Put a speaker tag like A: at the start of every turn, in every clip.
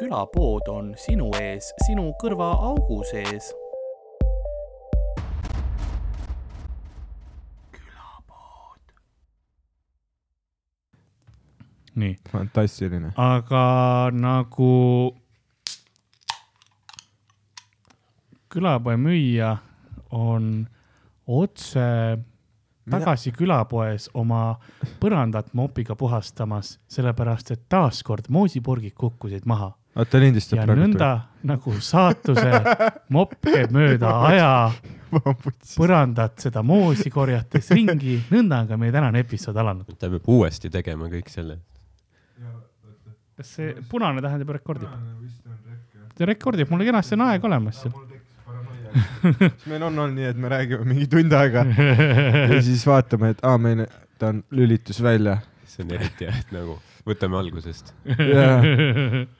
A: külapood on sinu ees, sinu kõrvaaugu sees.
B: nii,
C: fantastiline.
B: aga nagu külapoe müüja on otse tagasi külapoes oma põrandat mopiga puhastamas, sellepärast et taaskord moosipurgid kukkusid maha
C: oota, lindistab
B: ja
C: praegu.
B: nõnda nagu saatuse mopp käib mööda aja põrandat seda moosi korjates ringi, nõnda on ka meie tänane episood alanud.
D: ta peab uuesti tegema kõik selle.
B: kas see punane tähendab rekordib? ta rekordib, mul kenasti on aeg olemas seal.
C: siis meil on olnud nii, et me räägime mingi tund aega ja siis vaatame, et aa, meil, ta on lülitus välja.
D: see on eriti hea, et nagu võtame algusest.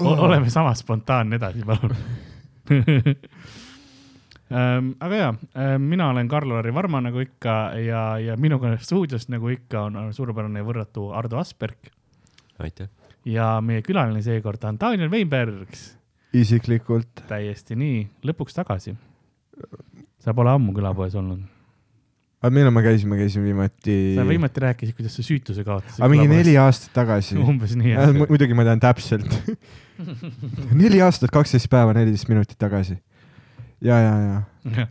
B: oleme sama spontaanne edasi, palun. aga ja, mina olen Karl-Lari Varma nagu ikka ja, ja minuga stuudios nagu ikka on, suurepärane ja võrratu Ardo Asperg
D: aitäh.
B: ja meie külaline seekord on Daniel Weinbergs.
C: isiklikult.
B: täiesti nii, lõpuks tagasi. sa pole ammu külapoes olnud.
C: Aga millal me käisime, käisime viimati.
B: sa viimati rääkisid, kuidas sa süütuse kaotasid.
C: aga mingi neli aastat tagasi.
B: umbes nii,
C: Äh,
B: jah.
C: mu- muidugi ma tean täpselt. neli aastat, kaksteist päeva, neliteist minutit tagasi. ja, ja, ja.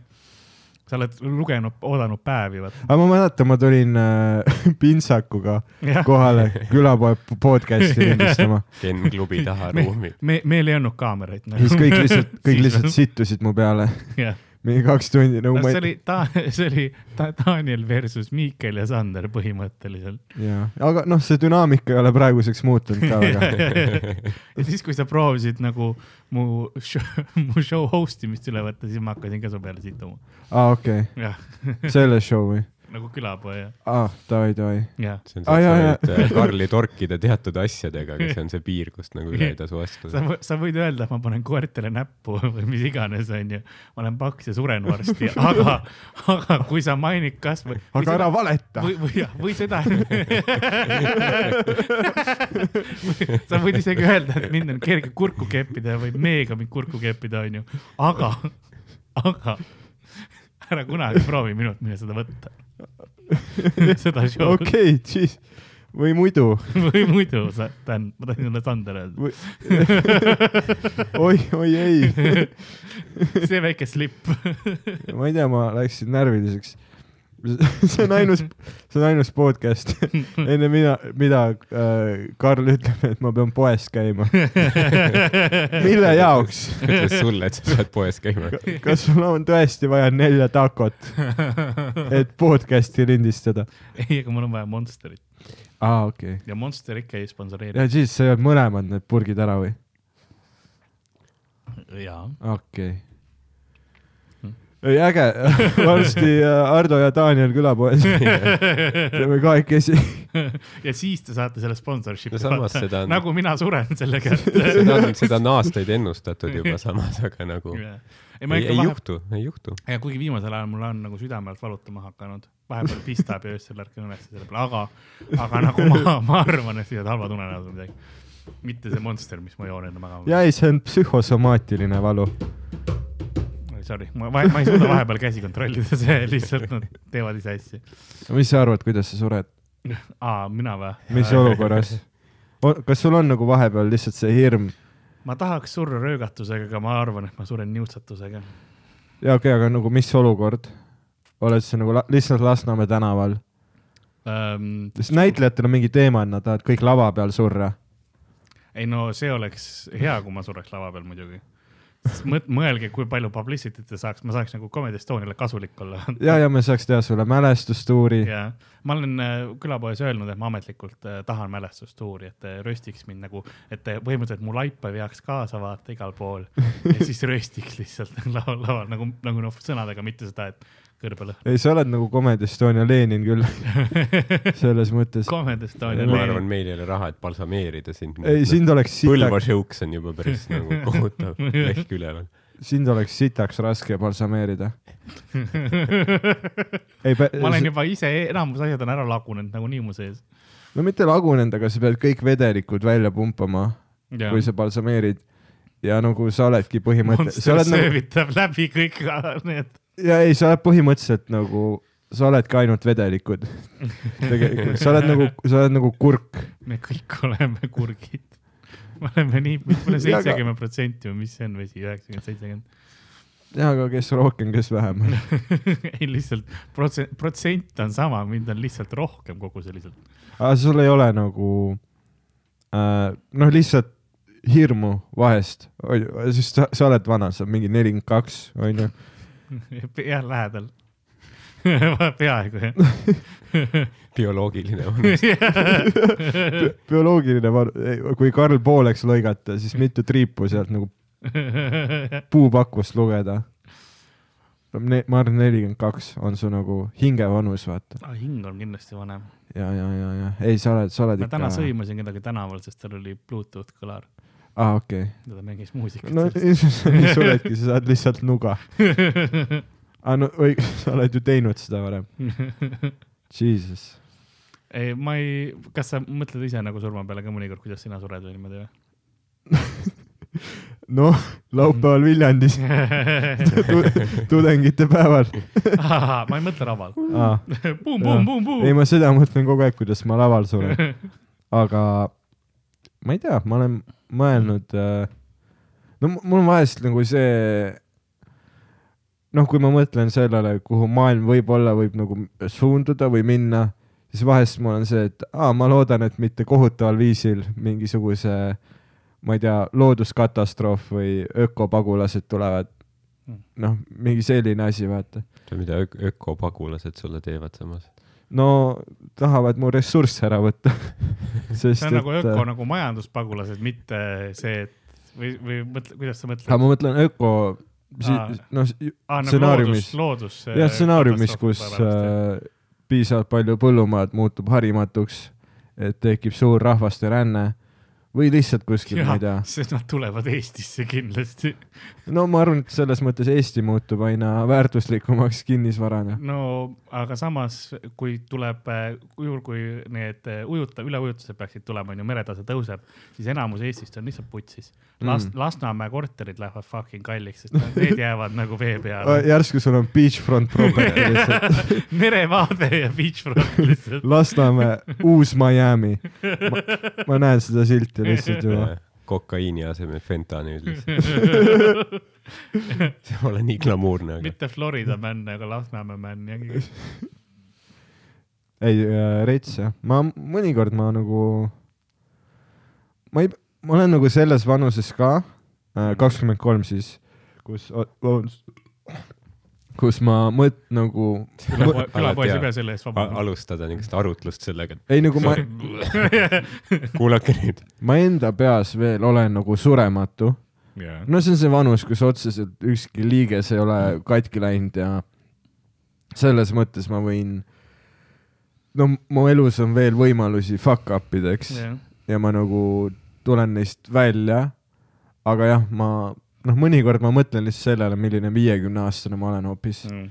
B: sa oled lugenud, oodanud päevi, vaata.
C: aga ma mäletan, ma tulin äh, pintsakuga
B: jah,
C: kohale külapoe podcast'i lindistama.
D: Ken klubi taha
B: me
D: ruumi.,
B: me, meil ei olnud kaameraid.
C: ja siis kõik lihtsalt, kõik lihtsalt sittusid mu peale.
B: jah,
C: mingi kaks tundi nagu ma
B: see oli ta, see oli ta, Daniel versus Miikel ja Sander põhimõtteliselt.
C: jaa, aga noh, see dünaamika ei ole praeguseks muutunud ka väga.
B: ja siis, kui sa proovisid nagu mu show, mu show host imist üle võtta, siis ma hakkasin ka su peale situma.
C: aa, okei,
B: jah,
C: selle show või?
B: Nagu külapoe
C: aa, davai, davai.
B: jah.
D: see on
C: Aa,
D: see, et sa Karli torkida teatud asjadega, aga see on see piir, kust nagu üle ei tasu
B: sa
D: astuda.,
B: sa võid öelda, et ma panen koertele näppu või mis iganes, onju. ma olen paks ja suren varsti, aga, aga kui sa mainid kasvõi.
C: aga ära valeta.
B: või, või, või seda. sa võid isegi öelda, et mind on kerge kurku keppida või meega mind kurku keppida, onju, aga, aga ära kunagi proovi minult mine seda võtta. seda show'd
C: okei, siis või muidu.
B: või muidu Dan, ma tahtsin sulle Sander öelda.
C: oi, oi ei,
B: see väike slipp.
C: ma ei tea, ma läksin närviliseks. see on ainus, see on ainus podcast, enne mida, mida äh, Karl ütleb, et ma pean poes käima. mille jaoks?
D: ütles sulle, et sa pead poes käima.
C: kas sul on tõesti vaja nelja takot, et podcast'i lindistada?
B: ei, aga mul on vaja Monsterit
C: aa, okei okay..
B: ja Monster ikka ei sponsoreeri.
C: ja siis sa jood mõlemad need purgid ära või?
B: jaa.
C: okei okay.. ei, äge, varsti äh, Ardo ja Daniel külapoes. teeme kahekesi.
B: ja siis te saate selle sponsorship'i
D: No samas seda on-
B: nagu mina suren selle kätte.
D: seda on, seda on aastaid ennustatud juba samas, aga nagu
B: ei, ma
D: ei,
B: ikka
D: ei
B: vahe-,
D: juhtu, ei juhtu.
B: ja kuigi viimasel ajal mul on nagu südame alt valutama hakanud, vahepeal pistab ja öösel ärkan üles selle peale, aga, aga nagu ma, ma arvan, et siis halvad unenäod või midagi. mitte see Monster, mis ma joon enne magama.
C: ja ei, see on psühhosomaatiline valu.
B: Sorry, ma, ma ei suuda vahepeal käsi kontrollida, see lihtsalt nad teevad ise asju.
C: mis sa arvad, kuidas sa sured?
B: aa, mina või?
C: mis olukorras? kas sul on nagu vahepeal lihtsalt see hirm?
B: ma tahaks surra röögatusega, aga ma arvan, et ma suren niusatusega.
C: jaa, okei okay,, aga nagu mis olukord? oled sa nagu la lihtsalt Lasnamäe tänaval?
B: Um,
C: sest näitlejatel on mingi teema, et nad tahavad kõik lava peal surra.
B: ei no see oleks hea, kui ma sureks lava peal muidugi. mõelge, kui palju publicity't te saaks, ma saaks nagu Comedy Estoniale kasulik olla.
C: ja, ja me saaks teha sulle mälestustuuri.
B: ja ma olen äh, külapoes öelnud, et ma ametlikult äh, tahan mälestustuuri, et te röstiks mind nagu, et te põhimõtteliselt mu laipa veaks kaasa vaata igal pool ja siis röstiks lihtsalt laval, laval nagu, nagu noh, sõnadega, mitte seda, et kõrbelõhn.
C: ei, sa oled nagu Comedy Estonia Lenin küll, selles mõttes.
B: Comedy Estonia
D: ma arvan, meil ei ole raha, et balsameerida sind.
C: ei, sind oleks
D: Põlva
C: sitaks,
D: jõuks on juba päris nagu kohutav ehk üleval.
C: sind oleks sitaks raske balsameerida. ei,
B: ma olen juba ise, enamus asjad on ära lagunenud nagunii mu sees.
C: no mitte lagunenud, aga sa pead kõik vedelikud välja pumpama kui sa balsameerid ja nagu sa oledki põhimõtteliselt, sa
B: Monster
C: oled nagu,
B: söövitab läbi kõik need.
C: Ja ei, sa oled põhimõtteliselt nagu, sa oledki ainult vedelikud. tegelikult, sa oled nagu, sa oled nagu kurk.
B: me kõik oleme kurgid. me oleme nii,
C: aga-
B: seitsekümmend protsenti või mis see on vesi, üheksakümmend, seitsekümmend.
C: jah, aga kes rohkem, kes vähem.
B: ei lihtsalt protsent, protsent on sama, mind on lihtsalt rohkem kogu selliselt.
C: aga sul ei ole nagu äh,, noh, lihtsalt hirmu vahest, sest sa, sa oled vana, sa oled mingi nelikümmend kaks, onju.
B: jah, lähedal. peaaegu jah.
D: bioloogiline vanus.
C: bioloogiline van-, kui Karl pooleks lõigata, siis mitu triipu sealt nagu puupakust lugeda. ma arvan, nelikümmend kaks on su nagu hingevanus, vaata.
B: Ah, hing on kindlasti vanem.
C: ja, ja, ja, ja ei, sa oled, sa oled
B: ma
C: ikka.
B: täna sõimasin kedagi tänaval, sest tal oli Bluetooth kõlar
C: aa, Ah, okei
B: ja ta mängis muusikat
C: no nii sa oledki, sa saad lihtsalt nuga. aa, no õige, sa oled ju teinud seda varem. Jesus.
B: ei, ma ei, kas sa mõtled ise nagu surma peale ka mõnikord, kuidas sina sured või niimoodi või?
C: noh, laupäeval Viljandis tu tudengite päeval.
B: ma ei mõtle bum.
C: ei, ma seda mõtlen kogu aeg, kuidas ma laval suren. aga ma ei tea, ma olen mõelnud äh,, no mul on vahest nagu see, noh, kui ma mõtlen sellele, kuhu maailm võib-olla võib nagu suunduda või minna, siis vahest mul on see, et aa, ma loodan, et mitte kohutaval viisil mingisuguse, ma ei tea, looduskatastroof või ökopagulased tulevad. noh, mingi selline asi, vaata.
D: mida ök- ökopagulased sulle teevad samas?
C: No tahavad mu ressursse ära võtta. sest
B: see on nagu
C: et äh,
B: öko nagu majanduspagulased, mitte see, et või, või mõtle, kuidas sa mõtled?
C: ma mõtlen öko,
B: Aa.
C: noh,
B: aa, nagu
C: stsenaariumis jah, stsenaariumis, kus äh, piisavalt palju põllumaad muutub harimatuks, et tekib suur rahvaste ränne või lihtsalt kuskil, ma ei tea.
B: sest nad tulevad Eestisse kindlasti.
C: no ma arvan, et selles mõttes Eesti muutub aina väärtuslikumaks kinnisvarana.
B: no aga samas, kui tuleb, juhul kui need äh, ujuta, üleujutused peaksid tulema, onju, meretase tõuseb, siis enamus Eestist on lihtsalt putsis. Last-
C: Mm.,
B: Lasnamäe korterid lähevad fucking kalliks, sest need jäävad nagu vee peale.
C: järsku sul on beachfront property lihtsalt.
B: merevaade ja beachfront lihtsalt.
C: Lasnamäe, uus Miami. ma näen seda silti lihtsalt juba.
D: kokaiini asemel fentanüül lihtsalt. see pole nii glamuurne, aga
B: mitte Florida man, aga Lasnamäe man ja
C: ei äh,, rets jah, ma mõnikord ma nagu, ma ei, ma olen nagu selles vanuses ka, kakskümmend kolm siis, kus, vabandust, kus ma mõt-, nagu,
B: külapoe, külapoes ei pea selle eest vabandama.
D: alustada niisugust arutlust sellega,
C: ei nagu ma,
D: kuulake nüüd.
C: ma enda peas veel olen nagu surematu. no see on see vanus, kus otseselt ükski liiges ei ole katki läinud ja selles mõttes ma võin, no mu elus on veel võimalusi fuck up ideks ja ma nagu tulen neist välja. aga jah, ma noh, mõnikord ma mõtlen lihtsalt sellele, milline viiekümne aastane ma olen hoopis,
B: Mm.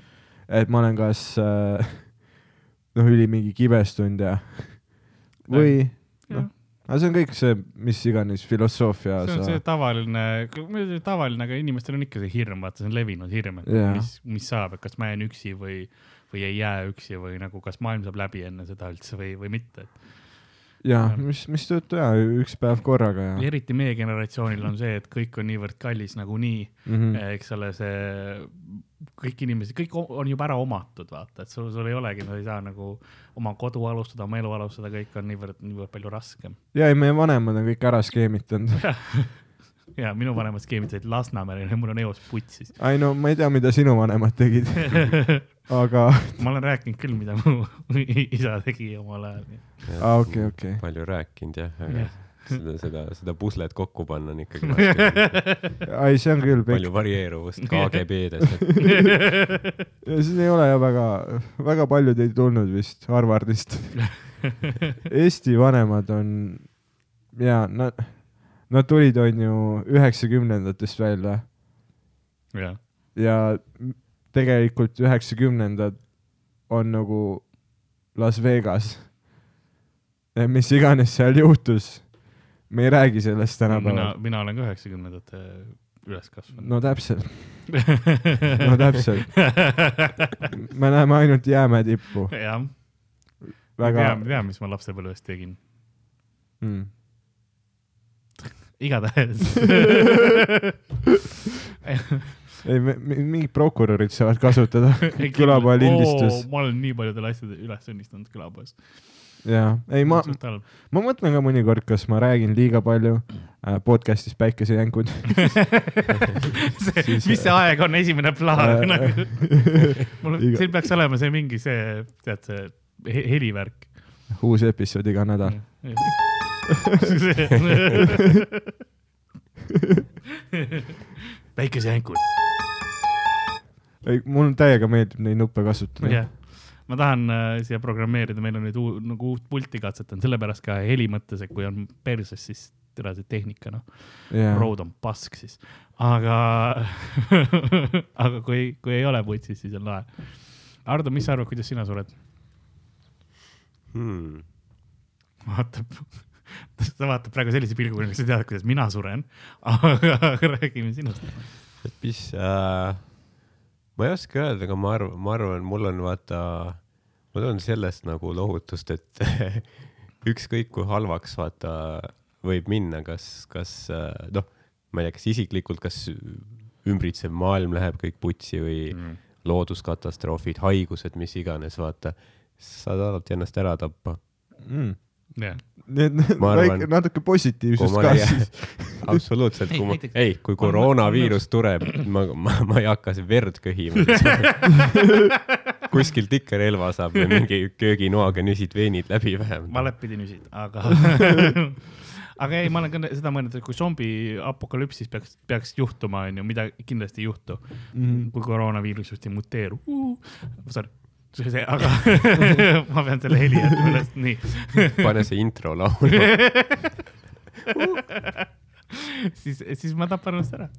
C: et ma olen kas äh, noh, üli mingi kibestunud ja või noh, aga see on kõik see, mis iganes filosoofia
B: see on
C: sa
B: see tavaline, tavaline, aga inimestel on ikka see hirm, vaata, see on levinud hirm, et
C: Jaa.
B: mis, mis saab, et kas ma jään üksi või, või ei jää üksi või nagu, kas maailm saab läbi enne seda üldse või, või mitte.
C: Ja mis, mis tõttu ja üks päev korraga ja
B: eriti meie generatsioonil on see, et kõik on niivõrd kallis nagunii
C: mm.
B: mm.,
C: -hmm.
B: eks ole, see kõik inimesed, kõik on juba ära omatud, vaata, et sul, sul ei olegi, sa ei saa nagu oma kodu alustada, oma elu alustada, kõik on niivõrd, niivõrd palju raskem.
C: ja ei, meie vanemad on kõik ära skeemitanud.
B: ja minu vanemad skeemitasid Lasnamäel ja mul on eos putsis.
C: ei no ma ei tea, mida sinu vanemad tegid, aga
B: ma olen rääkinud küll, mida mu isa tegi omal ajal.
C: aa, okei, okei.
D: palju rääkinud jah, aga
B: Jah.
D: seda, seda, seda puslet kokku panna on ikkagi raske.
C: ei, see on küll
D: palju. varieeruvust KGB-des.
C: siin ei ole ja väga, väga paljud ei tulnud vist Harvardist. Eesti vanemad on ja nad, nad tulid, onju, üheksakümnendatest välja
B: jah,
C: ja tegelikult üheksakümnendad on nagu Las Vegas. mis iganes seal juhtus, me ei räägi sellest tänapäeval.,
B: mina olen ka üheksakümnendate üles kasvanud.
C: no täpselt, no täpselt. me näeme ainult jäämäe tippu,
B: jah,
C: väga
B: tean, tean, mis ma lapsepõlves tegin.
C: mm..
B: Igatahes
C: ei, mingid prokurörid saavad kasutada külapoe lindistus.
B: ma olen nii paljudel asjadel üles õnnistanud külapoes.
C: jaa, ei ma, ma mõtlen ka mõnikord, kas ma räägin liiga palju äh, podcast'is päikesejänkud.
B: Mis see aeg on, esimene plaan
C: Äh,
B: nagu. mul, siin peaks olema see mingi see, tead see he- helivärk.
C: uus episood iga nädal.
B: päikesejänkud.
C: ei, mul täiega meeldib neid nuppe kasutada
B: jah, ma tahan äh, siia programmeerida, meil on nüüd uu, nagu uut pulti katsetanud, sellepärast ka heli mõttes, et kui on perses, siis tere see tehnika noh,
C: yeah..
B: road on pask siis, aga aga kui, kui ei ole putsis, siis on lahe. Ardo, mis sa arvad, kuidas sina sured?
D: hmm..
B: vaatab, ta vaatab praegu sellise pilguga, sa tead, kuidas mina suren, aga räägime sinust.
D: et mis äh,, ma ei oska öelda, aga ma arvan, ma arvan, mul on vaata, mul on sellest nagu lohutust, et ükskõik kui halvaks vaata võib minna, kas, kas äh, noh, ma ei tea, kas isiklikult, kas ümbritsev maailm läheb kõik putsi või mm. looduskatastroofid, haigused, mis iganes, vaata, saad alati ennast ära tappa.
C: mm..
B: jah,
D: arvan-
C: väike, natuke positiivsust
D: Kui
C: ka siis.
D: absoluutselt, kui ma ei, kui
B: on- on
D: koroonaviirus tuleb, ma, ma, ma ei hakka verd köhima. kuskilt ikka relva saab või mingi kööginoaga nüsid veenid läbi vähemalt.
B: valet pidi nüsid, aga aga ei, ma olen ka seda mõelnud, et kui zombi apokalüpsis peaks, peaks juhtuma, onju, mida kindlasti ei juhtu
C: Mhm.
B: kui koroonaviirus just ei muteeru uh,. Sorry, see, see, aga ma pean selle heli jätma üles, nii.
D: pane see intro laulma.
B: siis, siis ma tapan ennast ära.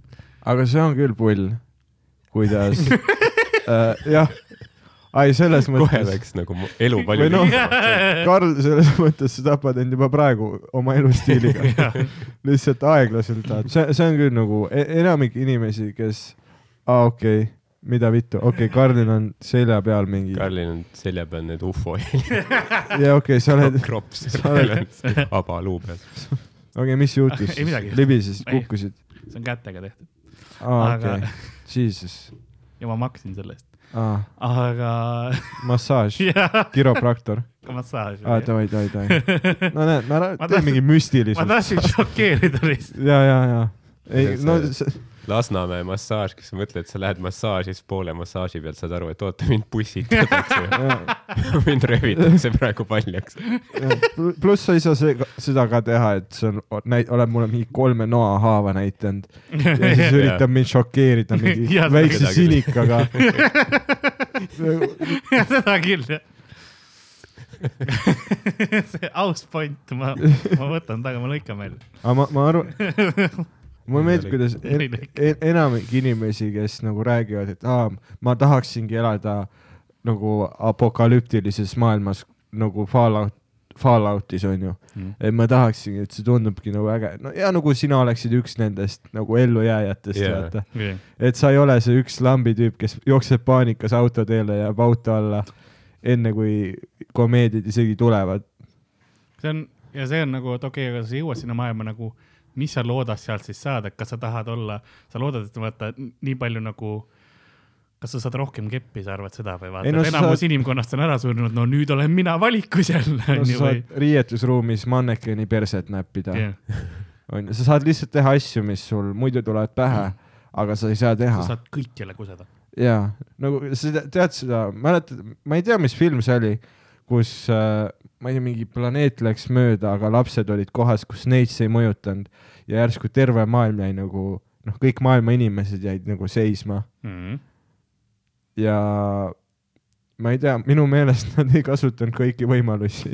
C: aga see on küll pull, kuidas äh,, jah, ai selles
D: kohe
C: mõttes,
D: läks nagu elu palju
C: noh,
D: lihtsamaks.
C: Karl, selles mõttes sa tapad end juba praegu oma elustiiliga, lihtsalt aeglaselt tahad, see, see on küll nagu e enamik inimesi, kes, aa okei okay,, mida vittu, okei okay,, Karlil on selja peal mingi,
D: Karlil on selja peal need ufo helid,
C: ja okei okay,, sa oled,
D: krops.
C: sa oled-,
D: vaba luu peal.
C: okei okay,, mis juhtus
B: Ei midagi.
C: libisesid, kukkusid?
B: see on kätega tehtud.
C: Aa, okei, jesus,
B: ja ma maksin selle eest, aga
C: massaaž, kiropraktor,
B: massaaž.
C: aa davai, davai, davai, no näed, ma
B: Ma tahtsin-
C: mingi
B: ma
C: müstilisust,
B: tahtsin šokeerida lihtsalt.
C: ja, ja, ja, ei
D: on
C: no
D: see- Lasnamäe massaaž, kas sa mõtled, sa lähed massaaži, siis poole massaaži pealt saad aru, et oota, mind pussitatakse mind röövitakse praegu paljaks.
C: ja. Pl- pluss sa ei saa see, seda ka teha, et näit-, oled mulle mingi kolme noahaava näidanud ja siis üritab mind šokeerida mingi väikse sinikaga.
B: seda küll, jah. see aus point, ma, ma võtan taga, ma lõikan välja.
C: aga ma, ma arvan, mulle meeldib, kuidas en, en, enamik inimesi, kes nagu räägivad, et aa, ma tahaksingi elada nagu apokalüptilises maailmas nagu Fallout, Falloutis onju. et ma tahaksingi, et see tundubki nagu äge, no ja nagu sina oleksid üks nendest nagu ellujääjatest yeah., vaata. et sa ei ole see üks lambi tüüp, kes jookseb paanikas autoteele ja jääb auto alla enne kui komeediad isegi tulevad.
B: see on ja see on nagu, et okei okay,, aga sa jõuad sinna maailma nagu, mis sa loodad sealt siis saada, kas sa tahad olla, sa loodad, et vaata nii palju nagu, kas sa saad rohkem keppi, sa arvad seda või vaata
C: no
B: enamus
C: saad-
B: inimkonnast on ära surnud, no nüüd olen mina valikus jälle
C: no sa
B: või
C: saad riietusruumis mannekeni perset näppida,
B: yeah.
C: onju, sa saad lihtsalt teha asju, mis sul muidu tulevad pähe, aga sa ei saa teha
B: sa. saad kõikjale kuseda.
C: jaa, nagu sa te- tead seda, mäletad, ma ei tea, mis film see oli, kus äh, ma ei tea, mingi planeet läks mööda, aga lapsed olid kohas, kus neid see ei mõjutanud ja järsku terve maailm jäi nagu noh, kõik maailma inimesed jäid nagu seisma
B: Mm.
C: ja ma ei tea, minu meelest nad ei kasutanud kõiki võimalusi.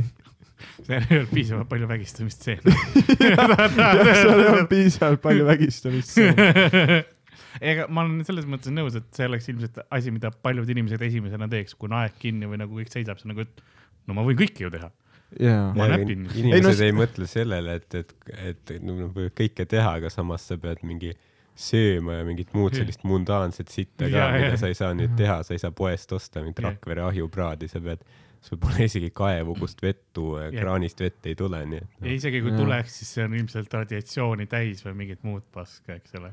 B: seal ei olnud piisavalt palju vägistamistseene.
C: seal ei olnud piisavalt palju vägistamist.
B: ega ma olen selles mõttes nõus, et see oleks ilmselt asi, mida paljud inimesed esimesena teeks, kui on aeg kinni või nagu kõik seisab, siis nagu, et no ma võin kõike ju teha. Näpin.
D: inimesed
C: Ei, no
D: ei, mõtle sellele, et, et, et no, nad võivad kõike teha, aga samas sa pead mingi sööma ja mingit muud sellist mundaanset sitta ka, mida sa ei saa nüüd teha, sa ei saa poest osta mingit. Rakvere ahjupraadi, sa pead, sul pole isegi kaevu, kust vett tuua ja kraanist vett ei tule, nii et
B: ja
D: noh,
B: isegi kui
C: Jaa.
B: tuleks, siis see on ilmselt radiatsiooni täis või mingit muud paska, eks ole.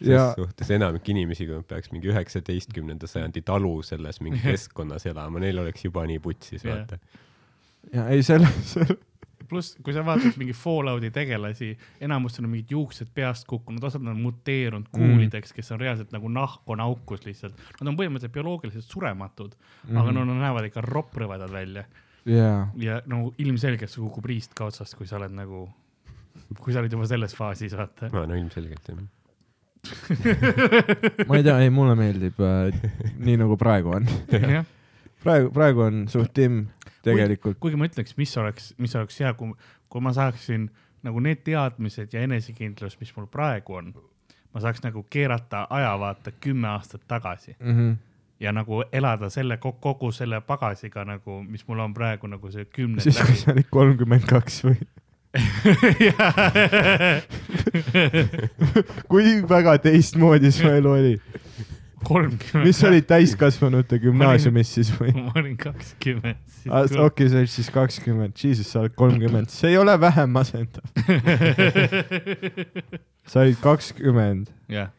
C: ja
D: ses suhtes enamik inimesi, kui nad peaks mingi üheksateistkümnenda sajandi talu selles mingi keskkonnas elama, neil oleks juba nii putsis, vaata.
C: Ja ei selle, selle,
B: pluss, kui sa vaatad mingi Fallouti tegelasi, enamustel on mingid juuksed peast kukkunud, osad on muteerunud kuulideks, kes on reaalselt nagu nahk on aukus lihtsalt. Nad on põhimõtteliselt bioloogiliselt surematud mm, -hmm. aga no nad näevad ikka ropprõvedad välja
C: jaa.
B: ja no ilmselgelt see kukub riist ka otsast, kui sa oled nagu, kui sa oled juba selles faasis, vaata.
D: no, no ilmselgelt jah.
C: ma ei tea, ei mulle meeldib äh, nii nagu praegu on. praegu, praegu on suht timm tegelikult.
B: kuigi ma ütleks, mis oleks, mis oleks hea, kui, kui ma saaksin nagu need teadmised ja enesekindlus, mis mul praegu on, ma saaks nagu keerata ajavaate kümme aastat tagasi
C: Mm -hmm.
B: ja nagu elada selle kogu, selle pagasiga nagu, mis mul on praegu nagu see kümnend
C: siis, kui sa olid kolmkümmend kaks või? kui väga teistmoodi su elu oli?
B: kolmkümmend.
C: mis olid täiskasvanute gümnaasiumis siis või?
B: ma olin kakskümmend.
C: okei okay,, sa olid siis kakskümmend, jesus, sa oled kolmkümmend, see ei ole vähem masendav. sa olid kakskümmend
B: jah,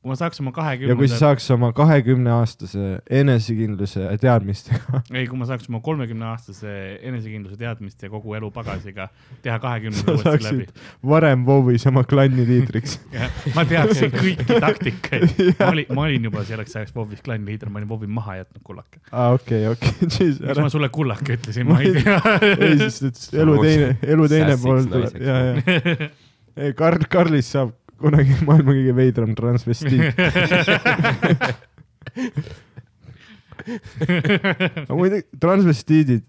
B: ma saaks oma
C: ja kui sa
B: kahekümnenda,
C: saaks oma kahekümne aastase enesekindluse teadmistega,
B: ei, kui ma saaks oma kolmekümne aastase enesekindluse teadmist ja kogu elu pagasiga teha kahekümnenda
C: sa
B: uuesti läbi
C: varem WoW-is oma klanni liidriks.
B: ma teaksin kõiki taktikaid. ma olin, ma olin juba selleks ajaks WoW-is klanni liider, ma olin WoW-i maha jätnud kullake.
C: aa, okei, okei,
B: miks ma, sulle kullake ütlesin, ma ei tea.
C: ei, sest et elu teine, elu teine pool tuleb, ja, ja. ei, Karl, Karlist saab kunagi maailma kõige veidram transvestiit. aga muidugi, transvestiidid,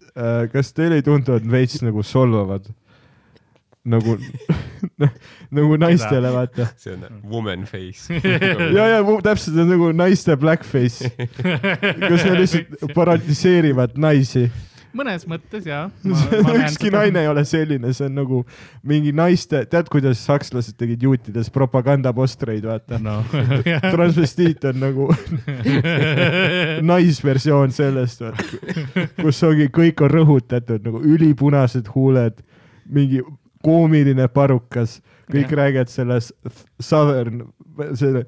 C: kas teile ei tundu, et veits nagu solvavad? nagu, nagu naistele, vaata.
D: see on woman face.
C: ja, ja täpselt see on nagu naiste blackface, kus nad lihtsalt parodiseerivad naisi.
B: Mõnes mõttes jaa.
C: ükski naine ei ole selline, see on nagu mingi naiste, tead, kuidas sakslased tegid juutides propagandapostreid, vaata.
B: no
C: transvestiit on nagu naisversioon sellest, kus ongi, kõik on rõhutatud nagu ülipunased huuled, mingi koomiline parukas, kõik
B: Jah.
C: räägivad selles southern, selle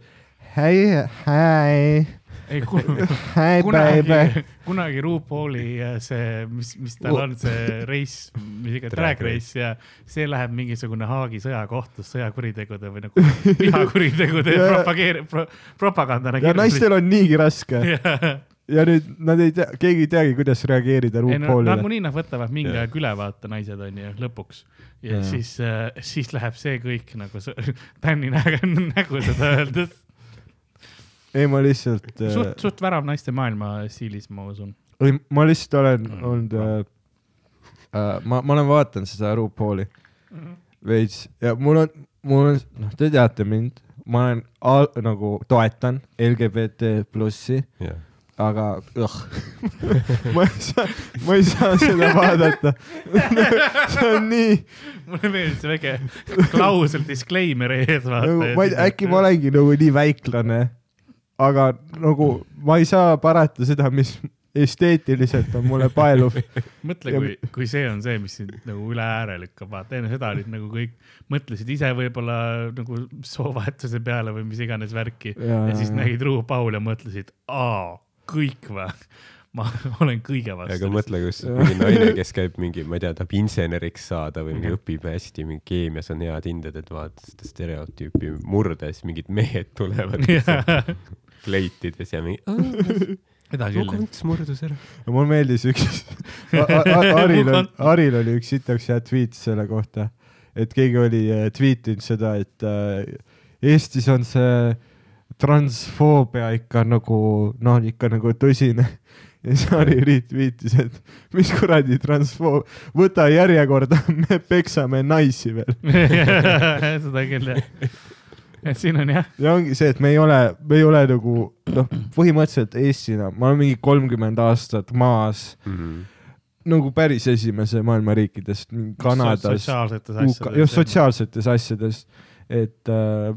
C: hei, hei,
B: ei ku-
C: hei baby
B: kunagi, kunagi RuPauli äh, see, mis, mis tal on see reis, mis iganes
D: Drag
B: race ja see läheb mingisugune Haagi sõjakohtus sõjakuritegude või nagu vihakuritegude
C: Ja-
B: propageeri- pro,, propagandana.
C: ja naistel on niigi raske
B: ja
C: ja nüüd nad ei tea, keegi ei teagi, kuidas reageerida
B: ei no
C: RuPaulile.
B: nagunii nad võtavad mingi aeg üle, vaata naised on ju lõpuks ja
C: Jah.
B: siis äh,, siis läheb see kõik nagu Tänni nägu seda öeldes.
C: ei, ma lihtsalt äh,
B: suht, suht värav naiste maailma stiilis, ma usun.
C: ei, ma lihtsalt olen
B: Mm,
C: olnud äh,, äh, ma, ma olen vaadanud seda RuPauli veits ja mul on, mul on, noh, te teate mind, ma olen al, nagu toetan LGBT plussi,
D: jah,
C: aga õh, ma ei saa, ma ei saa seda vaadata. see on nii
B: mulle meeldis see väike klausel disclaimer ees, vaata
C: nagu, ma ei tea, äkki ma olengi nagu nii väiklane, aga nagu ma ei saa parata seda, mis esteetiliselt on mulle paeluv.
B: mõtle, kui, kui see on see, mis sind nagu üle ääre lükkab, vaata enne seda olid nagu kõik mõtlesid ise võib-olla nagu soovahetuse peale või mis iganes värki ja,
C: Ja,
B: ja siis
C: ja, ja.
B: nägid RuPauli ja mõtlesid, aa, kõik või, ma olen kõige vastu.
D: aga mõtle, kus mingi naine, kes käib mingi, ma ei tea, tahab inseneriks saada või mingi
B: Mhm.
D: õpib hästi, mingi keemias on head hinded, et vaata seda stereotüüpi murda, siis mingid mehed tulevad kleitides ja mingi,
B: seda küll.
D: konts murdus ära.
C: mulle meeldis üks, Haril oli, Haril oli üks sitaks hea tweet selle kohta, et keegi oli äh, tweetinud seda, et äh, Eestis on see transfoobia ikka nagu noh, ikka nagu tõsine. Ja siis Harri retweetis, et mis kuradi transfoob, võta järjekorda, me peksame naisi veel.
B: seda küll jah. et siin on jah,
C: ja ongi see, et me ei ole, me ei ole nagu noh, põhimõtteliselt Eestina, ma olen mingi kolmkümmend aastat maas nagu päris esimese maailma riikidest, Kanadas,
B: sotsiaalsetes asjades.
C: just. sotsiaalsetes asjades, et äh,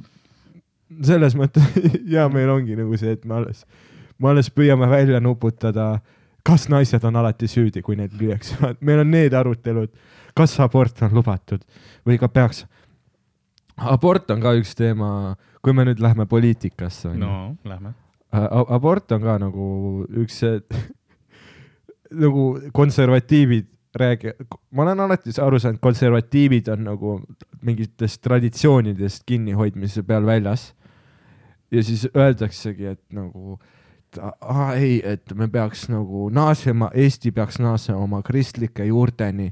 C: selles mõttes ja meil ongi nagu see, et me alles, me alles püüame välja nuputada, kas naised on alati süüdi, kui neid lüüakse, meil on need arutelud, kas abort on lubatud või ka peaks. abort on ka üks teema, kui me nüüd läheme poliitikasse,
B: no lähme.
C: Abort on ka nagu üks nagu konservatiivid räägi-, ma olen alati aru saanud, konservatiivid on nagu mingitest traditsioonidest kinnihoidmise peal väljas. ja siis öeldaksegi, et nagu et aa ei, et me peaks nagu naasema, Eesti peaks naasema oma kristlike juurteni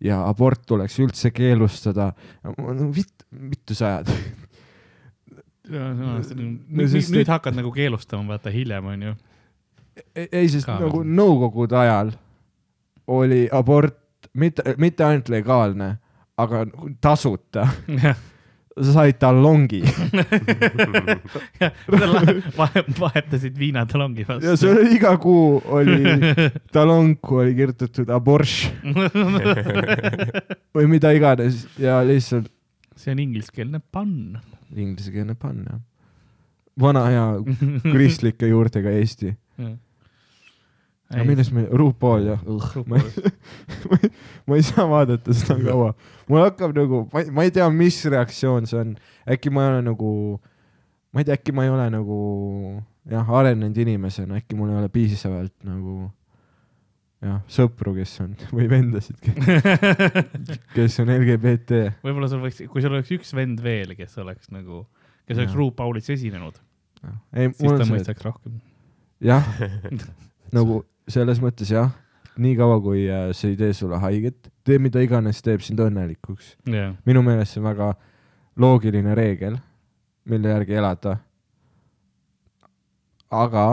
C: ja abort tuleks üldse keelustada. vitt, vittu sa ajad?
B: nüüd
C: sest
B: nüüd
C: et-
B: hakkad nagu keelustama, vaata hiljem onju.
C: ei, ei, sest
B: Ka
C: nagu nõukogude ajal oli abort mitte, mitte ainult legaalne, aga tasuta. sa said talongi
B: vahetasid viinatalongi
C: ja
B: vastu.
C: see oli iga kuu oli talong, kuhu oli kirjutatud aborš või mida iganes ja lihtsalt
B: see on ingliskeelne pann.
C: inglisekeelne pann jah. vana hea kristlike juurtega Eesti. Aga millest me, RuPaul jah, ma ei, ma ei saa vaadata seda kaua. mul hakkab nagu, ma ei, ma ei tea, mis reaktsioon see on, äkki ma ei ole nagu, ma ei tea, äkki ma ei ole nagu jah, arenenud inimesena, äkki mul ei ole piisavalt nagu jah, sõpru, kes on või vendasid, kes on LGBT.
B: võib-olla sul võiks, kui sul oleks üks vend veel, kes oleks nagu, kes oleks. RuPaulis esinenud, siis ta mõistaks rohkem.
C: jah, nagu selles mõttes jah, niikaua kui äh, see ei tee sulle haiget, tee mida iganes teeb sind õnnelikuks.
B: jah,
C: minu meelest see on väga loogiline reegel, mille järgi elada. aga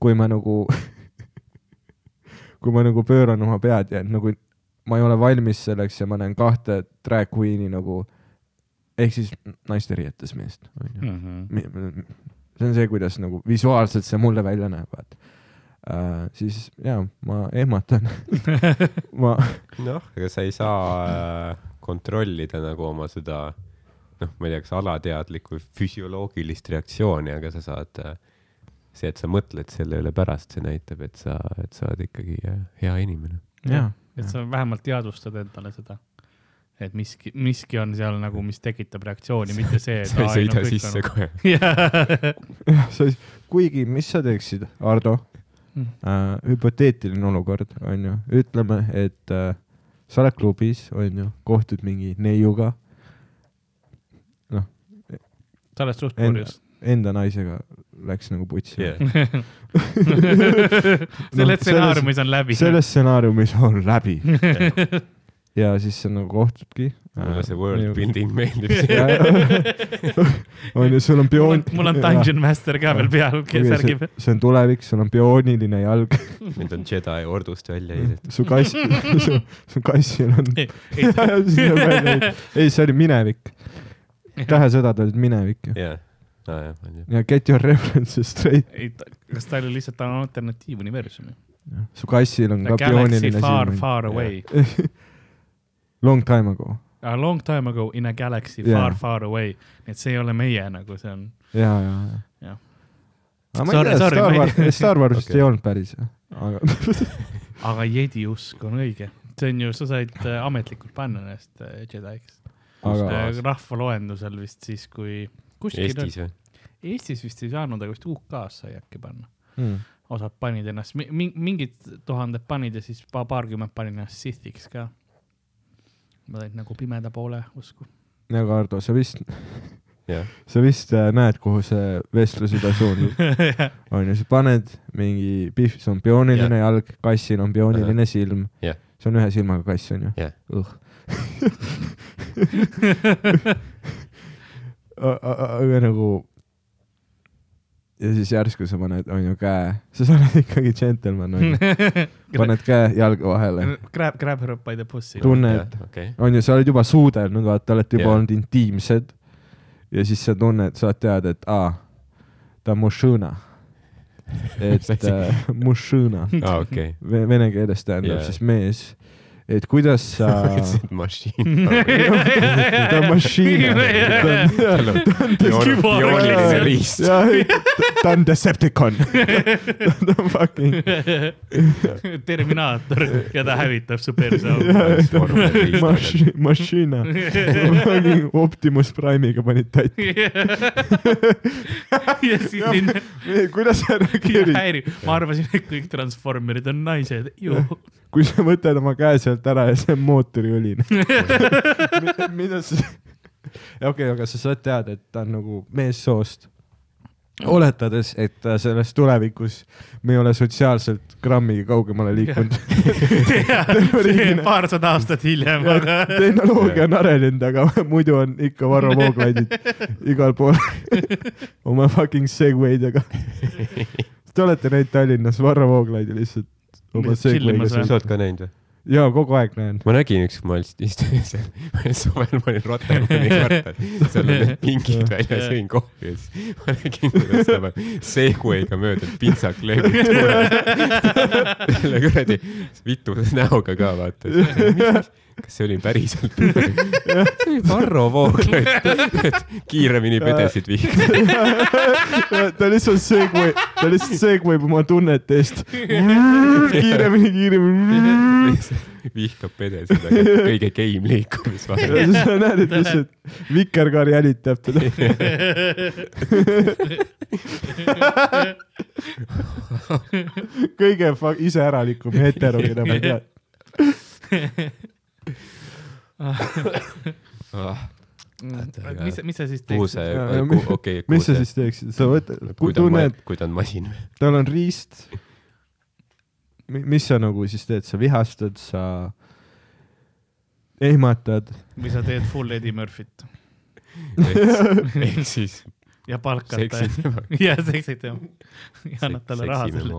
C: kui ma nagu, kui ma nagu pööran oma pead ja nagu ma ei ole valmis selleks ja ma näen kahte drag queen'i nagu ehk siis naiste riietes meest, onju.
B: Mhm.
C: see on see, kuidas nagu visuaalselt see mulle välja näeb, vaata uh,. siis jaa, ma ehmatan ma,
D: noh, ega sa ei saa äh, kontrollida nagu oma seda, noh, ma ei tea, kas alateadlikku füsioloogilist reaktsiooni, aga sa saad äh,, see, et sa mõtled selle üle pärast, see näitab, et sa, et sa oled ikkagi hea inimene.
C: jaa.
B: et sa vähemalt teadvustad endale seda, et miski, miski on seal nagu, mis tekitab reaktsiooni, mitte see, et
D: sa ei sõida sisse kohe.
C: kuigi, mis sa teeksid, Ardo
B: Mm.
C: uh,? hüpoteetiline olukord, onju, ütleme, et uh, sa oled klubis, onju, kohtud mingi neiuga,
B: sa oled suht
C: Enda-
B: purjus.
C: enda naisega läks nagu putsi
D: Yeah.
B: selle stsenaariumis on läbi.
C: selles stsenaariumis on läbi ja siis sa nagu kohtudki.
D: mulle see world building meeldib.
C: onju, sul on bioon-
B: on, mul on Dungeon Master ka veel peal, kes
C: see,
B: särgib.
C: see on tulevik, sul on biooniline jalg,
D: mind on Jedi ordust välja heidetud.
C: su kass su, su kassil on
B: ei,
C: see oli minevik. tähesõdad olid minevik ju.
D: on ju.
C: ja get your references straight.
B: ei, kas ta oli lihtsalt on alternatiivuniversum ju?
C: su kassil on ka
B: Galaxy
C: biooniline
B: far,
C: silm.
B: far away.
C: Long time ago.
B: A long time ago in a galaxy
C: Jaa.
B: far, far away. et see ei ole meie nagu see on.
C: ja, ja, ja
B: Jah..
C: aga ma ei
B: Sorry,
C: tea,
B: sorry,
C: Star Wars. Star Warsist
D: Okei.
C: ei olnud päris, aga
B: aga jedi usk on õige. see on ju, sa said äh, ametlikult panna ennast äh, Jedi'ks.
C: aga
B: rahvaloendusel vist siis, kui kuskil
D: Eestis või?
B: Eestis vist ei saanud, aga vist UK-s sai äkki panna.
C: mm,
B: osad panid ennast, mingid tuhanded panid ja siis pa- paarkümmend panid ennast Sithiks ka. Nad olid nagu pimeda poole usku.
C: aga Ardo, sa vist,
D: jah,
C: sa vist äh, näed, kuhu see vestlus juba suundub. onju, sa paned mingi pihv, see on biooniline jalg, kassil on biooniline silm
D: Jah..
C: see on ühe silmaga kass, onju
D: Jah..
C: aga nagu ja siis järsku sa paned, onju, käe, sa oled ikkagi džentelmen, onju, paned käe jalga vahele,
B: Grab, grab her up by the pussy.
C: tunned,
D: okei.
C: onju, sa oled juba suudelnud, vaata, olete juba
D: Jah.
C: olnud intiimsed ja siis sa tunned, saad teada, et aa, ta on mušõna. et äh, mušõna
D: aa, okei.
C: vene keeles tähendab
D: Jaa.
C: siis mees, et kuidas sa
D: mašiin.
C: ta on on
D: biooniline riist.
C: ta on Decepticon, ta on fucking,
B: Terminaator ja ta hävitab su perse
C: fucking Optimus Prime'iga panid tatti.
B: ja siis sinna
C: kuidas sa reageerid,
B: ma arvasin, et kõik transformerid on naised,
C: kui sa võtad oma käe sealt ära ja see on mootoriõline? mida sa, okei, aga sa saad teada, et ta on nagu meessoost. oletades, et selles tulevikus me ei ole sotsiaalselt grammigi kaugemale liikunud.
B: Paarsada aastat hiljem, aga
C: tehnoloogia on arenenud, aga muidu on ikka Varro Vooglaiudid igal pool oma fucking segwaydega. Te olete näinud Tallinnas Varro Vooglaidi lihtsalt oma segwayga
D: sa oled ka näinud või?
C: jaa, kogu aeg näen.
D: ma nägin ükskord, ma lihtsalt istusin seal, suvel ma olin Rotermanni kvartal, seal olid need pingid väljas, jõin kohvi ja siis ma nägin, kuidas ta paneb Segway'ga mööda pintsak lööb selle kuradi vituse näoga ka vaata. Kas see oli päriselt? see oli Varro Vooglaid, kiiremini pedesid vihkama.
C: ta lihtsalt segway, ta lihtsalt segwayb oma tunnete eest. kiiremini, kiiremini.
D: vihkab pedesid, aga kõige geim liikumisvahel.
C: sa näed, et lihtsalt vikerkaar jälitab teda. kõige iseäralikum hetero, keda ma tean.
B: mis, mis sa siis
D: kuhu
B: teeksid?
D: see
C: Jaa,, ja
D: okei,
C: mis sa siis teeksid, sa võtad,
D: kui
C: tunned,
D: kui ta on masin või?
C: tal on riist. mis sa nagu siis teed, sa vihastad, sa ehmatad.
B: või sa teed full Eddie Murphy't
D: ehk siis
B: ja palkad ta ja seksid tema ja annad talle raha selle.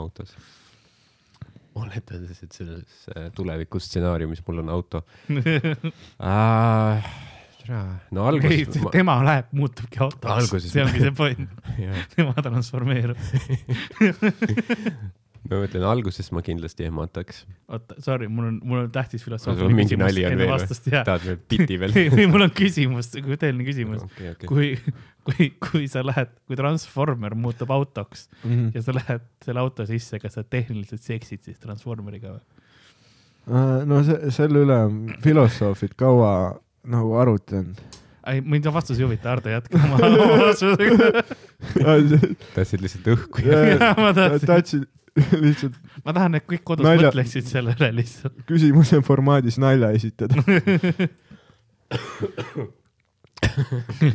D: oletades, et selles äh, tulevikustsenaariumis mul on auto. no alguses ma,
B: tema läheb, muutubki autoks, see
D: ma-
B: ongi see point, tema transformeerub.
D: ma mõtlen, alguses ma kindlasti ehmataks.
B: oota, sorry, mul on, mul on tähtis filosoofiline küsimus enne
D: veel
B: vastust ja
D: tahad veel biti veel?
B: ei, mul on küsimus, tõeline küsimus.
D: okei, okei.
B: kui, kui, kui sa lähed, kui Transformer muutub autoks
C: Mhm.
B: ja sa lähed selle auto sisse, kas sa tehniliselt seksid siis Transformeriga või?
C: Äh, no see, selle üle on filosoofid kaua nagu arutlenud.
B: ei, mind vastus ei huvita, Hardo, jätka oma vastusega.
D: tahtsid lihtsalt õhku
B: Jaa, ma tahtsin.
C: tahtsin lihtsalt
B: ma tahan, et kõik kodus
C: Nalja-
B: mõtleksid selle üle lihtsalt.
C: küsimuse formaadis nalja esitada.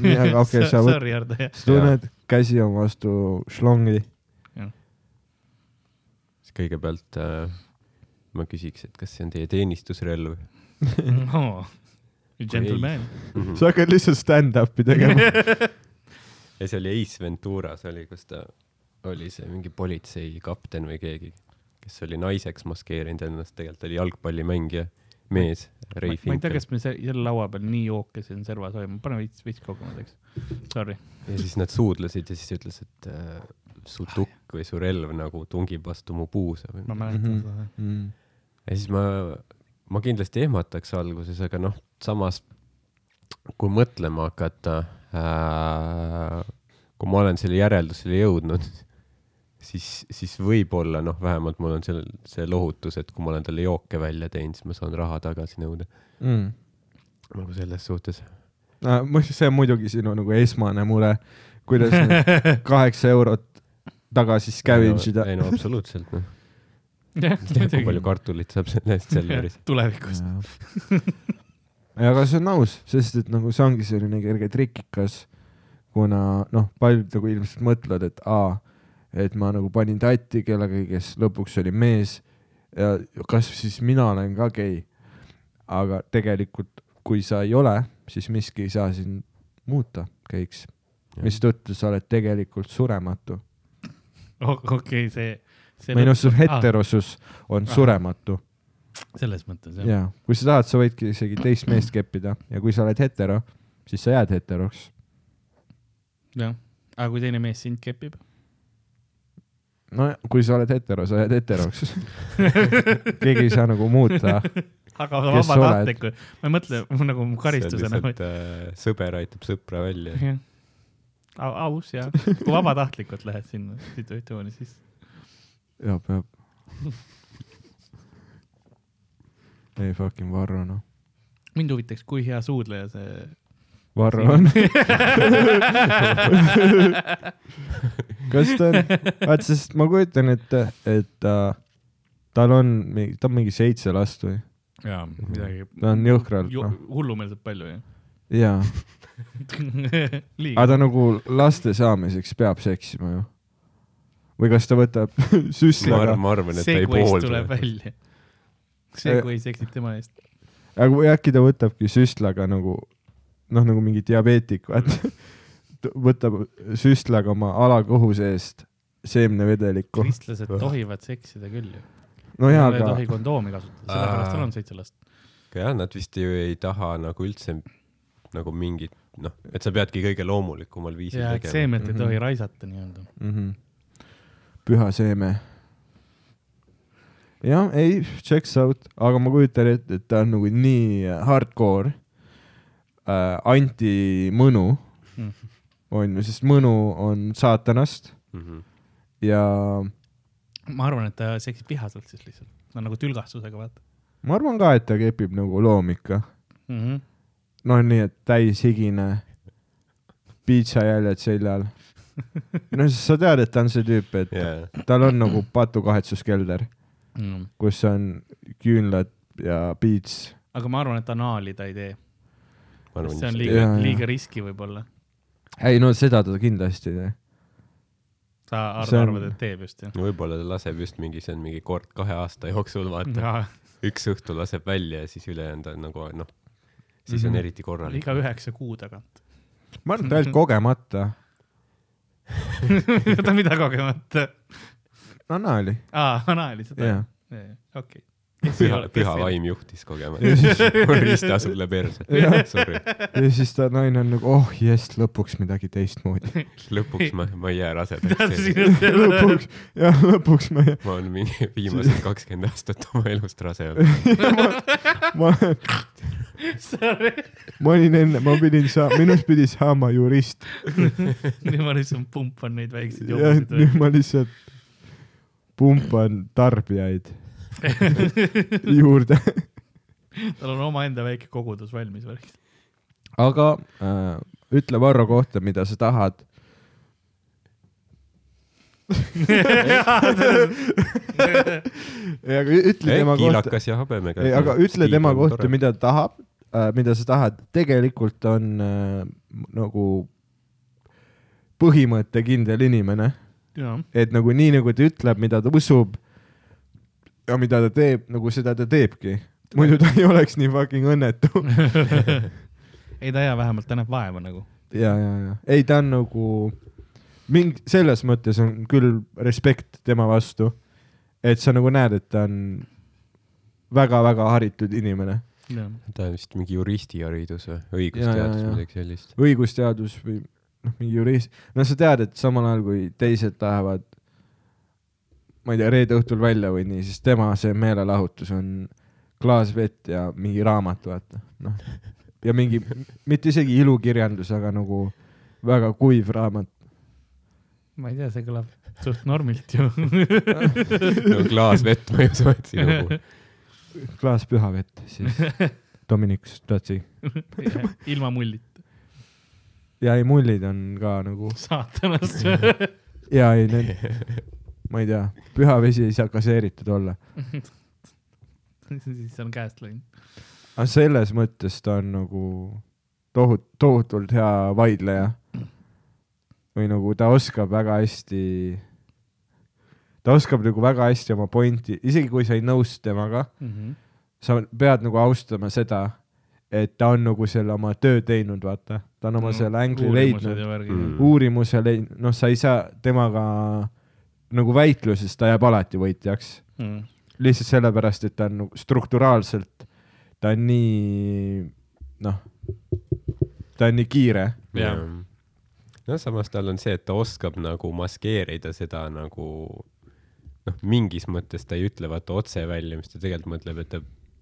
C: nii, aga okei, sa võtad,
B: Sorry, Hardo, jah.
C: sa tunned, käsi on vastu šlongi.
D: siis kõigepealt äh, ma küsiks, et kas see on teie teenistusrelv
B: Oh, gentleman.
C: sa hakkad lihtsalt stand-up'i tegema.
D: ja see oli Ace Venturas oli, kus ta oli see mingi politseikapten või keegi, kes oli naiseks maskeerinud ennast, tegelikult oli jalgpallimängija, mees,
B: ma ei tea, kas me se- selle laua peal nii jooke siin servas hoiame, pane veits, veits kaugemale, eks. Sorry.
D: ja siis nad suudlesid ja siis ütles, et äh, su tukk või su relv nagu tungib vastu mu puusa või
B: ma mäletan
C: Mhm.
B: seda.
C: Mm.
D: ja siis ma, ma kindlasti ehmataks alguses, aga noh, samas kui mõtlema hakata äh,, kui ma olen selle järeldusele jõudnud, siis, siis võib-olla noh, vähemalt mul on seal see lohutus, et kui ma olen talle jooke välja teinud, siis ma saan raha tagasi nõuda.
C: Mm.
D: nagu selles suhtes.
C: no see on muidugi sinu nagu esmane mure, kuidas kaheksa eurot tagasi scavenge ida.
D: ei no absoluutselt noh, kui palju kartulit saab selle eest Selveris.
B: tulevikus.
C: aga see on aus, sest et nagu see ongi selline kerge trikikas, kuna noh, paljud nagu ilmselt mõtlevad, et aa, et ma nagu panin tatti kellegagi, kes lõpuks oli mees ja kas siis mina olen ka gei. aga tegelikult, kui sa ei ole, siis miski ei saa sind muuta geiks, mistõttu sa oled tegelikult surematu.
B: okei, see, see.
C: või noh, su heterosus on
B: Ahah.
C: surematu
B: selles mõttes jah.
C: ja kui sa tahad, sa võidki isegi teist meest keppida ja kui sa oled hetero, siis sa jääd heteroks.
B: jah, aga kui teine mees sind kepib,
C: no kui sa oled hetero, sa jääd heteroks. keegi ei saa nagu muuta.
B: aga
C: Kes sa
B: vabatahtlik, ma ei mõtle nagu karistusena.
D: äh, sõber aitab sõpra välja.
B: aus ja, kui vabatahtlikult lähed sinna situatsiooni, siis
C: ja peab. ei fucking Varro noh,
B: mind huvitaks, kui hea suudleja see.
C: Varro on. kas ta on, vaat sest ma kujutan ette, et ta, tal on, ta on mingi seitse last või?
B: jaa, midagi.
C: ta on jõhkralt noh,
B: hullumeelselt palju jah.
C: jaa, aga ta nagu laste saamiseks peab seksima ju. või kas ta võtab
D: ma
C: süstlaga
D: arvan, ma arvan, et ta ei poolda
B: tuleb. välja. Segway seksib tema eest.
C: aga või äkki ta võtabki süstlaga nagu noh, nagu mingi diabeetik, vaata. võtab süstlaga oma alakohu seest seemnevedelikku.
B: kristlased tohivad seksida küll ju.
C: no jaa,
B: Nad ei
C: aga
B: tohi kondoomi kasutada, sellepärast tal on seitse last.
D: aga jah, nad vist ju ei taha nagu üldse nagu mingit, noh, et sa peadki kõige loomulikumal viisil
B: ja, et
D: tegema.
B: seemet ei
C: Mhm.
B: tohi raisata nii-öelda.
C: mm. -hmm. püha seeme. jah, ei, checks out, aga ma kujutan ette, et ta on nagu nii hardcore äh, anti-mõnu
B: Mm.
C: on ju, sest mõnu on saatanast
D: Mhm.
C: ja
B: ma arvan, et ta seksib vihaselt siis lihtsalt, no nagu tülgastusega vaata
C: ma arvan ka, et ta kepib nagu loom ikka.
B: mm. -hmm.
C: noh, nii et täishigine, piitsajäljed seljal. no siis sa tead, et ta on see tüüp, et
D: jaa,
C: tal on nagu patukahetsuskelder,
B: Mm.
C: kus on küünlad ja piits.
B: aga ma arvan, et anaali ta ei tee, see on liiga liiga riski võib-olla.
C: ei no seda ta kindlasti ei tee.
B: sa arvad,
C: on-
B: arvad, et teeb just jah?
D: võib-olla ta laseb just mingi, see on mingi kord kahe aasta jooksul, vaata. üks õhtu laseb välja ja siis ülejäänud on nagu noh, siis on
C: Mhm.
D: eriti korralik.
B: iga üheksa kuu tagant.
C: ma arvan, et ainult kogemata.
B: oota, mida kogemata?
C: Anali,
B: aa, anaali seda
C: jah..
B: okei.
D: püha, püha vaim juhtis kogemata
C: Ja siis-.
D: riista sulle perse
C: ja siis ta naine on nagu, oh jess, lõpuks midagi teistmoodi.
D: lõpuks ma, ma ei jää rasedaks.
C: lõpuks, jah, lõpuks ma,
D: ma olen mingi viimased kakskümmend aastat oma elust rase olnud.
C: ma, ma olin enne, ma pidin saa-, minust pidi saama jurist
B: nüüd ma lihtsalt pumpan neid väikseid
C: ja
B: jobusid
C: nüüd ma lihtsalt pumpan tarbijaid juurde.
B: tal on omaenda väike kogudus valmis värk.
C: aga äh, ütle Varro kohta, mida sa tahad. ei, aga ütle tema kohta,
D: ja habemega.
C: ei, aga ütle tema kohta, mida ta tahab äh,, mida sa tahad, tegelikult on äh, nagu põhimõttekindel inimene, et nagu nii nagu ta ütleb, mida ta usub ja mida ta teeb, nagu seda ta teebki. muidu ta ei oleks nii fucking õnnetu.
B: ei ta hea, vähemalt ta näeb vaeva nagu.
C: ja, ja, ja ei, ta on nagu mingi selles mõttes on küll respekt tema vastu, et sa nagu näed, et ta on väga-väga haritud inimene,
D: ta on vist mingi juristiharidus või,
C: Ja,
D: õigusteadus
C: ja, ja.,
D: midagi sellist.
C: õigusteadus või noh, mingi jurist, no sa tead, et samal ajal kui teised lähevad, ma ei tea, reede õhtul välja või nii, siis tema see meelelahutus on klaas vett ja mingi raamat, vaata, noh. ja mingi, mitte isegi ilukirjandus, aga nagu väga kuiv raamat.
B: ma ei tea, see kõlab suht normilt ju.
D: no klaas vett ma ei usu, et sinu puhul.
C: klaas püha vett siis Dominic Stotsi.
B: ilma mullita.
C: ja ei, mullid on ka nagu
B: saatanast.
C: ja ei need, ma ei tea, püha vesi ei saa gaseeritud olla.
B: siis on käest läinud.
C: aga selles mõttes ta on nagu tohut-, tohutult hea vaidleja. või nagu ta oskab väga hästi, ta oskab nagu väga hästi oma pointi, isegi kui sa ei nõustu temaga, sa pead nagu austama seda, et ta on nagu selle oma töö teinud, vaata, ta on oma selle ängli leidnud,
D: Mm.
C: uurimuse leidnud, noh, sa ei saa temaga nagu väitluses, ta jääb alati võitjaks
B: Mm.
C: lihtsalt sellepärast, et ta on nagu strukturaalselt, ta on nii, noh, ta on nii kiire.
B: Jah.
D: no samas tal on see, et ta oskab nagu maskeerida seda nagu noh, mingis mõttes ta ei ütle vaata otse välja, mis ta tegelikult mõtleb, et ta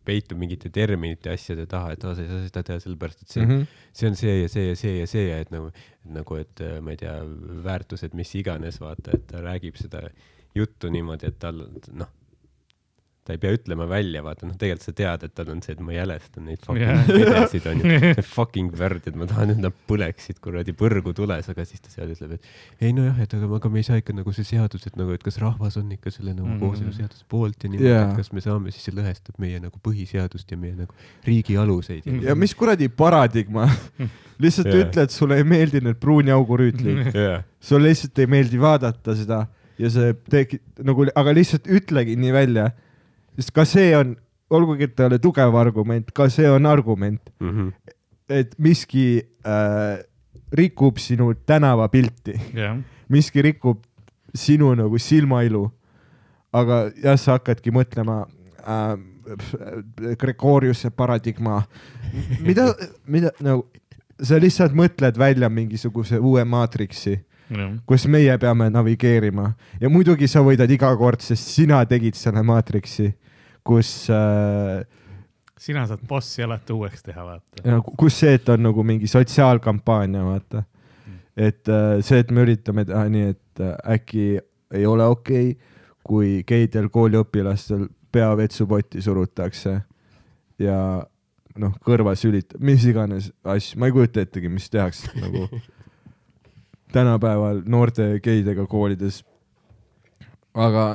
D: peitub mingite terminite ja asjade taha, et aa, sa ei saa seda teha sellepärast, et see mm. -hmm. see on see ja see ja see ja see ja et nagu, nagu, et äh, ma ei tea, väärtused, mis iganes, vaata, et ta räägib seda juttu niimoodi, et tal noh, ta ei pea ütlema välja, vaata noh, tegelikult sa tead, et tal on see, et ma jälestan neid fucking
B: Jah.
D: pedesid onju, fucking värdjad, ma tahan, et nad põleksid kuradi põrgu tules, aga siis ta seal ütleb, et ei nojah, et aga, aga me ei saa ikka nagu see seadus, et nagu, et kas rahvas on ikka selle nagu
B: Mhm.
D: kooseluseaduse poolt ja niimoodi yeah., et kas me saame, siis see lõhestab meie nagu põhiseadust ja meie nagu riigi aluseid ja
C: ja mis kuradi paradigma, lihtsalt yeah. ütle, et sulle ei meeldi need pruuni augu rüütlid,
D: yeah.
C: sulle lihtsalt ei meeldi vaadata seda ja see tegi nagu, aga lihtsalt ütlegi nii välja, sest ka see on, olgugi et ta ei ole tugev argument, ka see on argument,
D: mm. -hmm.
C: et miski äh, rikub sinu tänavapilti,
B: jah,
C: miski rikub sinu nagu silmailu. aga jah, sa hakkadki mõtlema äh, Gregoriuse paradigma, mida, mida nagu, sa lihtsalt mõtled välja mingisuguse uue maatriksi,
B: jah,
C: kus meie peame navigeerima ja muidugi sa võidad iga kord, sest sina tegid selle maatriksi, kus äh,
B: sina saad bossi alati uueks teha, vaata.
C: ja kus see, et on nagu mingi sotsiaalkampaania, vaata. et äh, see, et me üritame teha nii, et äh, äkki ei ole okei okay,, kui geidel kooliõpilastel pea vetsupotti surutakse ja noh, kõrva sülit-, mis iganes asju, ma ei kujuta ettegi, mis tehakse nagu tänapäeval noorte geidega koolides. aga,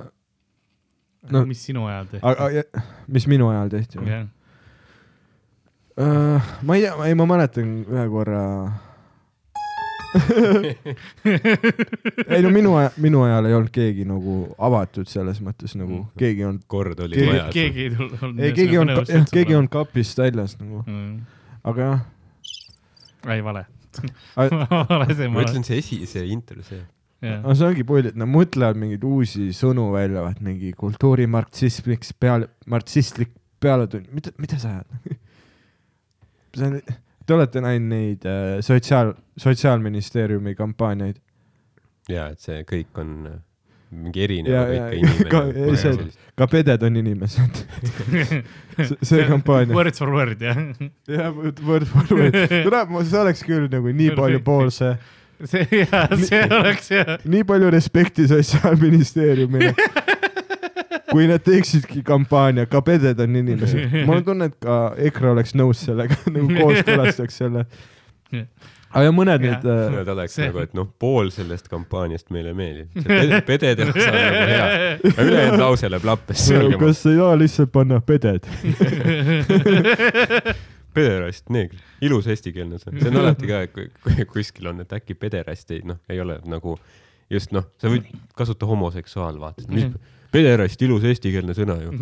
C: No-
B: mis sinu ajal tehti?
C: mis minu ajal tehti või?
B: jah,
C: Uh, ma ei tea, ei ma mäletan ühe korra. ei no minu, minu ajal ei olnud keegi nagu avatud selles mõttes nagu
B: Mhm.
C: keegi olnud,
D: kord oli
C: Keegi-
D: majas.
B: keegi ei tulnud.
C: ei keegi ei olnud, jah, keegi olnud kapist väljas nagu,
B: olnud.
C: aga jah.
B: ei, vale.
D: Ma ütlen, see esi, see intro, see.
B: olen.
C: no see ongi pull, et nad mõtlevad mingeid uusi sõnu välja, vaat mingi kultuurimarksismiks peale, marksistlik pealetund, mida, mida sa ajad? see on, te olete näinud neid äh, sotsiaal, sotsiaalministeeriumi kampaaniaid?
D: ja et see kõik on äh, mingi erinev
C: Ja-
D: ikka
C: ka-
D: inimene.
C: see- ka peded on inimesed. see, see kampaania.
B: Words for word, jah.
C: jah, word for word. tuleb, see oleks küll nagu nii palju poolse,
B: see, jaa, see oleks jah.
C: nii palju respekti sotsiaalministeeriumile. kui nad teeksidki kampaania, ka peded on inimesed. mul on tunne, et ka EKRE oleks nõus sellega, nagu kooskõlastaks selle. aga ja mõned
B: Jah.
C: need äh,
D: Nad oleks
B: See-
D: nagu, et noh, pool sellest kampaaniast meile meeldib. see pede- pedede osa on nagu hea. ülejäänud lause läheb lappesse
C: kas ei saa lihtsalt panna peded?
D: pederast, neegri, ilus eestikeelne sõna, see on alati ka, kui kuskil on, et äkki pederast ei noh, ei ole nagu just noh, sa võid kasuta homoseksuaal, vaata, mis pederast, ilus eestikeelne sõna ju.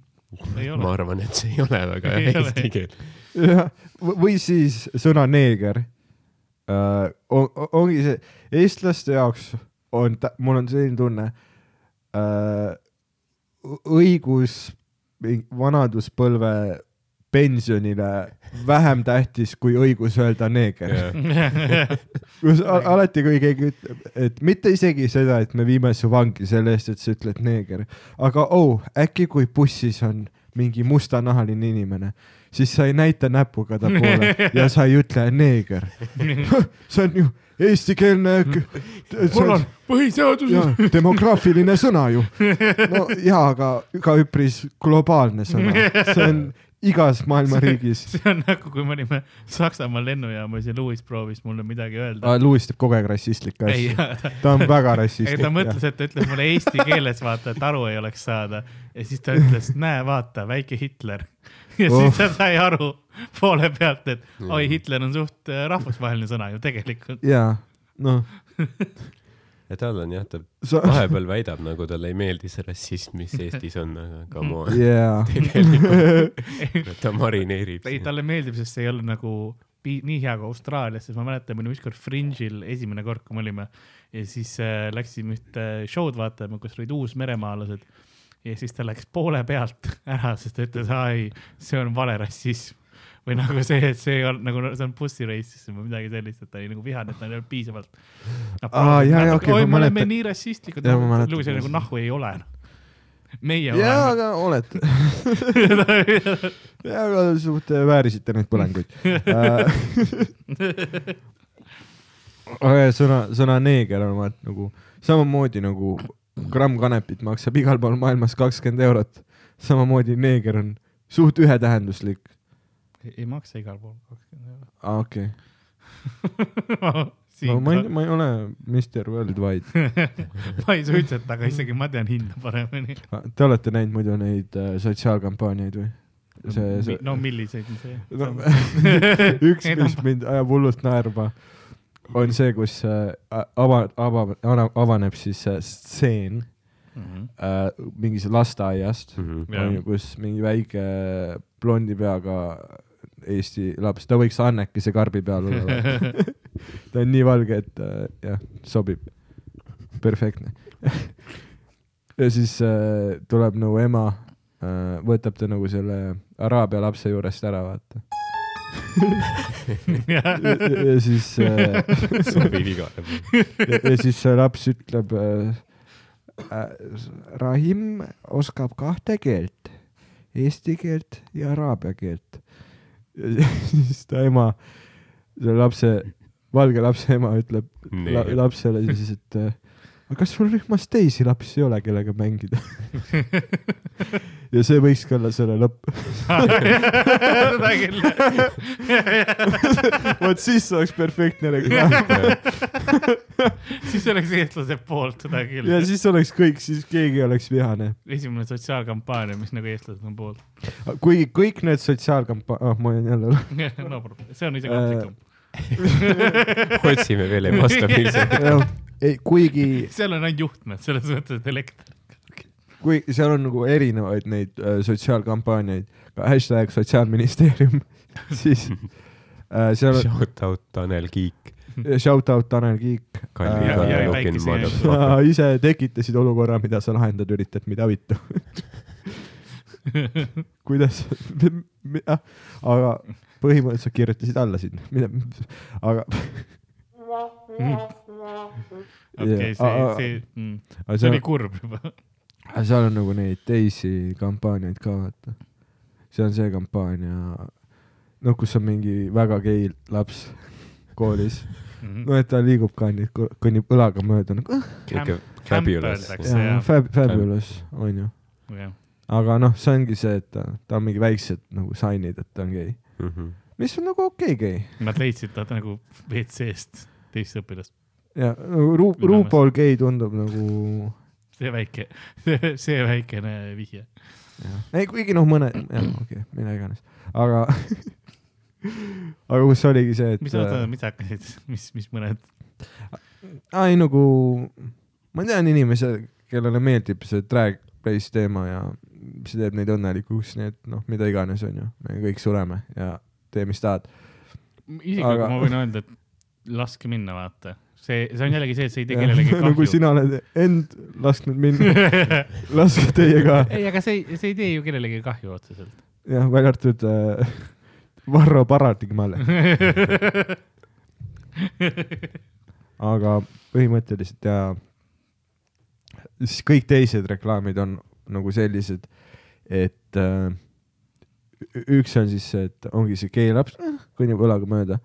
B: ei
D: ma arvan, et see ei ole väga hea eesti keel.
C: jah, või siis sõna neeger uh,. On, ongi see, eestlaste jaoks on, mul on selline tunne uh,, õigus vanaduspõlve pensionile vähem tähtis kui õigus öelda neeger. kus al- alati, kui keegi ütleb, et mitte isegi seda, et me viime su vangi selle eest, et sa ütled neeger, aga oh, äkki kui bussis on mingi mustanahaline inimene, siis sa ei näita näpuga ta poole ja sa ei ütle neeger. see on ju eestikeelne.
B: mul on põhiseaduses.
C: demograafiline sõna ju. no jaa, aga ka üpris globaalne sõna, see on igas maailma riigis.
B: see on nagu, kui me olime Saksamaa lennujaamas ja Louis proovis mulle midagi öelda.
C: Louis teeb kogu aeg rassistlikke
B: ei
C: asju.,
B: ta,
C: on väga
B: ei
C: rassistlik
B: ta. mõtles, et ta ütles mulle eesti keeles, vaata, et aru ei oleks saada. ja siis ta ütles, näe, vaata, väike Hitler. ja
C: Oh.
B: siis ta sai aru poole pealt, et oi, Hitler on suht äh, rahvusvaheline sõna ju tegelikult.
C: jaa, noh,
D: ja tal on jah, ta
C: sa,
D: vahepeal väidab, nagu talle ei meeldi see rassism, mis Eestis on, aga come on.
C: jaa.
D: tegelikult ta marineerib
B: ei, talle meeldib, sest see ei ole nagu nii hea kui Austraalias, sest ma mäletan, me olime ükskord Fringe'il esimene kord, kui me olime ja siis äh, läksime ühte show'd vaatama, kus olid uusmeremaalased ja siis ta läks poole pealt ära, sest ta ütles, ai, see on vale rassism või nagu see, et see on nagu see on bussirassism või midagi sellist, et ta oli nagu vihane, et ta ei olnud piisavalt.
C: Jaa, jaa,
B: oi, me oleme nii rassistlikud
C: Jaa, ma, mäletan.
B: Luis oli nagu nahku ei ole. meie
C: jaa,
B: oleme.
C: aga olete. jaa, aga suht äh, väärisite neid põlenguid. aga sõna, sõna neeger on vaat nagu samamoodi nagu gramm kanepit maksab igal pool maailmas kakskümmend eurot. samamoodi neeger on suht ühetähenduslik.
B: Ei maksa igal pool kakskümmend
C: aa, okei
B: eurot.
C: no ma ei, ma ei ole Mr Worldwide.
B: ma ei suitseta, aga isegi ma tean hinda paremini.
C: Te olete näinud muidu neid äh, sotsiaalkampaaniaid või? see, see,
B: no milliseid see
C: no, üks, mis mind ajab hullult naerma, on see, kus äh, ava-, ava-, avaneb siis äh, stseen
B: Mhm.
C: äh, mingis lasteaiast.
B: Jah.
C: onju, kus mingi väike blondi peaga Eesti laps, ta võiks Annekese karbi peal olla. ta on nii valge, et äh, jah, sobib. perfektne. ja siis äh, tuleb nagu ema äh,, võtab ta nagu selle araabia lapse juurest ära, vaata. ja, ja siis äh,
D: sobib igale poole.
C: ja, ja siis see laps ütleb äh,, äh, Rahim oskab kahte keelt, eesti keelt ja araabia keelt. siis ta ema, selle lapse, valge lapse ema ütleb la, lapsele siis, et äh, aga kas sul rühmas teisi lapsi ei ole, kellega mängida? ja see võikski olla selle lõpp.
B: seda küll.
C: vot siis oleks perfektne reklaam.
B: siis oleks eestlase poolt seda küll
C: ja. siis oleks kõik, siis keegi ei oleks vihane.
B: esimene sotsiaalkampaania, mis nagu eestlased on poolt.
C: kuigi kõik need sotsiaalkampa-, ah ma olen jälle
B: no problem, see on isegi ohtlikum.
D: otsime veel ebastabiilset.
C: jah, ei kuigi,
B: seal on ainult juhtmed, selles mõttes, et elekter.
C: kui seal on nagu erinevaid neid äh, sotsiaalkampaaniaid, ka hashtag sotsiaalministeerium, siis äh, seal on
D: Shout out Tanel Kiik.
C: shout out Tanel Kiik äh,. Sa ise tekitasid olukorra, mida sa lahendada üritad, mida vittu. kuidas, aga põhimõtteliselt kirjutasid alla sinna, mida, aga.
B: okei, see, see,
C: aga
B: see oli
C: seal,
B: kurb juba.
C: seal on nagu neid teisi kampaaniaid ka vaata. see on see kampaania, noh, kus on mingi väga gei laps koolis,
B: Mhm.
C: no et ta liigub ka nii, kõnnib õlaga mööda nagu
D: fabulous.
C: fabulous onju. aga noh, see ongi see, et ta, ta on mingi väiksed nagu sign'id, et ta on gei,
D: Mhm.
C: mis on nagu okei okay, gei
B: nad leidsid ta nagu WC-st teist õpilast.
C: Ja nagu Ru-, RuPaul gei tundub nagu,
B: see väike, see väikene vihje.
C: ei kuigi noh, mõned, jah okei okay,, mida iganes, aga aga kus oligi see, et
B: mis oota, mis sa hakkasid, mis, mis mõned,
C: aa ei nagu, ma tean inimesi, kellele meeldib see drag race teema ja see teeb neid õnnelikuks, nii et noh, mida iganes onju, me kõik sureme ja tee, mis tahad. Aga-
B: aga... ma võin öelda, et laske minna, vaata. see, see on jällegi see, et see ei tee kellelegi
C: no kui
B: kahju.
C: sina oled end lasknud minna, laske teie ka,
B: ei, aga see, see ei tee ju kellelegi kahju otseselt.
C: jah, välja arvatud äh, Varro Paradigmale, aga põhimõtteliselt ja siis kõik teised reklaamid on nagu sellised, et äh, üks on siis see, et ongi see geelaps, kõnnib õlaga mööda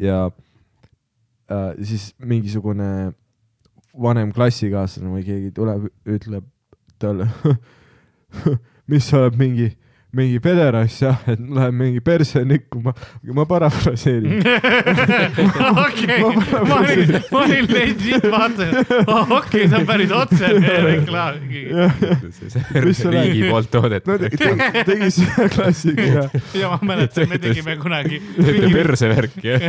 C: ja äh, siis mingisugune vanem klassikaaslane või keegi tuleb, ütleb talle, mis sa oled mingi mingi pederass jah, et läheb mingi perse nikkuma, ma parafraseerin.
B: okei, ma olin, ma olin legit vaatasin, okei, see on päris otsene reklaam.
D: Riigi poolt toodetud
C: no te- tegi, tegi seda klassika ja
B: ja ma mäletan, me tegime kunagi
D: teete
B: mingi,
D: persevärki jah?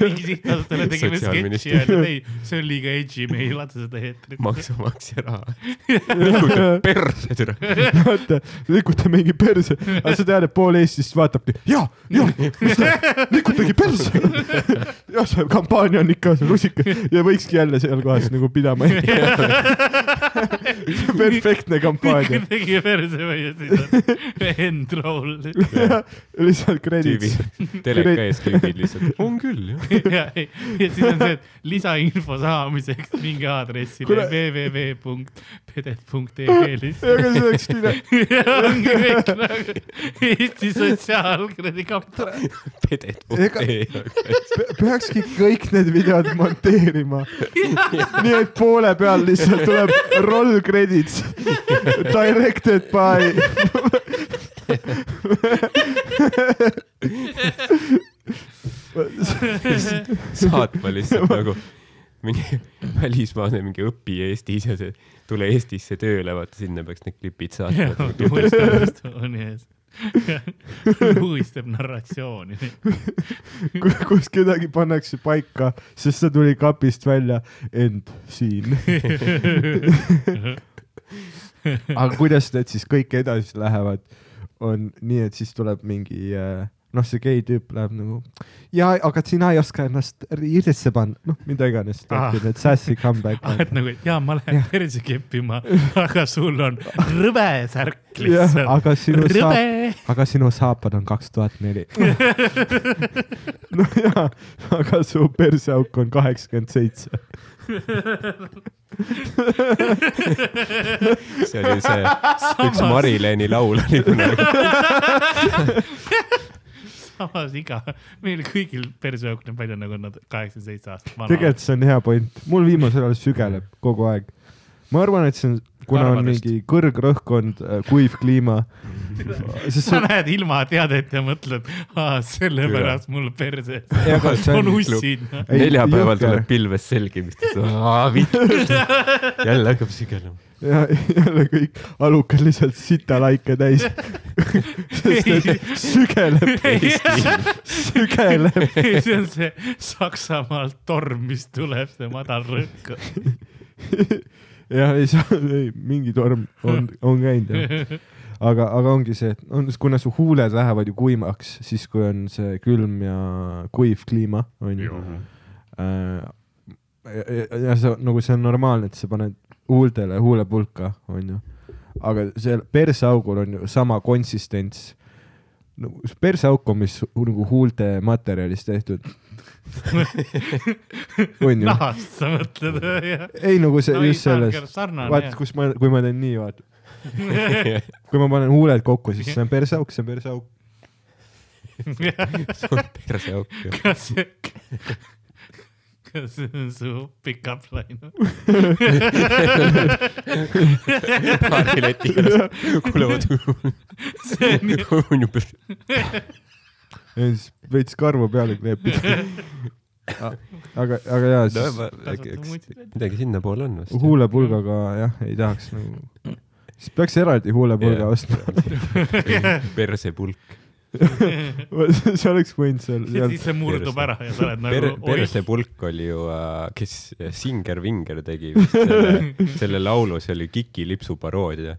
B: mingi sihtasutele tegime sketši ja öeldi, et ei, see on liiga edgy, me ei lase seda eetrit.
D: maksumaksja raha. perse türa.
C: vaata, nikuta mingi perse, aga sa tead, et pool Eestist vaatabki, ja, ja, mis ta, nikutage perse. jah, see kampaania on ikka see rusikas ja võikski jälle seal kohas nagu pidama. perfektne kampaania.
B: tegi perse või ja siis on end roll.
C: lihtsalt credits.
D: teleka ees tüübid lihtsalt. on küll jah.
B: ja, ja siis on see, et lisainfo saamiseks minge aadressile
C: Kuule-
B: www.perse pedet.ee lihtsalt.
C: aga see oleks nii,
B: ja ongi kõik nagu Eesti Sotsiaalkredi kampaania.
D: pedet.ee.
C: peakski kõik need videod monteerima. nii et poole peal lihtsalt tuleb roll credits. Directed by.
D: saatma lihtsalt nagu mingi välismaale mingi õpi Eestis ja see tule Eestisse tööle, vaata sinna peaks need klipid saatma.
B: on ees. luistab narratsiooni.
C: kus kedagi pannakse paika, sest ta tuli kapist välja, end siin. aga kuidas need siis kõik edasi lähevad, on nii, et siis tuleb mingi äh, noh, see gei tüüp läheb nagu ja aga sina ei oska ennast riidesse panna, noh, mida iganes
B: Ah.
C: tehti, need sassy
B: ah, et
C: comeback.
B: nagu, et jaa, ma lähen perse keppima, aga sul on rõve särk lihtsalt.
C: aga sinu saap, aga sinu saapad on kaks tuhat neli. no jaa, aga su perseauk on kaheksakümmend seitse.
D: see oli see üks Marileni laul oli kunagi.
B: samas iga, meil kõigil perseauk näeb välja nagu nad kaheksakümmend seitse aastat vana.
C: tegelikult see on hea point, mul viimasel ajal sügeleb kogu aeg. ma arvan, et see on, kuna on
B: Karvadest.
C: mingi kõrgrõhkond, kuiv kliima, sest
B: sa
C: see
B: näed ilmateadet ja mõtled, sellepärast mul
C: see
B: on
C: on-
B: ussid.
D: Neljapäeval tuleb pilves selgimist. jälle hakkab sügelema.
C: ja jälle kõik alukad lihtsalt sitalaike täis. sügeleb, sügeleb.
B: see on see Saksamaalt torm, mis tuleb, see madal rõhk.
C: jah, ei saa, ei mingi torm on, on käinud jah. aga, aga ongi see, et on, kuna su huuled lähevad ju kuivaks, siis kui on see külm ja kuiv kliima, onju. ja, ja see nagu see on normaalne, et sa paned huultele huulepulka, onju. aga see perseaugul on ju sama konsistents. nagu see perseauk on, mis hu- nagu huulte materjalist tehtud. on ju?
B: nahast sa mõtled või?
C: ei nagu see no, just selles, vaat kus ma, kui ma teen nii, vaata. Kui ma panen huuled kokku, siis see on perseauk, see on perseauk.
D: suur perseauk.
B: kas see, kas see on su pick-up line?
D: paari letiga kuulevad.
B: see on ju,
D: on
C: ja siis veits karvu peale kleepida. aga, aga jaa,
D: no
C: siis
D: midagi sinnapoole on vist.
C: huulepulgaga jah, ei tahaks nagu, siis peaks eraldi huulepulga ostma.
D: persepulk.
C: See oleks võinud seal,
B: siis see murdub
D: perse.
B: ära ja sa oled
D: Per-
B: nagu, oih,
D: persepulk oli ju, kes Singer Vinger tegi vist selle, selle laulu, see oli Kiki lipsu paroodia.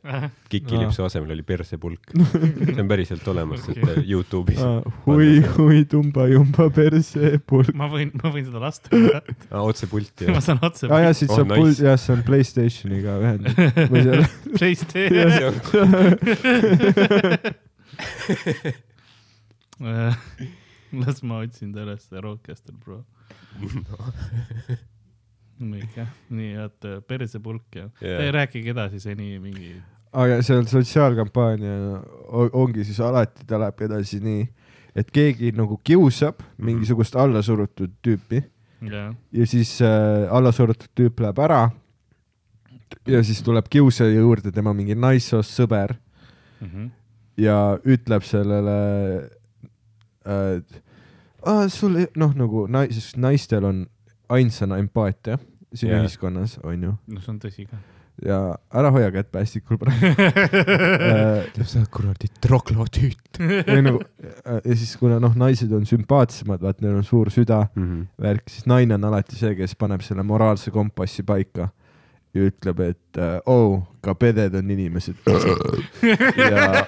D: Kiki lipsu asemel oli persepulk. see on päriselt olemas okay. Youtube'is
C: ah,. hui, hui, tumba-jumba persepulk.
B: ma võin, ma võin seda lasta
D: ah,. otse pulti
B: ma saan otse
C: aa jaa, siit
D: Oh,
C: saab
D: nice.
C: pult, jah, see on Playstationiga ühendatud
B: PlayStation. las ma otsin ta üles, Roadcaster Pro. nii, jah, nii, et persepulk ja yeah., rääkige edasi seni mingi.
C: aga seal sotsiaalkampaania ongi siis alati ta läheb edasi nii, et keegi nagu kiusab mingisugust allasurutud tüüpi
B: jah,
C: ja siis äh, allasurutud tüüp läheb ära. ja siis tuleb kiusaja juurde tema mingi naissoost sõber
B: Mhm.
C: ja ütleb sellele äh,, ah, sul noh, nagu nais, naistel on ainsana empaatia siin yeah. ühiskonnas onju
B: no see on tõsi ka.
C: ja ära hoia kätt päästikul praegu äh,
D: sa kuradi troglotüüt.
C: ei nagu äh, ja siis kuna noh, naised on sümpaatsemad, vaat neil on suur süda, värk, siis naine on alati see, kes paneb selle moraalse kompassi paika ja ütleb, et äh, oh, ka peded on inimesed. ja,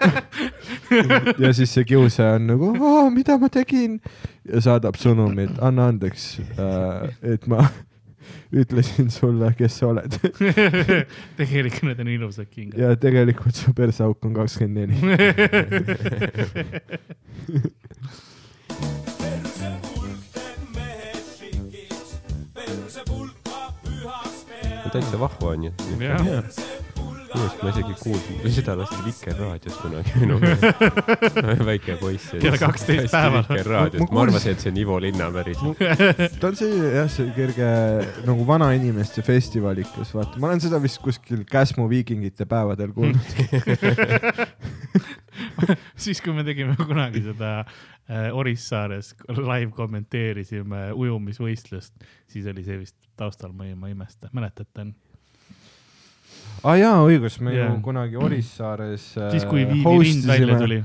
C: ja siis see kiusaja on nagu, mida ma tegin ja saadab sõnumi, et anna andeks äh,, et ma ütlesin sulle, kes sa oled
B: tegelikult need on ilusad kingad.
C: ja tegelikult su perseauk on kakskümmend neli.
D: Täitsa vahva on ju.
B: jah,
D: minu arust ma isegi kuulsin, seda lasti Vikerraadios kunagi minu meelest. väike poiss.
B: Kella 12 päeval.
D: Vikerraadios,
C: Ma
D: arvasin, et see on Ivo Linna päriselt.
C: ta on see jah, see kerge nagu vanainimeste festivalikas, vaata, ma olen seda vist kuskil Käsmu viikingite päevadel kuulnud.
B: siis, kui me tegime kunagi seda Orissaares, live kommenteerisime ujumisvõistlust, siis oli see vist taustal, ma ei, ma ei imesta, mäletate?
C: aa ah, jaa, õigus, me
B: Jaa.
C: ju kunagi Orissaares äh,
B: siis, kui Viivi Lind välja tuli.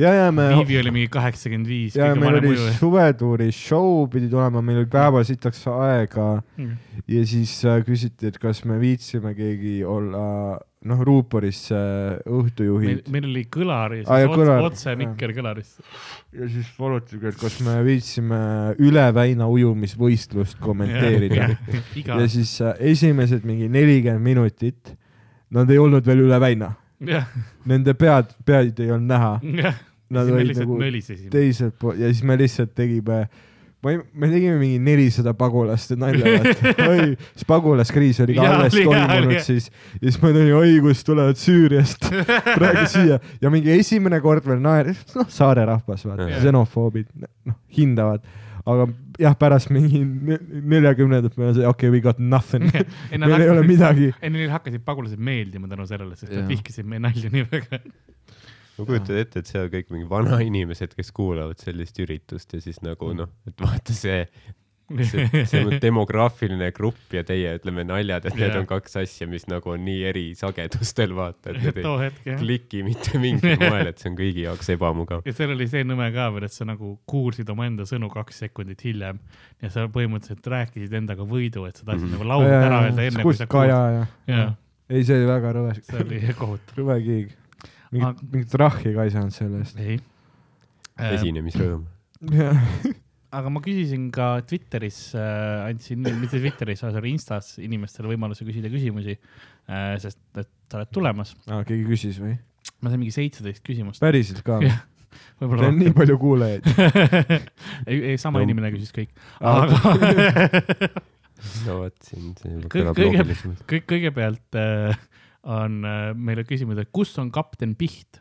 C: ja, ja me,
B: Viivi oli mingi kaheksakümmend viis,
C: ja meil oli
B: ujuja.
C: suvetuuri show pidi tulema, meil oli päeva sitaks aega
B: Mm.
C: ja siis äh, küsiti, et kas me viitsime keegi olla noh, ruuporisse äh,
B: meil
C: õhtujuhid,
B: meil oli kõlar ja
C: Aa,
B: siis
C: ja
B: otse,
C: kõlar,
B: otse mikker kõlarisse.
C: ja siis palutigi, et kas me viitsime üle väina ujumisvõistlust kommenteerida. ja, siis äh, esimesed mingi nelikümmend minutit, nad ei olnud veel üle väina, nende pead, pead ei olnud näha, nad olid
B: lihtsalt
C: nagu
B: mölisesime.
C: teiselt poolt ja siis me lihtsalt tegime, ma ei, me tegime mingi nelisada pagulaste nalja, vaata, oi, siis pagulaskriis oli ka alles toimunud siis. Ja siis ma tulin, oi, kust tulevad Süüriast, praegu siia. Ja mingi esimene kord veel naer-, noh, saare rahvas, vaata xenofoobid, noh, hindavad, aga jah, pärast mingi ne- neljakümnendat me olime, okei, we got nothing, meil ei ole midagi.
B: ei, neile hakkasid pagulased meeldima tänu sellele, sest nad vihkasid meie nalju nii väga.
D: Ma kujutan ette, et seal kõik mingi vanainimesed, kes kuulavad sellist üritust ja siis nagu noh, et vaata see, see, see on demograafiline grupp ja teie ütleme naljad, et need
B: Jaa.
D: on kaks asja, mis nagu on nii eri sagedustel vaata, et need ei
B: hetk
D: kliki mitte mingil moel, et see on kõigi jaoks ebamugav.
B: ja seal oli see nõme ka veel, et sa nagu kuulsid omaenda sõnu kaks sekundit hiljem ja sa põhimõtteliselt rääkisid endaga võidu, et sa tahtsid
D: Mhm.
B: nagu laulu ära öelda enne, kui sa kuulsid.
C: ei, see oli väga rõve,
B: see oli kohutav.
C: rõve kiig. Mingit
B: Aga-,
C: mingit rahhi ka ei saanud selle eest.
B: ei.
D: esinemisrõõm.
C: jah,
B: aga ma küsisin ka Twitteris äh,, andsin, mitte Twitteris, aga Instas inimestele võimaluse küsida küsimusi äh,, sest et sa oled tulemas.
C: keegi küsis või?
B: ma sain mingi seitseteist küsimust.
C: päriselt ka või? Teil on nii palju kuulajaid.
B: ei, ei sama
D: No.
B: inimene küsis kõik,
C: Aa,
B: aga
D: no vot, siin see juba
B: Kõige-
D: kõlab loogilisemalt.
B: kõik, kõigepealt äh, on äh, meile küsimus, et kus on kapten Piht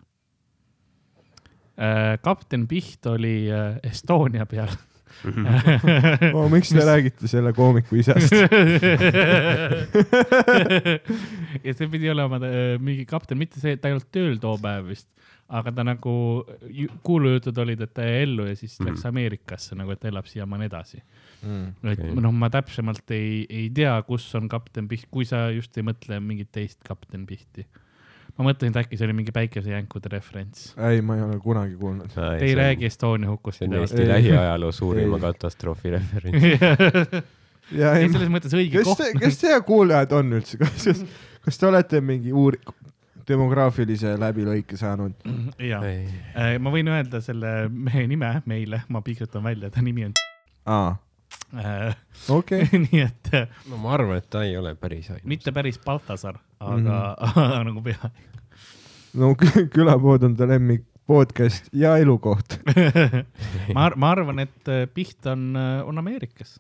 B: äh,? kapten Piht oli äh, Estonia peal
C: oh,. miks te räägite selle koomiku isast?
B: ja see pidi olema mingi kapten, mitte see, ta ei olnud tööl too päev vist, aga ta nagu, kuulujutud olid, et ta jäi ellu ja siis läks
D: Mhm.
B: Ameerikasse nagu, et elab siiamaani edasi.
C: Mm.
B: et
D: Okei.
B: noh, ma täpsemalt ei, ei tea, kus on kapten Piht, kui sa just ei mõtle mingit teist kapten Pihti. ma mõtlesin, et äkki see oli mingi päikesejänkude referents.
C: ei, ma ei ole kunagi kuulnud.
B: Te ei räägi Estonia hukust
D: see on. Eesti lähiajaloo suurima
C: Ei.
D: katastroofi referents.
C: ja
B: ei,
C: ei,
B: selles mõttes õige
C: kes
B: koht
C: kes teie kuulajad on üldse, kas, kas, kas te olete mingi uur-, demograafilise läbilõike saanud?
B: ja, ma võin öelda selle mehe nime meile, ma pikutan välja, ta nimi on
C: aa,
B: äh,.
C: okei.
B: nii et äh,
D: no ma arvan, et ta ei ole päris ainus.
B: mitte päris Baltasar, aga mm. nagu peaaegu.
C: no kü- külapood on ta lemmik podcast ja elukoht
B: ma, ma arvan, et äh, Piht on, on Ameerikas,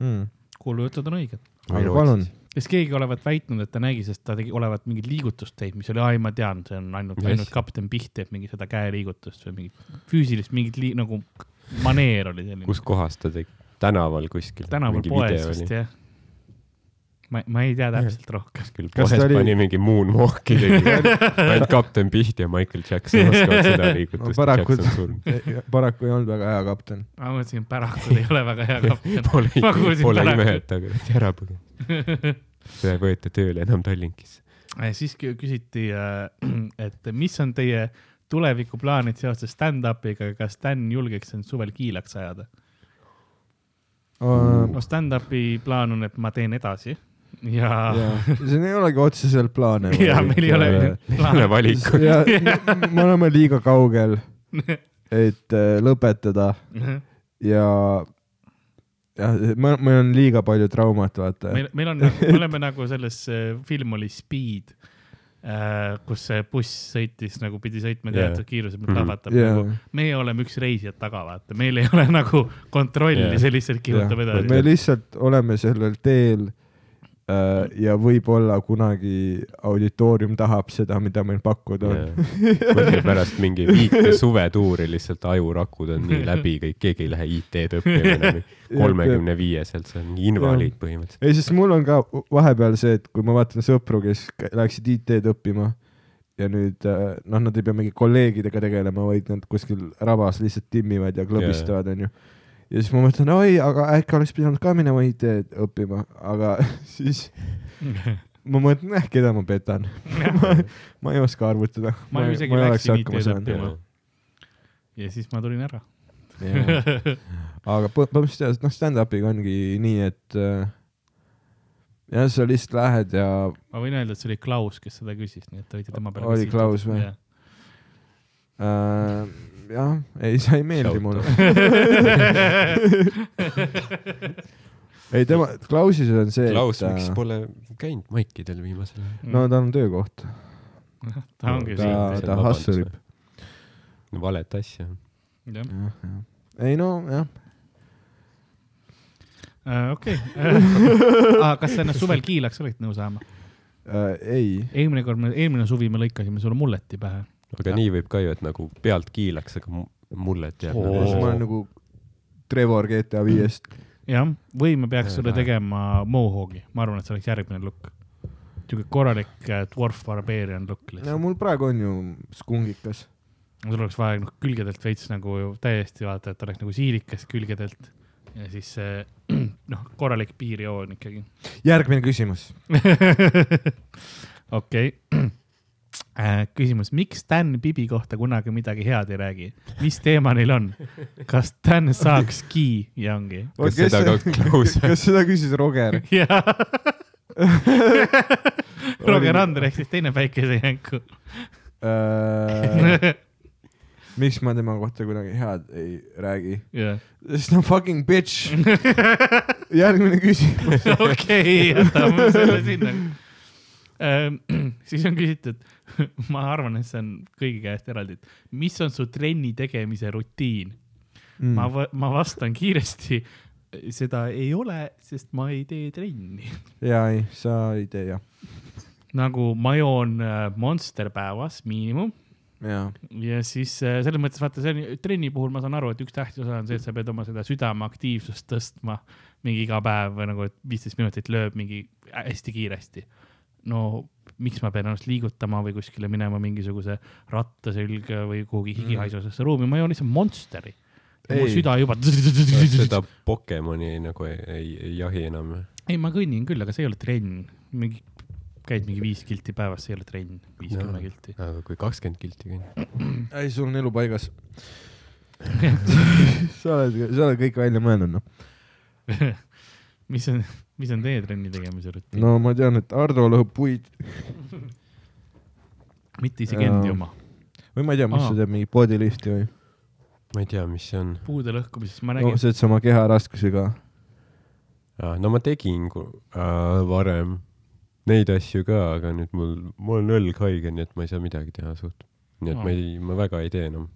C: mm..
B: kuulujutud on õiged.
C: palun,
B: kas keegi olevat väitnud, et ta nägi, sest ta tegi, olevat mingit liigutust teinud, mis oli, ai ma tean, see on ainult yes., ainult kapten Piht teeb mingi seda käeliigutust või mingit füüsilist mingit lii, nagu maneer oli selline.
D: kus kohas ta tegi? Tänaval kuskil?
B: tänaval poes vist jah. ma, ma ei tea täpselt rohkem.
D: kuskil
C: Kas
D: poes
C: ta oli-
D: pani mingi moonwalk'i tegi. ainult kapten Piht ja Michael Jackson oskavad seda
C: no,
D: liigutust.
C: paraku
D: Jackson surnud.
C: paraku ei olnud väga hea kapten.
B: ma mõtlesin, et Pärakud ei ole väga hea kapten.
D: Pole,
B: Ma kuulsin
D: pole ime, et ta kuradi ära põgenes. seda ei võeta tööle enam Tallinkisse.
B: Äh, siis kü- küsiti, et mis on teie tulevikuplaanid seoses stand-up'iga, kas Sten julgeks end suvel kiilaks ajada? No stand-up'i plaan on, et ma teen edasi ja, ja.,
C: siin ei olegi otseselt plaane.
B: ja meil ei ole plaani.
D: valikut.
C: ja me oleme liiga kaugel, et äh, lõpetada ja, jah, ma, meil on liiga palju traumat, vaata.
B: meil, meil on, me oleme nagu selles, film oli Speed, kus see buss sõitis nagu pidi sõitma
D: Jaa.
B: teatud kiirusel, mida
D: Mhm.
B: lahvatab
C: Jaa.
B: nagu. meie oleme üks reisijad taga, vaata, meil ei ole nagu kontrolli
D: Jaa.
B: see lihtsalt kihutab edasi.
C: me lihtsalt oleme sellel teel Äh, ja võib-olla kunagi auditoorium tahab seda, mida meil pakkuda on.
D: mõtle pärast mingi viite suvetuuri lihtsalt ajurakud on nii läbi kõik, keegi ei lähe IT-d õppima enam. kolmekümne viieselt, see on invaliid põhimõtteliselt.
C: ei, sest mul on ka vahepeal see, et kui ma vaatan sõpru, kes läksid IT-d õppima ja nüüd äh, noh, nad ei pea mingi kolleegidega tegelema, vaid nad kuskil rabas lihtsalt timmivad ja klõbistavad, onju. Ja siis ma mõtlen, oi, aga äkki oleks pidanud ka minema IT-d õppima, aga siis ma mõtlen, eh, keda ma petan. ma, ma ei oska arvutada.
B: Ma ju isegi läksin IT-d õppima. ja siis ma tulin ära.
C: aga põ- põhimõtteliselt noh, stand-up'iga ongi nii, et äh, jah, sa lihtsalt lähed ja
B: ma võin öelda, et see oli Klaus, kes seda küsis, nii et te võite tema peale.
C: Oli Klaus või? äh, jah, ei, sa ei meeldi
D: Shout
C: mulle. ei tema, Klausis on see,
D: Klaus,
C: et
D: miks
C: äh,
D: pole käinud maikidel viimasel ajal?
C: no tal on töökoht,
B: ta ongi
C: ta-
B: siin.
D: see on
C: ta hustleb.
D: valet asja.
B: jah,
C: jah, ei no jah,
B: okei. kas sa ennast suvel kiilaks olid nõus ajama?
C: äh, ei,
B: eelmine kord, eelmine suvi me lõikasime sulle mulleti pähe.
D: Aga nii võib ka ju, et nagu pealt kiilaks, aga mu- mullet jääb
C: siis ma olen nagu Trevor GTA viiest.
B: jah, või me peaks sulle tegema mohawk'i, ma arvan, et see oleks järgmine look. niisugune korralik äh, dwarf barbarian look
C: no
B: lihtsalt.
C: mul praegu on ju skungikas.
B: sul oleks vaja noh, külgedelt veits nagu ju täiesti vaata, et oleks nagu siilikas külgedelt ja siis see noh, korralik piirjoon ikkagi.
C: järgmine küsimus.
B: okei. küsimus, miks Dan Bibi kohta kunagi midagi head ei räägi? mis teema neil on? kas Dan saaks ki ja ongi?
D: kas seda ka Klaus
C: kas seda küsis Roger?
B: jaa. Roger Ander ehk siis teine päikesejänku.
C: Äh, miks ma tema kohta kunagi head ei räägi?
B: jah,
C: sest no fucking bitch. järgmine küsimus.
B: okei, jätame selle sinna. siis on küsitud, ma arvan, et see on kõigi käest eraldi, et mis on su trenni tegemise rutiin?
C: Mm.
B: ma, ma vastan kiiresti, seda ei ole, sest ma ei tee trenni.
C: ja ei, sa ei tee jah.
B: nagu ma joon äh, Monster päevas miinimum
C: ja,
B: ja siis äh, selles mõttes vaata, see on trenni puhul ma saan aru, et üks tähtis osa on see, et sa pead oma seda südameaktiivsust tõstma mingi iga päev või nagu, et viisteist minutit lööb mingi hästi kiiresti. no miks ma pean ennast liigutama või kuskile minema mingisuguse ratta külge või kuhugi higihaisusesse ruumi, ma joon lihtsalt Monsteri. mu süda juba.
D: seda Pokemoni nagu ei, ei, ei jahi enam.
B: ei, ma kõnnin küll, aga see ei ole trenn, mingi, käid mingi viis kilti päevas, see ei ole trenn, viis kümme kilti.
D: aga kui kakskümmend kilti käin.
C: ei sul on elu paigas. sa oled, sa oled kõik välja mõelnud noh.
B: mis on, mis on teie trenni tegemise rutiin?
C: no ma tean, et Ardo lõhub puid
B: mitte isegi endi oma.
C: või ma ei tea, mis
B: Aa.
C: sa teed, mingi bodylifti või?
D: ma ei tea, mis see on.
B: puude lõhkumises ma
C: no
B: nägin no,,
C: see, et sa oma keha raskusega.
D: no ma tegin äh, varem neid asju ka, aga nüüd mul, mul on õlg haige, nii et ma ei saa midagi teha suht. nii et
B: Aa.
D: ma ei, ma väga ei tee enam.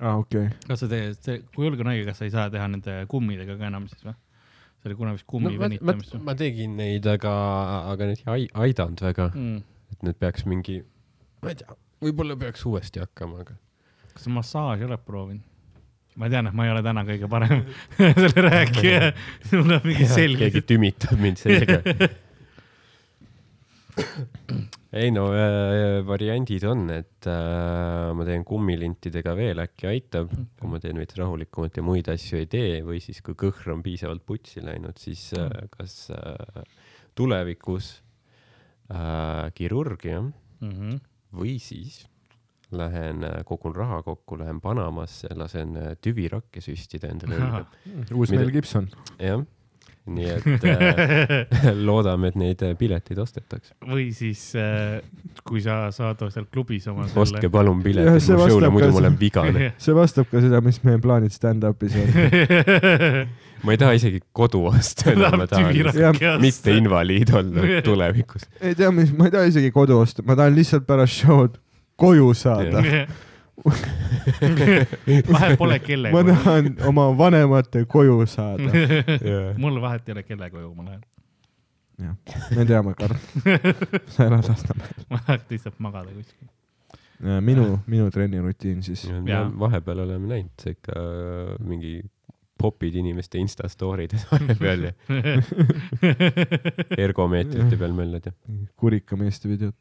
C: aa, okei okay..
B: kas sa teed, kui õlg on haige, kas sa ei saa teha nende kummidega ka enam siis või? See oli kunagi vist
D: no,
B: kummi
D: ma,
B: venitamist
D: ma tegin neid, aga, aga need ei ai- aidanud väga,
B: Mm.
D: et need peaks mingi, ma ei tea, võib-olla peaks uuesti hakkama, aga
B: kas sa massaaži oled proovinud? ma tean, et ma ei ole täna kõige parem selle rääkija, mul on mingi selg
D: keegi. tümitab mind selga. ei no äh, variandid on, et äh, ma teen kummilintidega veel, äkki aitab kui ma teen veits rahulikumalt ja muid asju ei tee või siis, kui kõhr on piisavalt putsi läinud, siis äh, kas äh, tulevikus äh, kirurgia
B: Mhm.
D: või siis lähen äh, kogun raha kokku, lähen Panamasse, lasen äh, tüvirakke süstida endale õlga.
C: uus
D: Mida-
C: Mel Gibson.
D: jah, nii et äh, loodame, et neid äh, pileteid ostetakse.
B: või siis, kui sa saad seal klubis oma
D: ostke palun piletid
C: see
D: mu show'le,
C: vastab
D: muidu
C: ka
D: ma olen vigane.
C: see vastab ka seda, mis meie plaanid stand-up'is on.
D: ma ei taha isegi kodu osta enam, ma tahan mitte invaliid olla tulevikus.
C: ei tea, mis, ma ei taha isegi kodu osta, ma tahan lihtsalt pärast show'd koju saada.
B: vahet pole
C: ma
B: kellega.
C: tahan oma vanemate koju saada.
B: mul vahet ei ole, kelle koju ma lähen.
C: jah, me teame, Karl, sa elad Lasnamäel.
B: ma tahaks lihtsalt magada kuskil.
C: minu, minu trennirutiin siis.
D: Vahepeal oleme näinud ikka äh, mingi popid inimeste Insta story des vahepeal ja ergomeetrite peal möllad ja.
C: kurikameeste videod.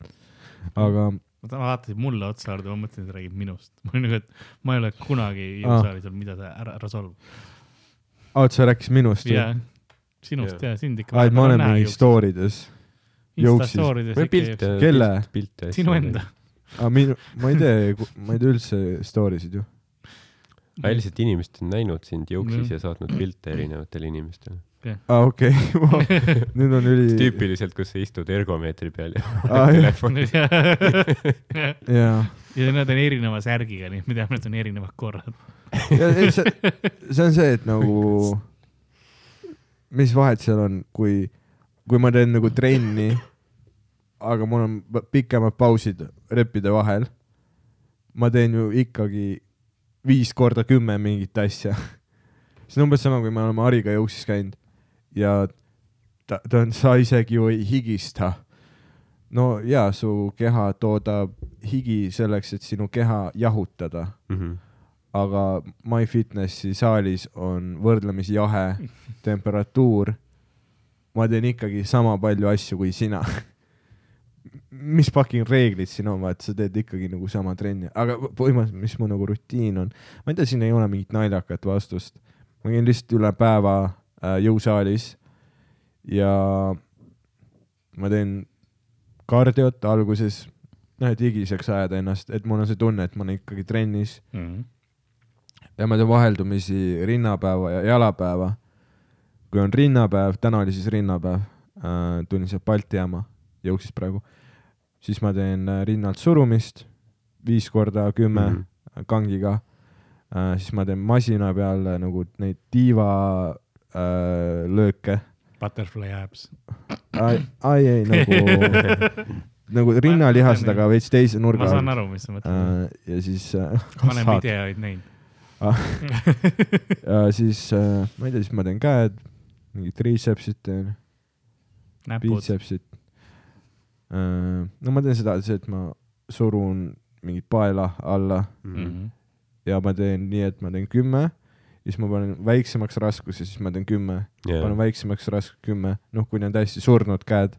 C: aga
B: ma vaatasin mulle otsa juurde, ma mõtlesin, et ta räägib minust. ma olin nagu, et ma ei ole kunagi jõusaalis olnud, mida sa ära, ära solvu.
C: oot, sa rääkisid minust
B: jaa, sinust ja sind ikka.
C: aa, et ma olen mingi story des.
D: või pilte.
C: Kelle?
D: pilte.
B: sinu enda.
C: aga minu, ma ei tee, ma ei tee üldse story sid ju.
D: välised inimesed on näinud sind jooksis ja saatnud pilte erinevatele inimestele.
C: aa, okei, nüüd on üli.
D: tüüpiliselt, kus sa istud ergomeetri peal ja
C: jah.
D: telefoni.
B: ja nad on erineva särgiga, nii et me teame, et on erinevad korrad.
C: see, see on see, et nagu, mis vahet seal on, kui, kui ma teen nagu trenni, aga mul on pikemad pausid reppide vahel. ma teen ju ikkagi viis korda kümme mingit asja. see on umbes sama, kui me oleme Hariga jooksis käinud ja ta, ta on, sa isegi ju ei higista. no jaa, su keha toodab higi selleks, et sinu keha jahutada
D: Mhm.
C: aga MyFitnessi saalis on võrdlemisi jahe temperatuur. ma teen ikkagi sama palju asju kui sina. mis fucking reeglid siin on, vaata, sa teed ikkagi nagu sama trenni, aga põhimõtteliselt, mis mu nagu rutiin on, ma ei tea, siin ei ole mingit naljakat vastust. ma käin lihtsalt üle päeva jõusaalis ja ma teen kardiot alguses, noh, et higiseks ajada ennast, et mul on see tunne, et ma olen ikkagi trennis ja ma teen vaheldumisi rinnapäeva ja jalapäeva. kui on rinnapäev, täna oli siis rinnapäev äh,, tulin sealt Balti jaama, jooksis praegu, siis ma teen äh, rinnalt surumist viis korda kümme mm. -hmm. kangiga äh,, siis ma teen masina peal äh, nagu neid tiiva äh, lööke.
B: Butterfly abs.
C: ai, ai ei nagu, nagu rinnalihased, aga veits teise nurga
B: ma saan aru, mis sa mõtled.
C: ja siis äh,
B: ma olen videoid näinud.
C: ja siis äh, ma ei tea, siis ma teen käed, mingid triitsepsid teen, biitsepsid äh,. no ma teen seda, see, et ma surun mingit paela alla
B: Mhm.
C: ja ma teen nii, et ma teen kümme, siis ma panen väiksemaks raskuse, siis ma teen kümme, panen väiksemaks raskuse kümme, noh, kuni on täiesti surnud käed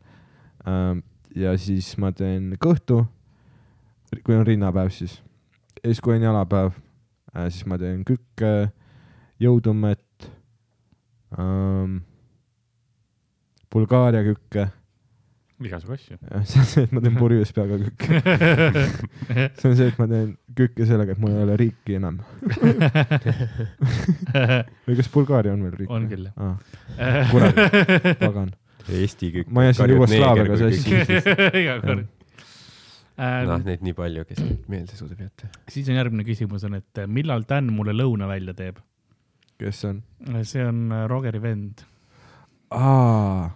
C: äh,. ja siis ma teen kõhtu, kui on rinnapäev siis. ja siis, kui on jalapäev äh,, siis ma teen kükke, jõutummet ähm,, Bulgaaria kükke,
B: igasugu asju.
C: see on see, et ma teen purjus peaga kükke. see on see, et ma teen kükke sellega, et mul ei ole riiki enam. või kas Bulgaaria on veel riik?
B: on küll,
C: ah,.
B: jah.
C: kurat, pagan.
D: Eesti kõik.
C: Ma ajasin Jugoslaaviaga sassi.
B: iga kord.
D: noh, neid nii palju, kes neid meelde suudab jätta.
B: siis on järgmine küsimus on, et millal Dan mulle lõuna välja teeb?
C: kes see on?
B: see on äh, Rogeri vend.
C: aa.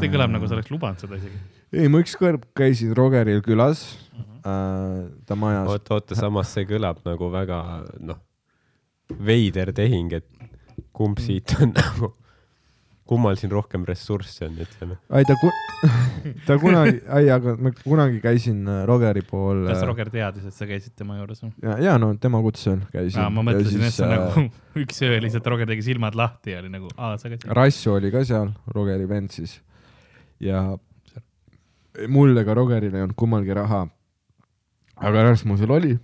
B: See kõlab nagu sa oleks lubanud seda isegi.
C: ei, ma ükskord käisin Rogeril külas
B: Mhm.
C: äh,, ta majas.
D: oota, oota, samas see kõlab nagu väga, noh, veider tehing, et kumb siit on nagu, kummal siin rohkem ressursse on, ütleme.
C: ai, ta ku-, ta kunagi, ai, aga ma kunagi käisin äh, Rogeri pool.
B: kas Roger teadis, et sa käisid tema juures või?
C: ja, ja no tema kutsel käisin.
B: ma mõtlesin, et see
C: äh,
B: nagu üks öö lihtsalt Roger tegi silmad lahti ja oli nagu, aa, sa käisid.
C: Rassu oli ka seal, Rogeri vend siis. ja mul ega Rogeril ei olnud kummalgi raha. aga Rasmusel oli,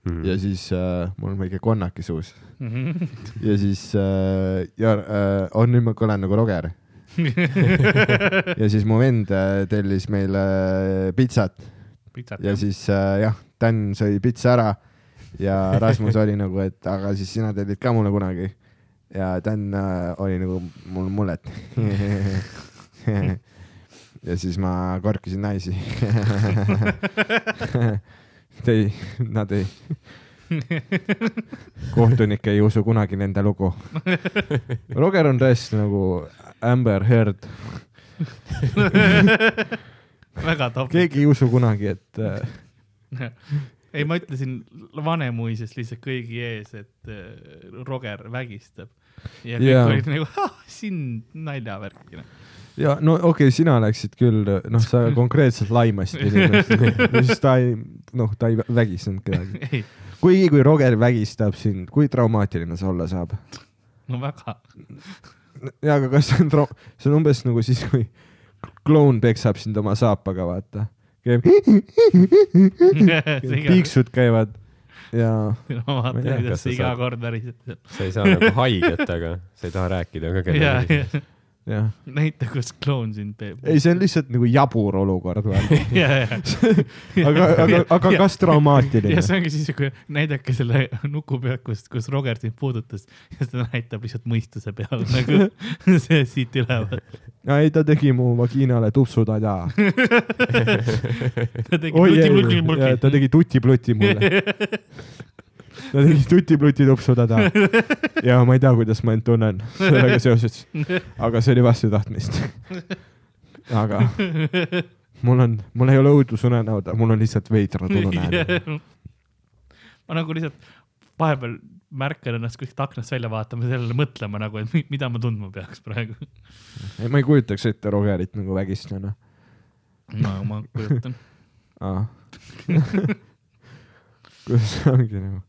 C: Naturali
D: Mhm.
C: ja siis äh, mul on väike konnaki suus
B: Mhm.
C: ja siis äh, ja äh, on nüüd ma kõlan nagu Roger ja siis mu vend äh, tellis meile äh, pitsat
B: pitsat.
C: ja siis äh, jah, Dan sõi pitsa ära ja Rasmus oli nagu, et aga siis sina tellid ka mulle kunagi. ja Dan äh, oli nagu mul mullet. ja siis ma korkisin naisi. ei, nad ei, kohtunik ei usu kunagi nende lugu. Roger on tõesti nagu Amber Heard,
B: väga top.
C: keegi ei usu kunagi, et äh,
B: ei, ma ütlesin Vanemuisest lihtsalt kõigi ees, et äh, Roger vägistab. ja kõik
C: Jaa.
B: olid nagu, sind naljavärkina.
C: Ja no okei okay,, sina läksid küll, noh, sa konkreetselt laimasid inimest, siis ta ei, noh, ta ei vä- vägistanud kedagi. kuigi, kui Roger vägistab sind, kui traumaatiline see olla saab?
B: no väga.
C: ja aga kas see on trau-, see on umbes nagu siis, kui kloun peksab sind oma saapaga, vaata. käib, piiksud käivad ja
B: ma vaatan,
C: Ma ei tea,
B: kuidas sa iga kord värised.
D: sa ei saa nagu haiget, aga sa ei taha rääkida ka
B: ja,
D: kellelegi.
B: ja
C: jah,
B: näita, kus kloun sind teeb.
C: ei, see on lihtsalt nagu jabur olukord, vaata.
B: ja, ja,
C: aga, aga, aga kas traumaatiline
B: ja? see ongi siis, kui näidake selle nuku pealt, kus, kus Roger sind puudutas ja seda näitab lihtsalt mõistuse peal nagu see siit üleval.
C: ei, ta tegi mu vagiinale tupsutada.
B: ta tegi
C: ei,
B: luti-luti-luti.
C: ta tegi tuti-pluti mulle. ta tegi tuti-pluti tupsutada. ja ma ei tea, kuidas ma end tunnen sellega seoses, aga see oli vastu tahtmist. aga mul on, mul ei ole õudusunenäod, mul on lihtsalt veidrad unenäod.
B: ma nagu lihtsalt vahepeal märkan ennast kuskilt aknast välja vaatama, sellele mõtlema nagu, et mi- mida ma tundma peaks praegu.
C: ei, ma ei kujutaks ette Rogerit nagu vägistajana.
B: no ma kujutan.
C: kuidas see ongi nagu?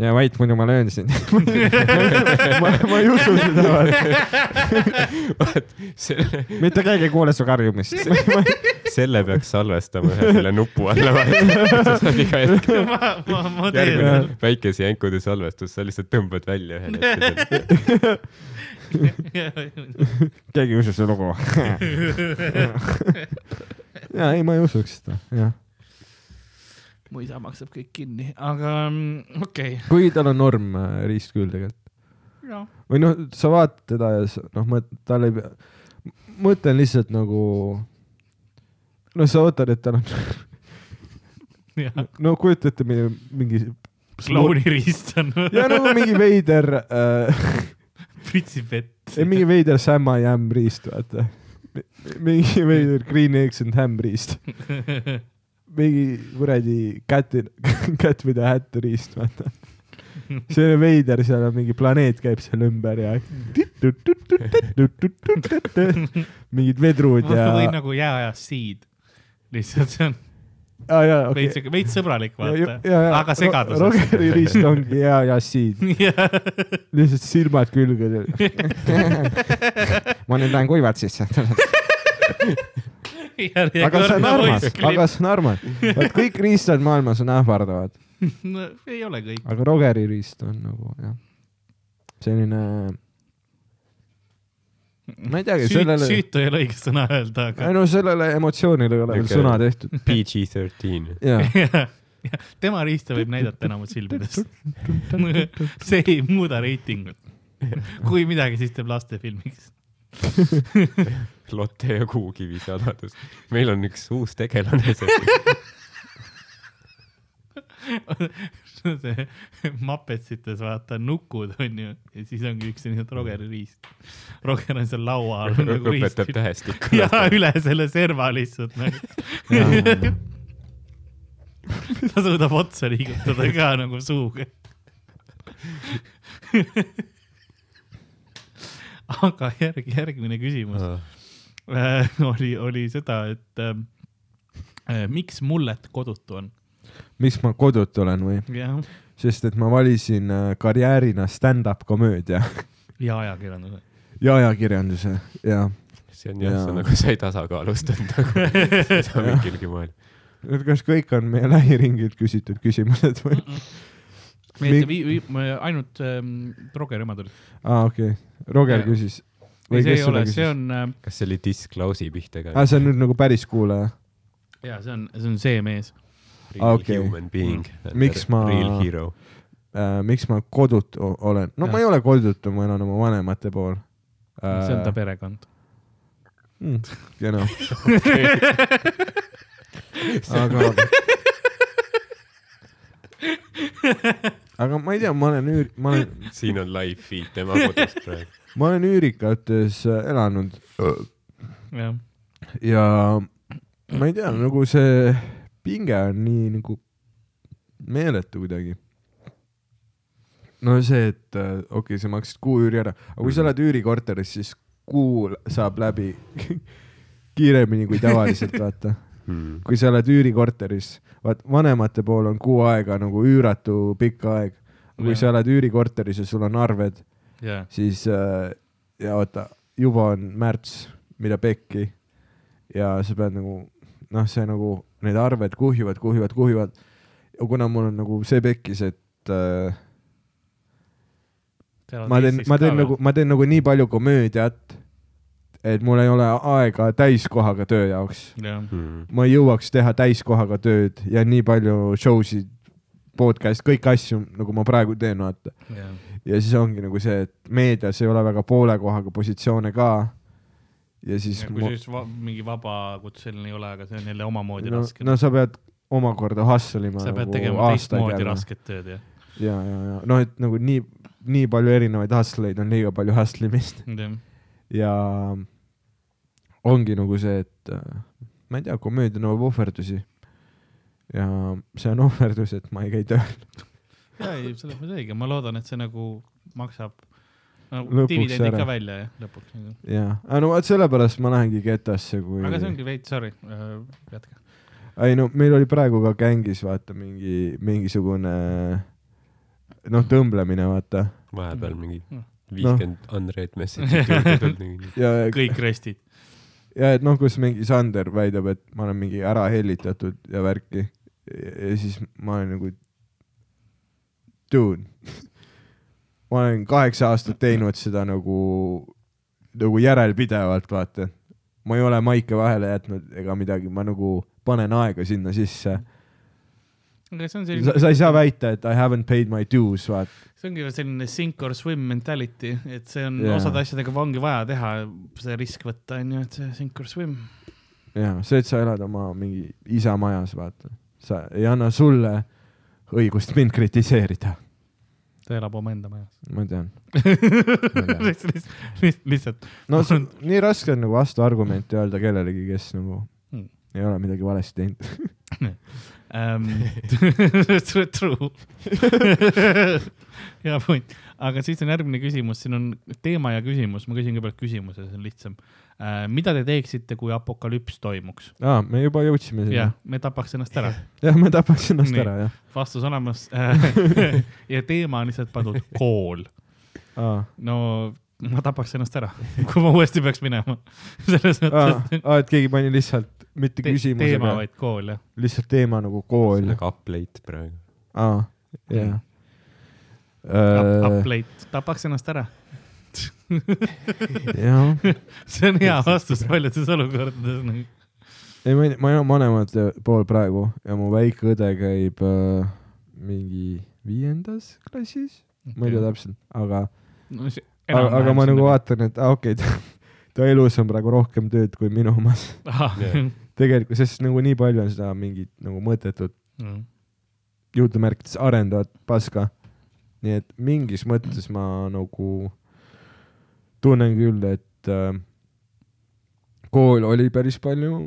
C: Ja Vait, muidu ma löön sind ma, ma ei usu seda,
D: selle,
C: mitte keegi ei kuule su karjumist.
D: selle peaks salvestama ühe selle nupu alla vahele. järgmine väikese jänkude salvestus, sa lihtsalt tõmbad välja ühel hetkel.
C: keegi ei usu seda lugu. ja ei, ma ei usuks seda, jah.
B: Mu isa maksab kõik kinni, aga mm, okei
C: kuigi tal on norm äh, riist küll tegelikult.
B: okay..
C: või noh, sa vaatad teda ja sa- noh, tal ei pea, mõte on lihtsalt nagu, no sa võtad, et tal on, no kujuta ette mingi, mingi
B: klouniriist on.
C: ja nagu mingi veider äh,
B: pritsib vett.
C: mingi veider Sam I am riist, vaata. mingi veider Green Eggs and Ham riist. Mingi kuradi cat, cat with a hat riist, vaata. see on veider, seal on mingi planeet käib seal ümber ja mingid vedrud ja
B: või, nagu jääajas siid. lihtsalt see on
C: ah, ja, okay.
B: veits, veits sõbralik
C: ja, ja,
B: vaata,
C: ja,
B: aga segaduses.
C: Rogeri riist ongi hea jassiid, lihtsalt silmad külge. ma nüüd lähen kuivad sisse. Aga see on armas, aga see on armas. vot kõik riistad maailmas on ähvardavad,
B: no, ei ole kõik.
C: aga Rogeri riist on nagu jah, selline, ma ei teagi, sellele,
B: süütu ei ole õige sõna öelda, aga
C: ei no sellele emotsioonile ei ole veel sõna tehtud.
D: PG-13.
C: jaa,
B: jah, jah, tema riista võib näidata enamus silmidest. see ei muuda reitingut. kui midagi, siis teeb lastefilmiks.
D: Lotte ja Kuukivi saladus. meil on üks uus tegelane seal.
B: see Muppetsites vaata nukud onju ja siis ongi üks selline Rogeri riist. Roger on seal laua all nagu riist
D: õpetab. tähestikku.
B: ja üle selle serva lihtsalt nagu. ta suudab otsa liigutada ka nagu suuga. aga järg, järgmine küsimus äh, oli, oli seda, et äh, äh, miks mullet kodutu on?
C: miks ma kodutu olen või?
B: jah,
C: sest et ma valisin äh, karjäärina stand-up komöödia
B: ja ajakirjanduse.
C: ja ajakirjanduse ja
D: see on jah, see
C: Jaa.
D: on nagu sa ei tasakaalustanud nagu seda mingilgi moel.
C: et kas kõik on meie lähiringilt küsitud küsimused või?
B: ainult ähm, Rogeri omad olid.
C: aa, okei okay., Roger
B: Jaa.
C: küsis.
B: ei, see ei ole, see on äh,,
D: kas see oli Disclose'i pihta ka
C: aa, see on nüüd nagu päris kuulaja.
B: ja see on, see on see mees.
D: Real
C: okei.
D: human being.
C: Miks ma-
D: Real hero.
C: Äh, miks ma kodutu olen? no
B: Jah.
C: ma ei ole kodutu, ma elan oma vanemate pool äh,.
B: see on ta perekond.
C: mm,. kena. aga, aga ma ei tea, ma olen üür-, ma olen,
D: siin on live feed tema kodust praegu.
C: Ma olen üürikates äh, elanud
B: jah,
C: ja ma ei tea, nagu see pinge on nii nagu meeletu kuidagi. no see, et äh, okei okay,, sa maksid kuu üüri ära, aga kui sa elad üürikorteris, siis kuu saab läbi kiiremini kui tavaliselt, vaata.
D: Hmm.
C: kui sa oled üürikorteris, vaat vanemate pool on kuu aega nagu üüratu pikk aeg. kui
B: Jah.
C: sa oled üürikorteris ja sul on arved,
B: jah,
C: siis äh, ja oota, juba on märts, mida pekki. ja sa pead nagu noh, see nagu need arved kuhjuvad, kuhjuvad, kuhjuvad. ja kuna mul on nagu see pekkis, et äh, ma teen, ma teen nagu, ma teen nagu nii palju komöödiat, et mul ei ole aega täiskohaga töö jaoks.
B: jah,
D: Hmm.
C: ma ei jõuaks teha täiskohaga tööd ja nii palju show sid, podcast, kõiki asju, nagu ma praegu teen, vaata.
B: jah,
C: ja siis ongi nagu see, et meedias ei ole väga poole kohaga positsioone ka. ja siis
B: kui
C: ma,
B: siis va mingi vabakutseline ei ole, aga see on jälle omamoodi
C: no,
B: raske
C: no sa pead omakorda hustle ima
B: sa pead
C: nagu
B: tegema teistmoodi rasket tööd, jah.
C: ja, ja, ja noh, et nagu nii, nii palju erinevaid hustleid on liiga palju hustle imist
B: jah,
C: ja ongi nagu see, et äh, ma ei tea, komöödia nõuab ohverdusi. Ja see on ohverdus, et ma ei käi tööl.
B: ja ei, selles mõttes õige, ma loodan, et see nagu maksab nagu
C: Lõpuks
B: dividendi
C: ära.
B: ikka välja jah, lõpuks nagu.
C: aga no vot sellepärast ma lähengi getosse, kui.
B: aga see ongi veits, sorry, jätka.
C: ei no meil oli praegu ka gängis vaata mingi, mingisugune noh, tõmblemine vaata
D: vahepeal mingi
B: Mm.
D: viiskümmend Andreet message'it juurde tulnud.
C: ja,
B: kõik restid.
C: ja et noh, kus mingi Sander väidab, et ma olen mingi ära hellitatud ja värki ja, siis ma olen nagu, dude, ma olen kaheksa aastat teinud seda nagu, nagu järelpidevalt, vaata. ma ei ole maike vahele jätnud ega midagi, ma nagu panen aega sinna sisse.
B: aga see on
C: sa,
B: selline,
C: sa ei saa väita, et I haven't paid my dues, vaata.
B: see ongi selline sink or swim mentality, et see on yeah. osade asjadega ongi vaja teha, see risk võtta onju, et see sink or swim.
C: jaa, see, et sa elad oma mingi isa majas, vaata. Sa ei anna sulle õigust mind kritiseerida,
B: ta elab omaenda majas.
C: ma tean.
B: lihtsalt, lihtsalt,
C: no see on nii raske on nagu vastuargumenti öelda kellelegi, kes nagu
B: Hmm.
C: ei ole midagi valesti teinud.
B: um, true. hea point, aga siis on järgmine küsimus, siin on teema ja küsimus, ma küsin kõigepealt küsimuse, see on lihtsam uh,. Mida te teeksite, kui apokalüps toimuks?
C: aa, me juba jõudsime sinna
B: jah., me tapaks ennast ära,
C: jah, ma tapaks ennast
B: Nii.
C: ära, jah.
B: vastus olemas ja teema on lihtsalt pandud kool.
C: aa,
B: no ma tapaks ennast ära, kui ma uuesti peaks minema. selles mõttes
C: aa, et keegi pani lihtsalt mitte
B: te, teema,
C: küsimusega,
B: vaid kool jah.
C: lihtsalt teema nagu kool.
D: nagu up-late praegu.
C: aa, jah.
B: Upplate, tapaks ennast ära.
C: jah,
B: see on hea vastus paljudes olukordades nagu..
C: ei ma ei, ma elan vanemate pool praegu ja mu väike õde käib äh, mingi viiendas klassis, ma ei tea täpselt, aga
B: no,.
C: aga, aga ma nagu. vaatan, et aa okei okay,, ta elus on praegu rohkem tööd kui minu omas. tegelikult, sest nagu nii palju on seda mingit nagu mõttetut
B: Mm.
C: jutumärkides arendavat paska. nii et mingis mõttes ma nagu tunnen küll, et äh, kool oli päris palju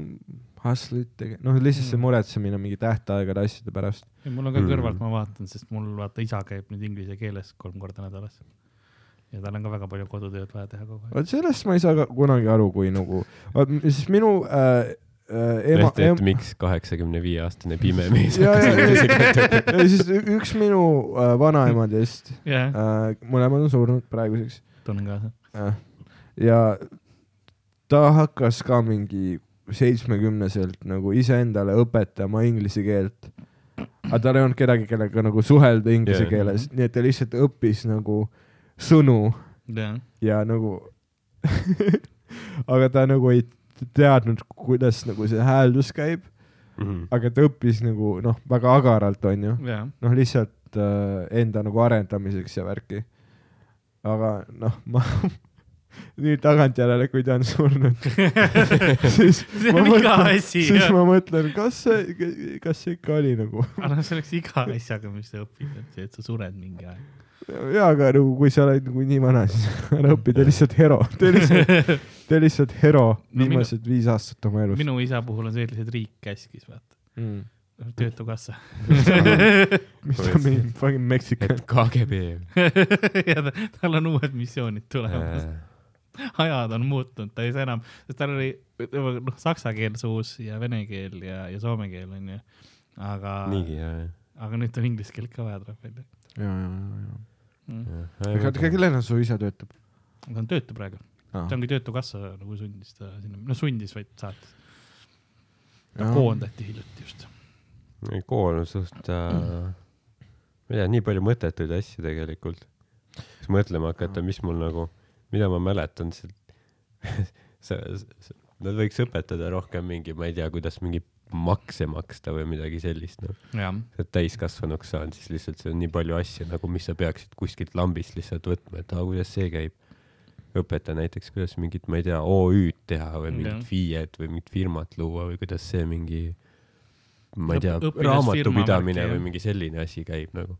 C: hustle'it tege-, noh lihtsalt see
B: Mm.
C: muretsemine mingi tähtaegade asjade pärast.
B: mul on ka
D: Mm.
B: kõrvalt, ma vaatan, sest mul vaata isa käib nüüd inglise keeles kolm korda nädalas. ja tal on ka väga palju kodutööd vaja teha kogu aeg.
C: vot sellest ma ei saa ka kunagi aru, kui nagu, siis minu äh, äh, ema,
D: et miks kaheksakümne viie aastane pime mees
C: ja,
D: hakkas
C: siis üks minu äh, vanaemadest
B: jah,
C: äh,, mõlemad on surnud praeguseks
B: tunnen kaasa.
C: Ja ta hakkas ka mingi seitsmekümneselt nagu iseendale õpetama inglise keelt. aga tal ei olnud kedagi, kellega nagu suhelda inglise yeah. keeles, nii et ta lihtsalt õppis nagu sõnu
B: jah,
C: ja nagu aga ta nagu ei teadnud, kuidas nagu see hääldus käib,
D: Mhm.
C: aga ta õppis nagu noh, väga agaralt onju,
B: jah.
C: noh lihtsalt äh, enda nagu arendamiseks ja värki. Aga noh, ma nüüd tagantjärele, kui ta on surnud, siis
B: see on iga asi,
C: siis ma mõtlen, kas see, kas see ikka oli nagu
B: aga noh, see oleks iga asjaga, mis sa õpid, et see, et sa sured mingi aeg.
C: jaa, aga nagu kui sa oled nagu nii vana, siis ära õpi, tee lihtsalt hero, tee lihtsalt, tee lihtsalt hero
B: No minu-
C: viimased viis aastat oma elust.
B: minu isa puhul on see lihtsalt riik käskis, vaata.
C: Mm.
B: Töötukassa.
C: mis ta mingi fucking Mexican
D: et. KGB.
B: ja ta, tal on uued missioonid tulemas. ajad on muutunud, ta ei saa enam, sest tal oli noh, saksa keel suus ja vene keel ja, ja soome keel onju. aga,
D: niigi jah,
B: aga nüüd on inglise keelt ka vaja tuleb välja
C: ja, ja, ja, ja.
D: jah.
C: kellena su isa töötab?
B: ta on töötu praegu,
C: Ah.
B: see ongi Töötukassa nagu sundis ta sinna, no sundis, vaid saatis. ta koondati hiljuti just.
D: Kool on suht äh,, ma ei tea, nii palju mõttetuid asju tegelikult. siis mõtlema hakata, mis mul nagu, mida ma mäletan, see, nad võiks õpetada rohkem mingi, ma ei tea, kuidas mingi makse maksta või midagi sellist, noh. oled täiskasvanuks saanud, siis lihtsalt see on nii palju asju nagu, mis sa peaksid kuskilt lambist lihtsalt võtma, et aa, kuidas see käib. õpeta näiteks, kuidas mingit, ma ei tea, OÜ-d teha või mingit FIE-d või mingit firmat luua või kuidas see mingi, ma ei tea raamatupidamine või mingi selline asi käib nagu.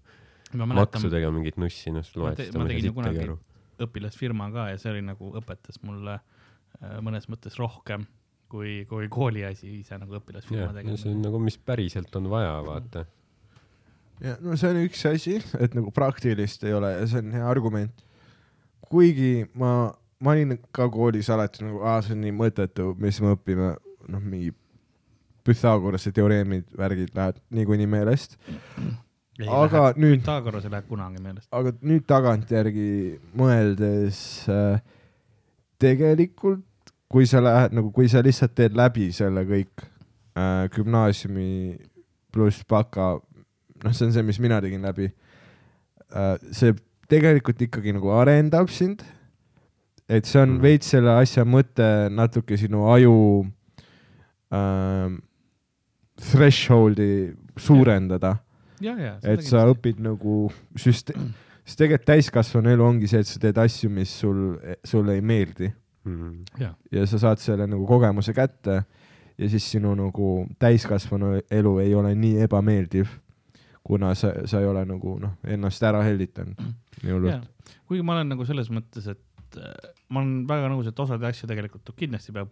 D: maksudega mingit nussi, noh,
B: Ma
D: loed seda,
B: ma
D: ei
B: tegin ju
D: saa sittagi
B: kunagi-
D: aru.
B: õpilasfirma ka ja see oli nagu õpetas mulle äh, mõnes mõttes rohkem kui, kui kooli asi ise nagu õpilasfirma
D: jah, see on. nagu, mis päriselt on vaja, vaata.
C: ja no see on üks asi, et nagu praktilist ei ole ja see on hea argument. kuigi ma, ma olin ka koolis alati nagu, aa, see on nii mõttetu, mis me õpime, noh, mingi Pythagorase teoreemid, värgid lähevad niikuinii meelest. aga nüüd,
B: Pythagoras ei lähe kunagi meelest.
C: aga nüüd tagantjärgi mõeldes äh, tegelikult, kui sa lähed nagu, kui sa lihtsalt teed läbi selle kõik äh, gümnaasiumi pluss baka, noh, see on see, mis mina tegin läbi äh,. see tegelikult ikkagi nagu arendab sind. et see on
D: Mhm.
C: veits selle asja mõte natuke sinu aju äh, threshold'i suurendada
B: ja, ja.
C: et sa õpid nagu süste-, sest tegelikult täiskasvanu elu ongi see, et sa teed asju, mis sul, sulle ei meeldi
D: Mm.
B: ja,
C: ja sa saad selle nagu kogemuse kätte ja siis sinu nagu täiskasvanu elu ei ole nii ebameeldiv, kuna sa, sa ei ole nagu noh, ennast ära hellitanud nii
B: ja
C: hullult.,
B: kuigi ma olen nagu selles mõttes, et äh, ma olen väga nõus, et osade asju tegelikult kindlasti peab,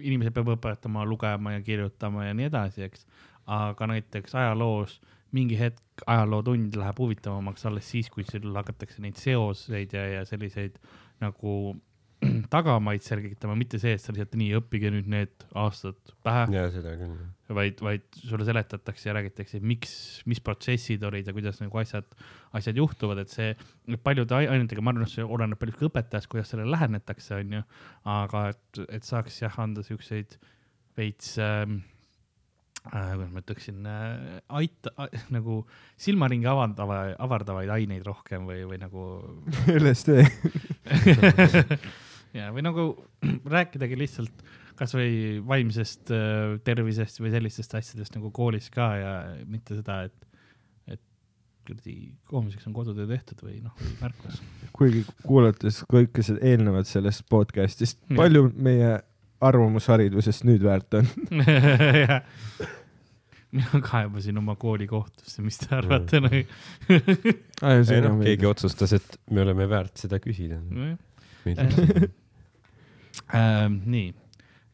B: inimesed peab õpetama lugema ja kirjutama ja nii edasi, eks. aga näiteks ajaloos mingi hetk ajalootund läheb huvitavamaks alles siis, kui sul hakatakse neid seoseid ja, ja selliseid nagu tagamaid selgitama, mitte see, et sa lihtsalt nii õppige nüüd need aastad pähe,
D: ja seda küll.
B: vaid, vaid sulle seletatakse ja räägitakse, miks, mis protsessid olid ja kuidas nagu asjad, asjad juhtuvad, et see paljude ai- ainetega, ma arvan, et see oleneb paljuski õpetajast, kuidas sellele lähenetakse, onju. aga et, et saaks jah anda siukseid veits ähm, äh,, kuidas ma ütleksin äh,, aita äh, nagu silmaringi avardava, avardavaid aineid rohkem või, või nagu
C: LSD.
B: ja, või nagu rääkidagi lihtsalt kasvõi vaimsest äh, tervisest või sellistest asjadest nagu koolis ka ja mitte seda, et, et kuradi homseks on kodutöö tehtud või noh, või märkus.
C: kuigi kuulates kõike seda eelnevat sellest podcast'ist, palju meie arvamusharidusest nüüd väärt on?
B: mina kaebasin oma kooli kohtusse, mis te arvate nagu?
D: ei noh, keegi otsustas, et me oleme väärt seda küsida.
B: ähm,. nii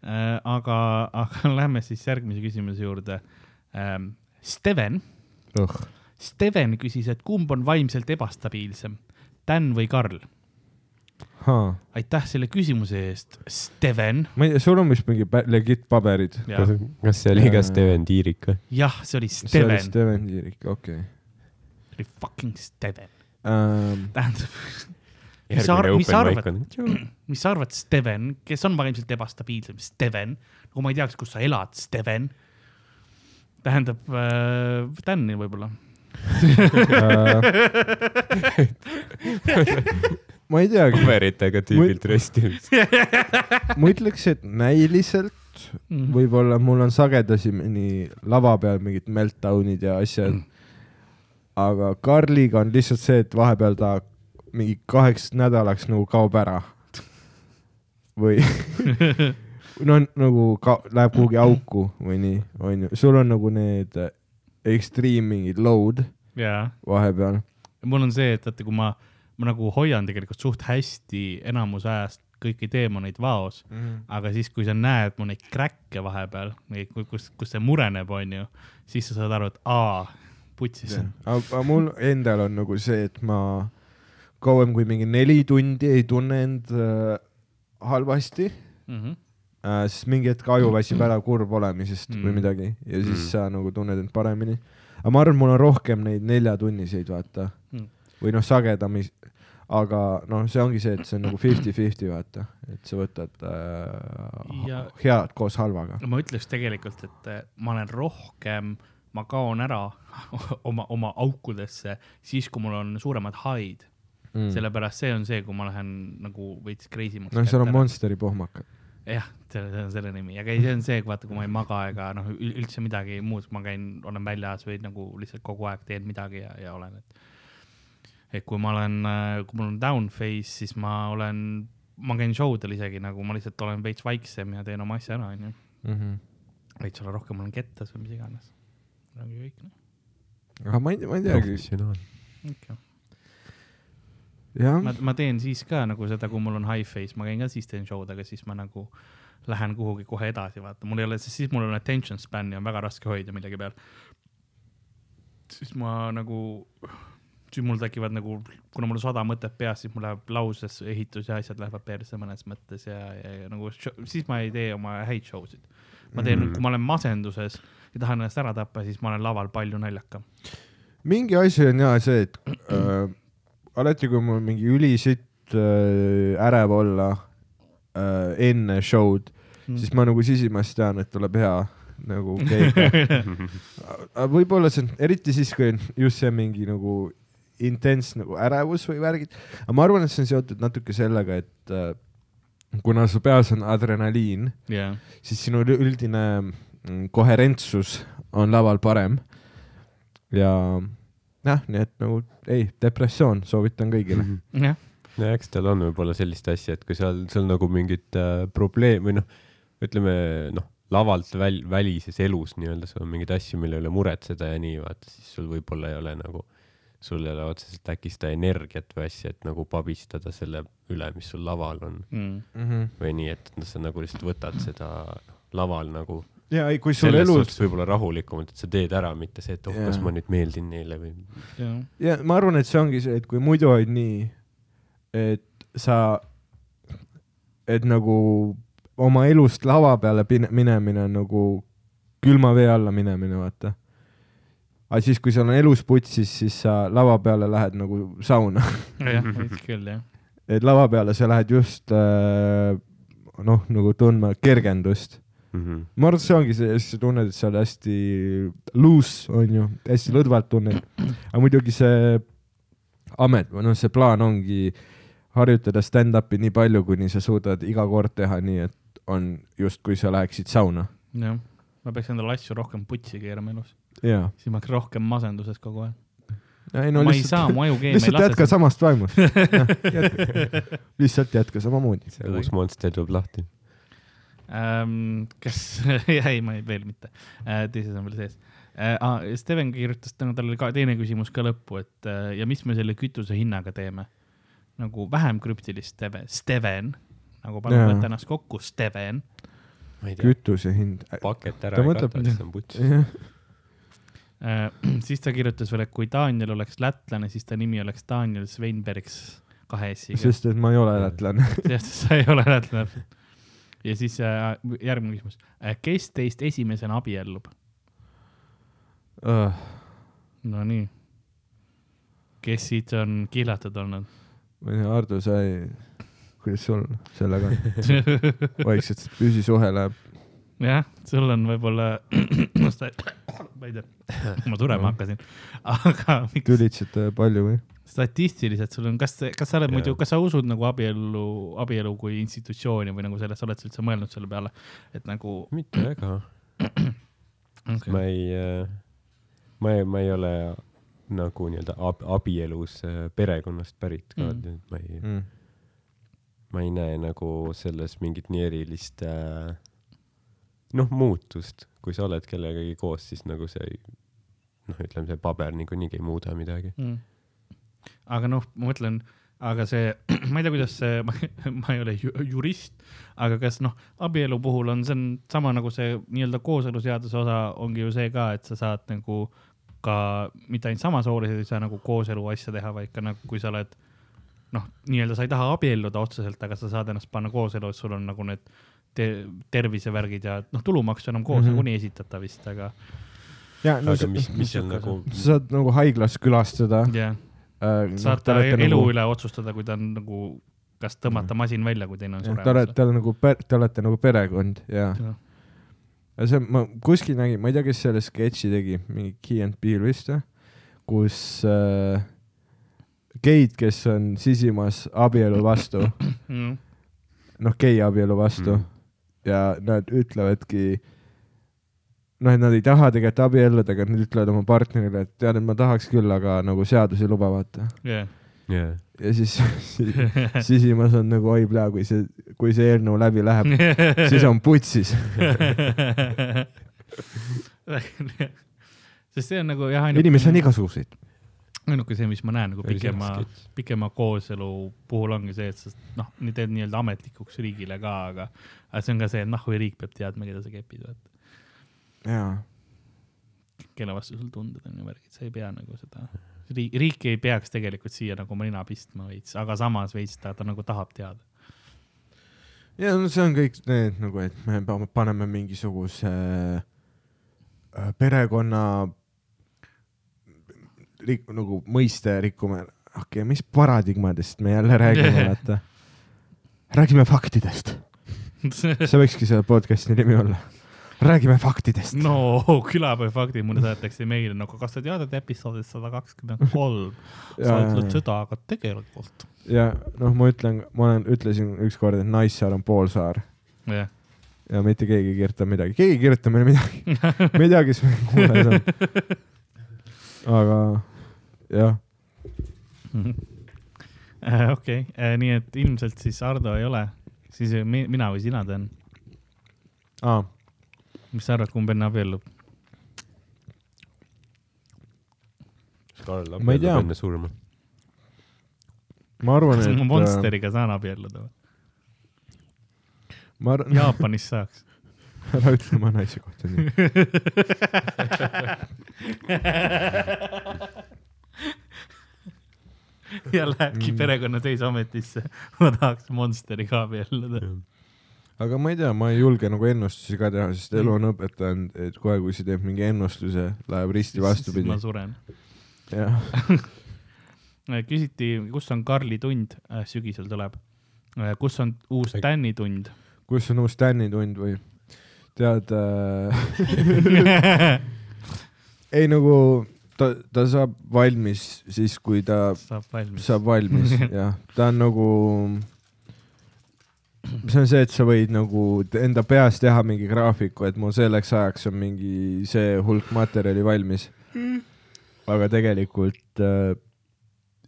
B: äh,, aga, aga lähme siis järgmise küsimuse juurde ähm,. Steven, Steven küsis, et kumb on vaimselt ebastabiilsem, Dan või Karl? aitäh selle küsimuse eest, Steven.
C: ma ei tea, sul on vist mingi legit paberid?
B: jah,
D: kas see oli ka Steven Tiirik või?
B: jah, see oli
C: see oli
B: Steven,
C: Steven Tiirik, okei
B: see oli fucking Steven.
C: okay..
B: tähendab, Mis sa ar-
D: järgmine
B: mis sa arvad? mis sa arvad, Steven, kes on vaimselt ebastabiilsem, Steven, nagu ma ei teaks, kus sa elad, Steven. tähendab äh, Dan'i võib-olla.
C: ma ei teagi,
D: paberitega tüübilt röstinud.
C: ma ütleks, et näiliselt
B: Mhm.
C: võib-olla mul on sagedasi nii lava peal mingid meltdown'id ja asjad. aga Karliga on lihtsalt see, et vahepeal ta mingi kaheks nädalaks nagu kaob ära. või no nagu ka, läheb kuhugi auku või nii, onju. sul on nagu need extreme mingid load
B: jaa,
C: vahepeal.
B: mul on see, et vaata, kui ma, ma nagu hoian tegelikult suht hästi enamus ajast kõiki teemoneid vaos, aga siis, kui sa näed mu neid kräkke vahepeal, kus, kus see mureneb, onju, siis sa saad aru, et aa, putsis.
C: aga mul endal on nagu see, et ma, kauem kui mingi neli tundi ei tunne end äh, halvasti
B: mm. -hmm.
C: äh,, siis mingi hetk aju väsib ära kurb olemisest mm.
B: Mm.
C: või midagi ja siis
D: Mm.
C: mm. sa nagu tunned end paremini. aga ma arvan, mul on rohkem neid neljatunniseid, vaata
B: Mm.
C: või noh, sagedamini. aga noh, see ongi see, et see on nagu fifty-fifty, vaata, et sa võtad äh,
B: Ja-
C: head koos halvaga.
B: ma ütleks tegelikult, et eh, ma olen rohkem, ma kaon ära oma, oma aukudesse siis, kui mul on suuremad haid mm., sellepärast see on see, kui ma lähen nagu veits crazy maks.
C: noh, seal on Monsteri pohmakad.
B: jah, on selle nimi, aga ei, see on see, vaata, kui ma ei maga ega noh, üldse midagi muud, ma käin, olen väljas või nagu lihtsalt kogu aeg teen midagi ja, ja olen, et. et kui ma olen, kui mul on down phase, siis ma olen, ma käin show del isegi nagu ma lihtsalt olen veits vaiksem ja teen oma asja ära, onju.
C: Mhm.
B: veits olla rohkem olen kettas või mis iganes. ongi kõik, noh.
C: aga ma ei, ma ei teagi,
D: professionaal.
B: ikka. ma, ma teen siis ka nagu seda, kui mul on high face, ma käin ka siis teen show'd, aga siis ma nagu lähen kuhugi kohe edasi, vaata, mul ei ole, siis mul on attention span'i on väga raske hoida millegi peal. siis ma nagu, siis mul tekivad nagu, kuna mul on sada mõtet peas, siis mul läheb lauses ehitus ja asjad lähevad perse mõnes mõttes ja, ja, ja nagu siis ma ei tee oma häid show sid. ma teen mm, -hmm. kui ma olen masenduses ja tahan ennast ära tappa, siis ma olen laval palju naljakam.
C: mingi asi on ja see, et äh, alati, kui mul mingi ülisütt äh, ärev olla äh, enne show'd mm., siis ma nagu sisimas tean, et tuleb hea nagu aga võib-olla see on, eriti siis, kui on just see mingi nagu intens nagu ärevus või värgid, aga ma arvan, et see on seotud natuke sellega, et äh, kuna su peas on adrenaliin,
B: jah,
C: siis sinu üldine mm, koherentsus on laval parem. ja jah, nii et nagu ei, depressioon soovitan kõigile.
B: jah,
D: no eks tal on võib-olla sellist asja, et kui seal, seal nagu mingit äh, probleem või noh, ütleme noh, lavalt väl, välises elus nii-öelda sul on mingeid asju, mille üle muretseda ja nii vaata, siis sul võib-olla ei ole nagu, sul ei ole otseselt äkki seda energiat või asja, et nagu pabistada selle üle, mis sul laval on
B: mm.
C: Mhm.
D: või nii, et noh, sa nagu lihtsalt võtad seda laval nagu
C: ja ei, kui sul
D: selles
C: elus
D: suhtes võib-olla rahulikumalt, et sa teed ära, mitte see, et oh, kas ma nüüd meeldin neile või
C: ja ma arvan, et see ongi see, et kui muidu on nii, et sa, et nagu oma elust lava peale minemine on nagu külma vee alla minemine, vaata. aga siis, kui sul on elus putsis, siis sa lava peale lähed nagu sauna.
B: jah, küll jah.
C: et lava peale sa lähed just äh, noh, nagu tundma kergendust.
D: mm? -hmm.
C: ma arvan, et see ongi see, siis sa tunned, et sa oled hästi loose, onju, hästi lõdvalt tunned. aga muidugi see amet või noh, see plaan ongi harjutada stand-up'i nii palju, kuni sa suudad iga kord teha nii, et on justkui sa läheksid sauna.
B: jah, ma peaks endale asju rohkem putsi keerama elus, siis ma oleks rohkem masenduses kogu aeg
C: ei
B: no,. ma ei saa, mu ajukeemia ei
C: lihtsalt
B: lase
C: jätka. samast vaimust. lihtsalt jätka samamoodi.
D: uus monster tuleb lahti.
B: ähm,. kas, ei, ma ei, veel mitte äh,, teises on veel sees äh,. Ah, Steven kirjutas, tal oli ka teine küsimus ka lõppu, et äh, ja mis me selle kütuse hinnaga teeme? nagu vähem krüptilist Steven, Steven, nagu
C: Jaa.
B: võtta ennast kokku, Steven.
C: kütuse hind.
D: paket
C: Ta
D: ära ei
C: mõtleb-
D: kata, siis on puts.
B: Äh, siis ta kirjutas veel, et kui Daniel oleks lätlane, siis ta nimi oleks Daniel Sveinbergs kahe S-iga.
C: sest et ma ei ole lätlane.
B: jah, sa ei ole lätlane. Ja siis äh, järgmine küsimus. kes teist esimesena abiellub? Nonii. kes siit on kihlatud olnud?
C: ma ei tea, Hardo, sa ei, kuidas sul sellega on? vaikselt püsisuhe läheb.
B: jah, sul on võib-olla, ma ei tea, ma surema hakkasin, aga miks
C: tülitsete palju või?
B: Statistiliselt sul on, kas, kas sa oled
D: Jaa.
B: muidu, kas sa usud nagu abiellu, abielu kui institutsiooni või nagu selles, oled sa üldse mõelnud selle peale, et nagu
D: mitte väga,
B: okay.
D: ma ei, ma ei, ma ei ole nagu nii-öelda ab, abielus äh, perekonnast pärit ka
B: Mm.
D: et ma ei mm., ma ei näe nagu selles mingit nii erilist äh, noh, muutust, kui sa oled kellegagi koos, siis nagu see ei- noh, ütleme see paber niikuinii ei muuda midagi.
B: mm.. Aga noh, ma mõtlen, aga see, ma ei tea, kuidas see, ma ei ole ju, jurist, aga kas noh, abielu puhul on, see on sama nagu see nii-öelda kooseluseaduse osa ongi ju see ka, et sa saad nagu ka mitte ainult samasoolised ei saa nagu kooselu asja teha, vaid ka nagu, kui sa oled noh, nii-öelda sa ei taha abielluda otseselt, aga sa saad ennast panna kooselu, et sul on nagu need te tervisevärgid ja noh, tulumaksu enam koos
C: Mhm.
B: nagunii ei esitata vist, aga
C: ja no
D: aga
C: sa,
D: mis, mis
B: sihuke
D: nagu,
C: sa saad nagu haiglas külastada
B: jah,
C: äh,.
B: saad ta elu nagu... üle otsustada, kui ta on nagu, kas tõmmata masin välja, kui teine on
C: te olete,
B: suremas.
C: te olete nagu, te olete nagu perekond ja.
B: Jah.
C: ja see, ma kuskil nägin, ma ei tea, kes selle sketši tegi, mingi Key and Peele vist või, kus äh, geid, kes on sisimas abielu vastu,
B: Mm.
C: noh, gei abielu vastu
D: Mm.
C: mm. ja nad ütlevadki, noh, et nad ei taha tegelikult abielluda, aga nad ütlevad oma partnerile, et tead, et ma tahaks küll, aga nagu seadus ei luba, vaata.
B: jah,
D: jah,
C: ja siis sisimas on nagu oi plea, kui see, kui see eelnõu läbi läheb, siis on putsis.
B: sest see on nagu jah,
C: inimesi on igasuguseid.
B: ainuke see, mis ma näen nagu pikema pikema kooselu puhul ongi see, et sa noh, nii teed nii-öelda ametlikuks riigile ka, aga, aga see on ka see, et noh, või riik peab teadma, keda sa kepid, vaata. Kelle vastu sul tunded on ja värgid, sa ei pea nagu seda, riik, riik ei peaks tegelikult siia nagu nina pistma veits, aga samas veits ta, ta nagu tahab teada.
C: ja no see on kõik need nagu, et me pa- paneme mingisuguse äh, perekonna rik-, nagu mõiste rikkume. okei okay,, mis paradigmadest me jälle räägime, vaata. räägime faktidest. see võikski selle podcast'i nimi olla. Räägime faktidest.
B: no külapäeva faktid mulle saadetakse meile nagu, kas sa tead, et episoodis sada kakskümmend kolm sa ütled seda, aga tegelikult.
C: ja noh, ma ütlen, ma olen, ütlesin ükskord, et Naissaar on poolsaar.
B: Jah,
C: ja mitte keegi ei kirjuta midagi, keegi ei kirjuta meile midagi, tea, kes meil kuulajas on. aga jah,
B: Äh, okei, nii et ilmselt siis Ardo ei ole, siis mi- mina või sina teen.
C: aa,
B: mis sa arvad, kumb enne abiellub?
D: Karl
C: Ma ei tea.
D: abiellub enne surma.
C: ma arvan,
B: kas
C: et
B: ma. Monsteriga saan abielluda või?
C: ma arvan,
B: Jaapanis saaks.
C: ära ütle oma naise kohta nii.
B: ja lähebki
C: Mm.
B: perekonnaseisuametisse. ma tahaks Monsteriga abielluda.
C: Aga ma ei tea, ma ei julge nagu ennustusi ka teha, sest elu on õpetanud, et kohe, kui sa teed mingi ennustuse, läheb risti vastupidi
B: ma. suren.
C: jah,
B: küsiti, kus on Karli tund, sügisel tuleb. kus on uus Tänni tund?
C: kus on uus Tänni tund või? tead äh, ei nagu ta, ta saab valmis siis, kui ta
B: saab valmis.
C: saab valmis, jah, ta on nagu, see on see, et sa võid nagu enda peas teha mingi graafiku, et mul selleks ajaks on mingi see hulk materjali valmis. aga tegelikult äh,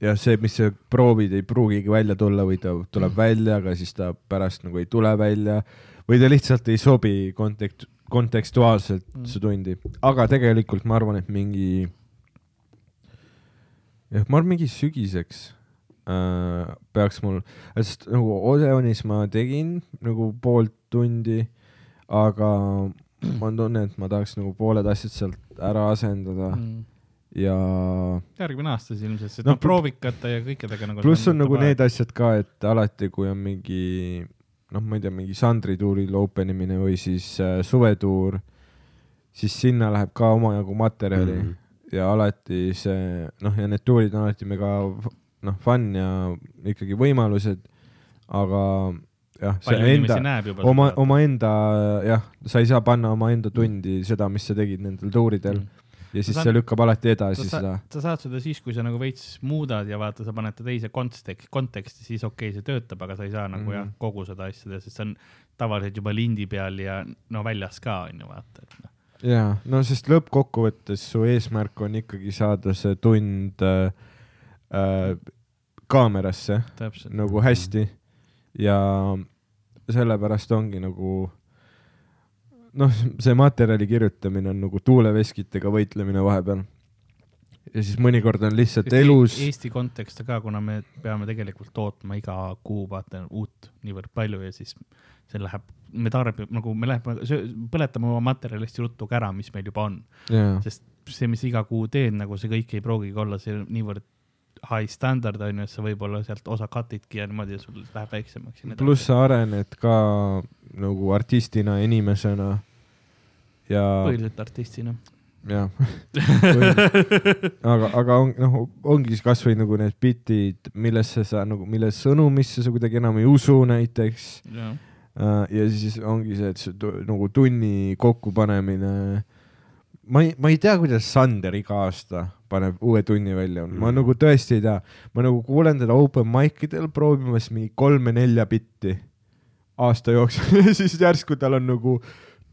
C: jah, see, mis sa proovid, ei pruugigi välja tulla või ta tuleb välja, aga siis ta pärast nagu ei tule välja või ta lihtsalt ei sobi kontekst, kontekstuaalselt
B: Mm.
C: su tundi, aga tegelikult ma arvan, et mingi jah, ma arvan, mingi sügiseks äh, peaks mul, sest nagu Odeonis ma tegin nagu pool tundi, aga ma tunnen, et ma tahaks nagu pooled asjad sealt ära asendada
B: Mm.
C: ja
B: järgmine aasta siis ilmselt, sest
C: No
B: noh, proovikate ja kõikidega nagu.
C: pluss on nagu need asjad ka, et alati, kui on mingi noh, ma ei tea, mingi Sandri tuuril open imine või siis äh, suvetuur, siis sinna läheb ka omajagu materjali mm. ja alati see noh, ja need tuurid on alati mega noh, fun ja ikkagi võimalused, aga jah, see enda, oma, omaenda jah, sa ei saa panna omaenda tundi seda, mis sa tegid nendel tuuridel
B: Mm.
C: ja siis
B: Ma
C: see
B: saan-
C: lükkab alati edasi
B: sa,
C: seda.
B: sa saad seda siis, kui sa nagu veits muudad ja vaata, sa paned ta teise konteksti, konteksti, siis okei okay,, see töötab, aga sa ei saa nagu mm jah, kogu seda asja teha, sest see on tavaliselt juba lindi peal ja no väljas ka on ju vaata, et noh.
C: jaa, no sest lõppkokkuvõttes su eesmärk on ikkagi saada see tund äh, äh, kaamerasse
B: täpselt.
C: nagu hästi ja sellepärast ongi nagu noh, see materjali kirjutamine on nagu tuuleveskitega võitlemine vahepeal. ja siis mõnikord on lihtsalt elus,
B: Eesti kontekste ka, kuna me peame tegelikult tootma iga kuu vaata uut niivõrd palju ja siis see läheb, me tarbime nagu me läheme, põletame oma materjali hästi ruttu ka ära, mis meil juba on,
C: jaa,
B: sest see, mis iga kuu teen, nagu see kõik ei pruugigi olla see niivõrd high standard on ju, et sa võib-olla sealt osa cut'idki ja niimoodi ja sul läheb väiksemaks
C: pluss sa arened ka nagu artistina inimesena ja,
B: põhiliselt artistina.
C: jah. aga, aga on, noh, ongi siis kasvõi nagu need bitid, millesse sa nagu, mille sõnumisse sa kuidagi enam ei usu näiteks. ja siis ongi see, et see nagu tunni kokkupanemine. ma ei, ma ei tea, kuidas Sander iga aasta paneb uue tunni välja, ma
D: Mm.
C: nagu tõesti ei tea, ma nagu kuulen teda open mic idel proovimas mingi kolme-nelja bitti aasta jooksul ja siis järsku tal on nagu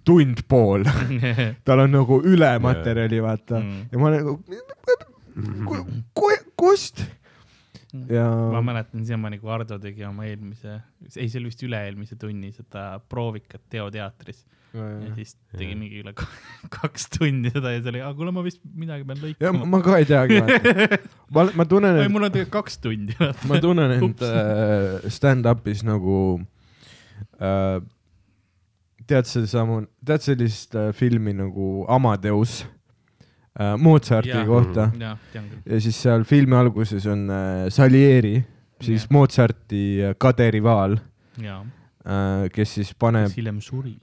C: tund pool, tal on nagu ülematerjali, vaata
B: Mm.
C: ja ma nagu, kust? Ja
B: ma mäletan siiamaani, kui Ardo tegi oma eelmise, ei see oli vist üle-eelmise tunni seda proovikat Teo teatris ja siis tegi
D: Jah.
B: mingi üle kaks tundi seda ja siis oli, aga kuule, ma vist midagi pean
C: ja
B: lõikama.
C: ma ka ei teagi, ma, ma tunnen,
B: ei,
C: et
B: mul on tegelikult kaks tundi.
C: ma tunnen end äh, stand-up'is nagu äh,, tead sedasamu, tead sellist äh, filmi nagu Amadeus äh, Mozarti
B: Jaa.
C: kohta
B: tean küll.
C: ja siis seal filmi alguses on äh, Salieri, siis
B: Jah.
C: Mozarti äh, kaderivaal äh,, kes siis paneb
B: kes hiljem suri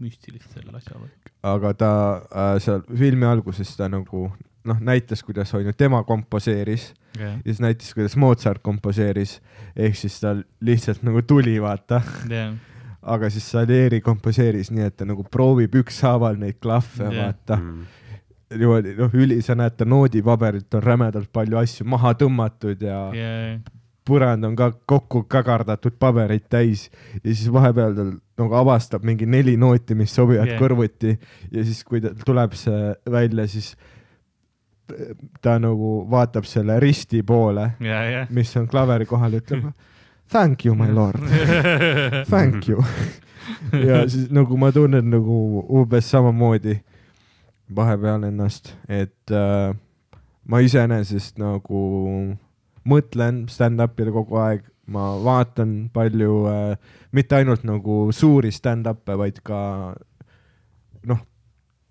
B: müstilistel asjaoludel.
C: aga ta äh, seal filmi alguses ta nagu noh, näitas, kuidas on ju tema komposeeris
B: jah,
C: ja siis näitas, kuidas Mozart komposeeris, ehk siis tal lihtsalt nagu tuli, vaata,
B: jah,
C: aga siis Salieri komposeeris nii, et ta nagu proovib ükshaaval neid klahve yeah., vaata
D: Mm.
C: Niimoodi noh, üli, sa näed ta noodipaberilt on rämedalt palju asju maha tõmmatud ja yeah. põrand on ka kokku kagardatud pabereid täis ja siis vahepeal tal nagu avastab mingi neli nooti, mis sobivad yeah. kõrvuti ja siis, kui ta tuleb see välja, siis ta nagu vaatab selle risti poole,
B: ja, ja.
C: mis on klaveri kohal, ütleb thank you, my lord, thank you. ja siis nagu ma tunnen nagu umbes samamoodi vahepeal ennast, et äh, ma iseenesest nagu mõtlen stand-up'ile kogu aeg, ma vaatan palju äh,, mitte ainult nagu suuri stand-up'e, vaid ka noh,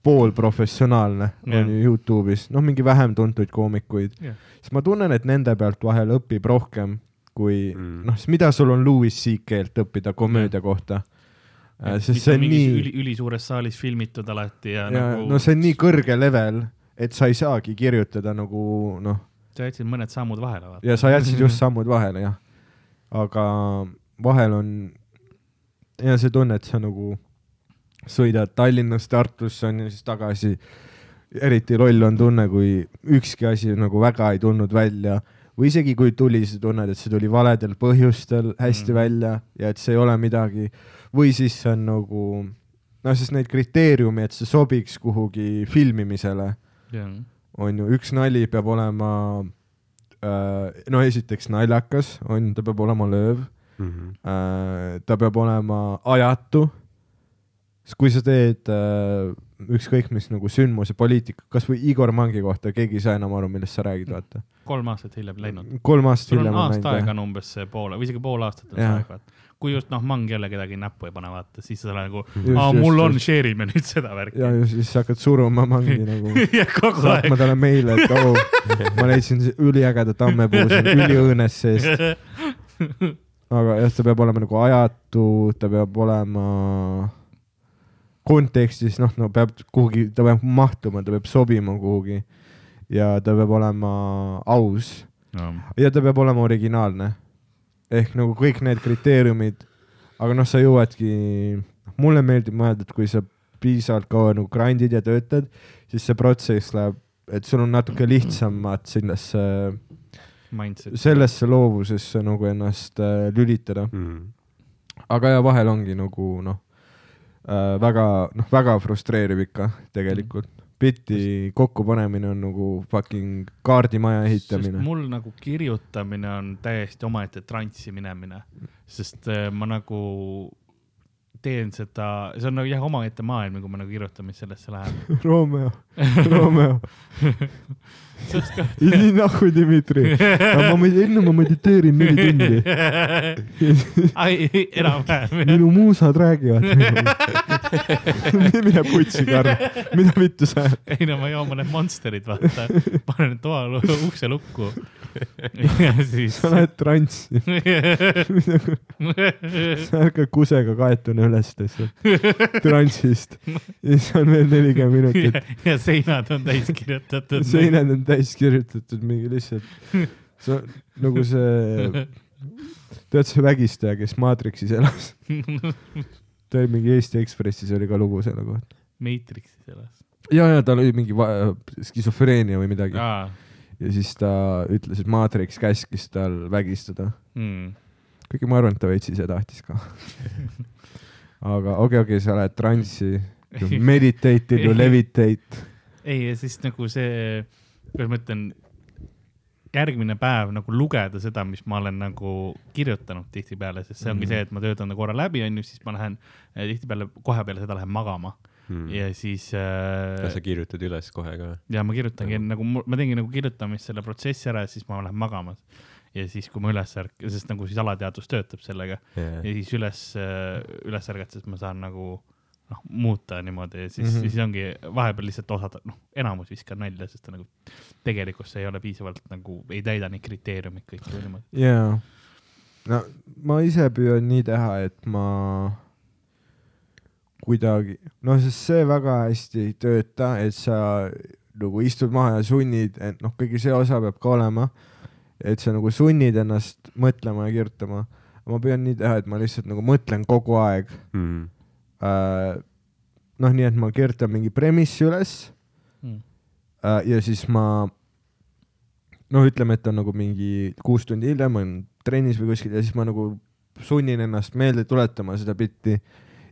C: poolprofessionaalne
B: Jah.
C: on ju Youtube'is, noh, mingi vähem tuntud koomikuid
B: Jah.
C: siis ma tunnen, et nende pealt vahel õpib rohkem kui
D: Mm.
C: noh, siis mida sul on Louis CK-lt õppida komöödia kohta. Sest see on nii
B: üli, ülisuures saalis filmitud alati ja,
C: ja
B: nagu
C: no see on nii kõrge level, et sa ei saagi kirjutada nagu noh,
B: sa jätsid mõned sammud vahele,
C: ja sa jätsid just sammud vahele, jah. aga vahel on ja see tunne, et sa nagu sõidad Tallinnast Tartusse on ju siis tagasi. eriti loll on tunne, kui ükski asi nagu väga ei tulnud välja või isegi kui tuli, sa tunned, et see tuli valedel põhjustel hästi mm. välja ja et see ei ole midagi või siis see on nagu noh, sest neid kriteeriume, et see sobiks kuhugi filmimisele on ju, üks nali peab olema äh, no esiteks naljakas, on ta peab olema lööv
D: Mhm.
C: äh,, ta peab olema ajatu. kui sa teed äh, ükskõik mis nagu sündmuse, poliitika, kasvõi Igor Mangi kohta, keegi ei saa enam aru, millest sa räägid, vaata.
B: kolm aastat hiljem läinud.
C: kolm aastat
B: sul on
C: hiljem
B: aasta aega on umbes see poole või isegi pool aastat on see aeg, vaata. Kui just noh, mang jälle kedagi näppu ei pane, vaata, siis sa nagu, aa, mul on, share ime nüüd seda värki.
C: ja just, siis sa hakkad suruma Mangi nagu,
B: ja
C: saatma talle meile, et oo, ma leidsin si- üliägeda tammepuu, see on üliõõnes seest. aga jah, ta peab olema nagu ajatu, ta peab olema kontekstis, noh, no peab kuhugi, ta peab mahtuma, ta peab sobima kuhugi ja ta peab olema aus ja ta peab olema originaalne. Ehk nagu kõik need kriteeriumid, aga noh, sa jõuadki, mulle meeldib mõelda, et kui sa piisavalt kaua nagu grind'id ja töötad, siis see protsess läheb, et sul on natuke lihtsamad sellesse,
B: Mindset.
C: sellesse loovusesse nagu ennast äh, lülitada.
D: Mhm.
C: aga ja vahel ongi nagu noh äh,, väga noh, väga frustreeriv ikka tegelikult. Bitti kokkupanemine on nagu fucking kaardimaja ehitamine.
B: mul nagu kirjutamine on täiesti omaette transsi minemine, sest äh, ma nagu teen seda, see on nagu jah, omaette maailm, kui ma nagu kirjutan, mis sellesse läheb.
C: Romeo, Romeo, nii nahku, Dmitri. ma, enne ma mediteerin neli tundi.
B: ai, enam-vähem.
C: minu muusad räägivad. mine putsi, Karl, mida vittu sa ajad?
B: ei no ma joon mõned Monsterid, vaata, panen toa ukse lukku. siis.
C: sa lähed transsi, sa ärkad kusega kaetuna üles lihtsalt transist ja siis on veel nelikümmend minutit.
B: ja seinad on täis kirjutatud.
C: seinad on täis kirjutatud mingi lihtsalt, on nagu see, tead see vägistaja, kes Maatriksis elas, ta oli mingi Eesti Ekspressis oli ka lugu selle kohta.
B: Matrixis elas.
C: ja, ja tal oli mingi skisofreenia või midagi
B: aa,
C: ja siis ta ütles, et Maatriks käskis tal vägistada.
B: mm.
C: kuigi ma arvan, et ta veits ise tahtis ka. aga okei okay,, okei okay,, sa lähed transsi, meditate'id või levitate.
B: ei, ja siis nagu see, kuidas ma ütlen, järgmine päev nagu lugeda seda, mis ma olen nagu kirjutanud tihtipeale, sest see ongi
C: Mhm.
B: see, et ma töötan ta korra läbi, onju, siis ma lähen eh, tihtipeale kohe peale seda lähen magama
D: Hmm.
B: ja siis
D: kas sa
B: äh,
D: kirjutad üles kohe ka?
B: ja ma kirjutangi nagu, ma tegingi nagu kirjutamist selle protsessi ära ja siis ma lähen magama. ja siis, kui ma üles ärkan, sest nagu siis alateadvus töötab sellega ja siis üles, üles ärgates ma saan nagu noh, muuta niimoodi ja siis mm. -hmm. siis ongi vahepeal lihtsalt osad, noh, enamus viskan nalja, sest ta nagu tegelikult see ei ole piisavalt nagu ei täida neid kriteeriumid kõik või niimoodi.
C: jaa. no ma ise püüan nii teha, et ma kuidagi, no sest see väga hästi ei tööta, et sa nagu istud maha ja sunnid, et noh, kuigi see osa peab ka olema, et sa nagu sunnid ennast mõtlema ja kirjutama. ma püüan nii teha, et ma lihtsalt nagu mõtlen kogu aeg
D: Hmm.
C: äh,. noh, nii et ma kirjutan mingi premissi üles
B: Mm.
C: äh, ja siis ma noh, ütleme, et on nagu mingi kuus tundi hiljem on trennis või kuskil ja siis ma nagu sunnin ennast meelde tuletama seda bitti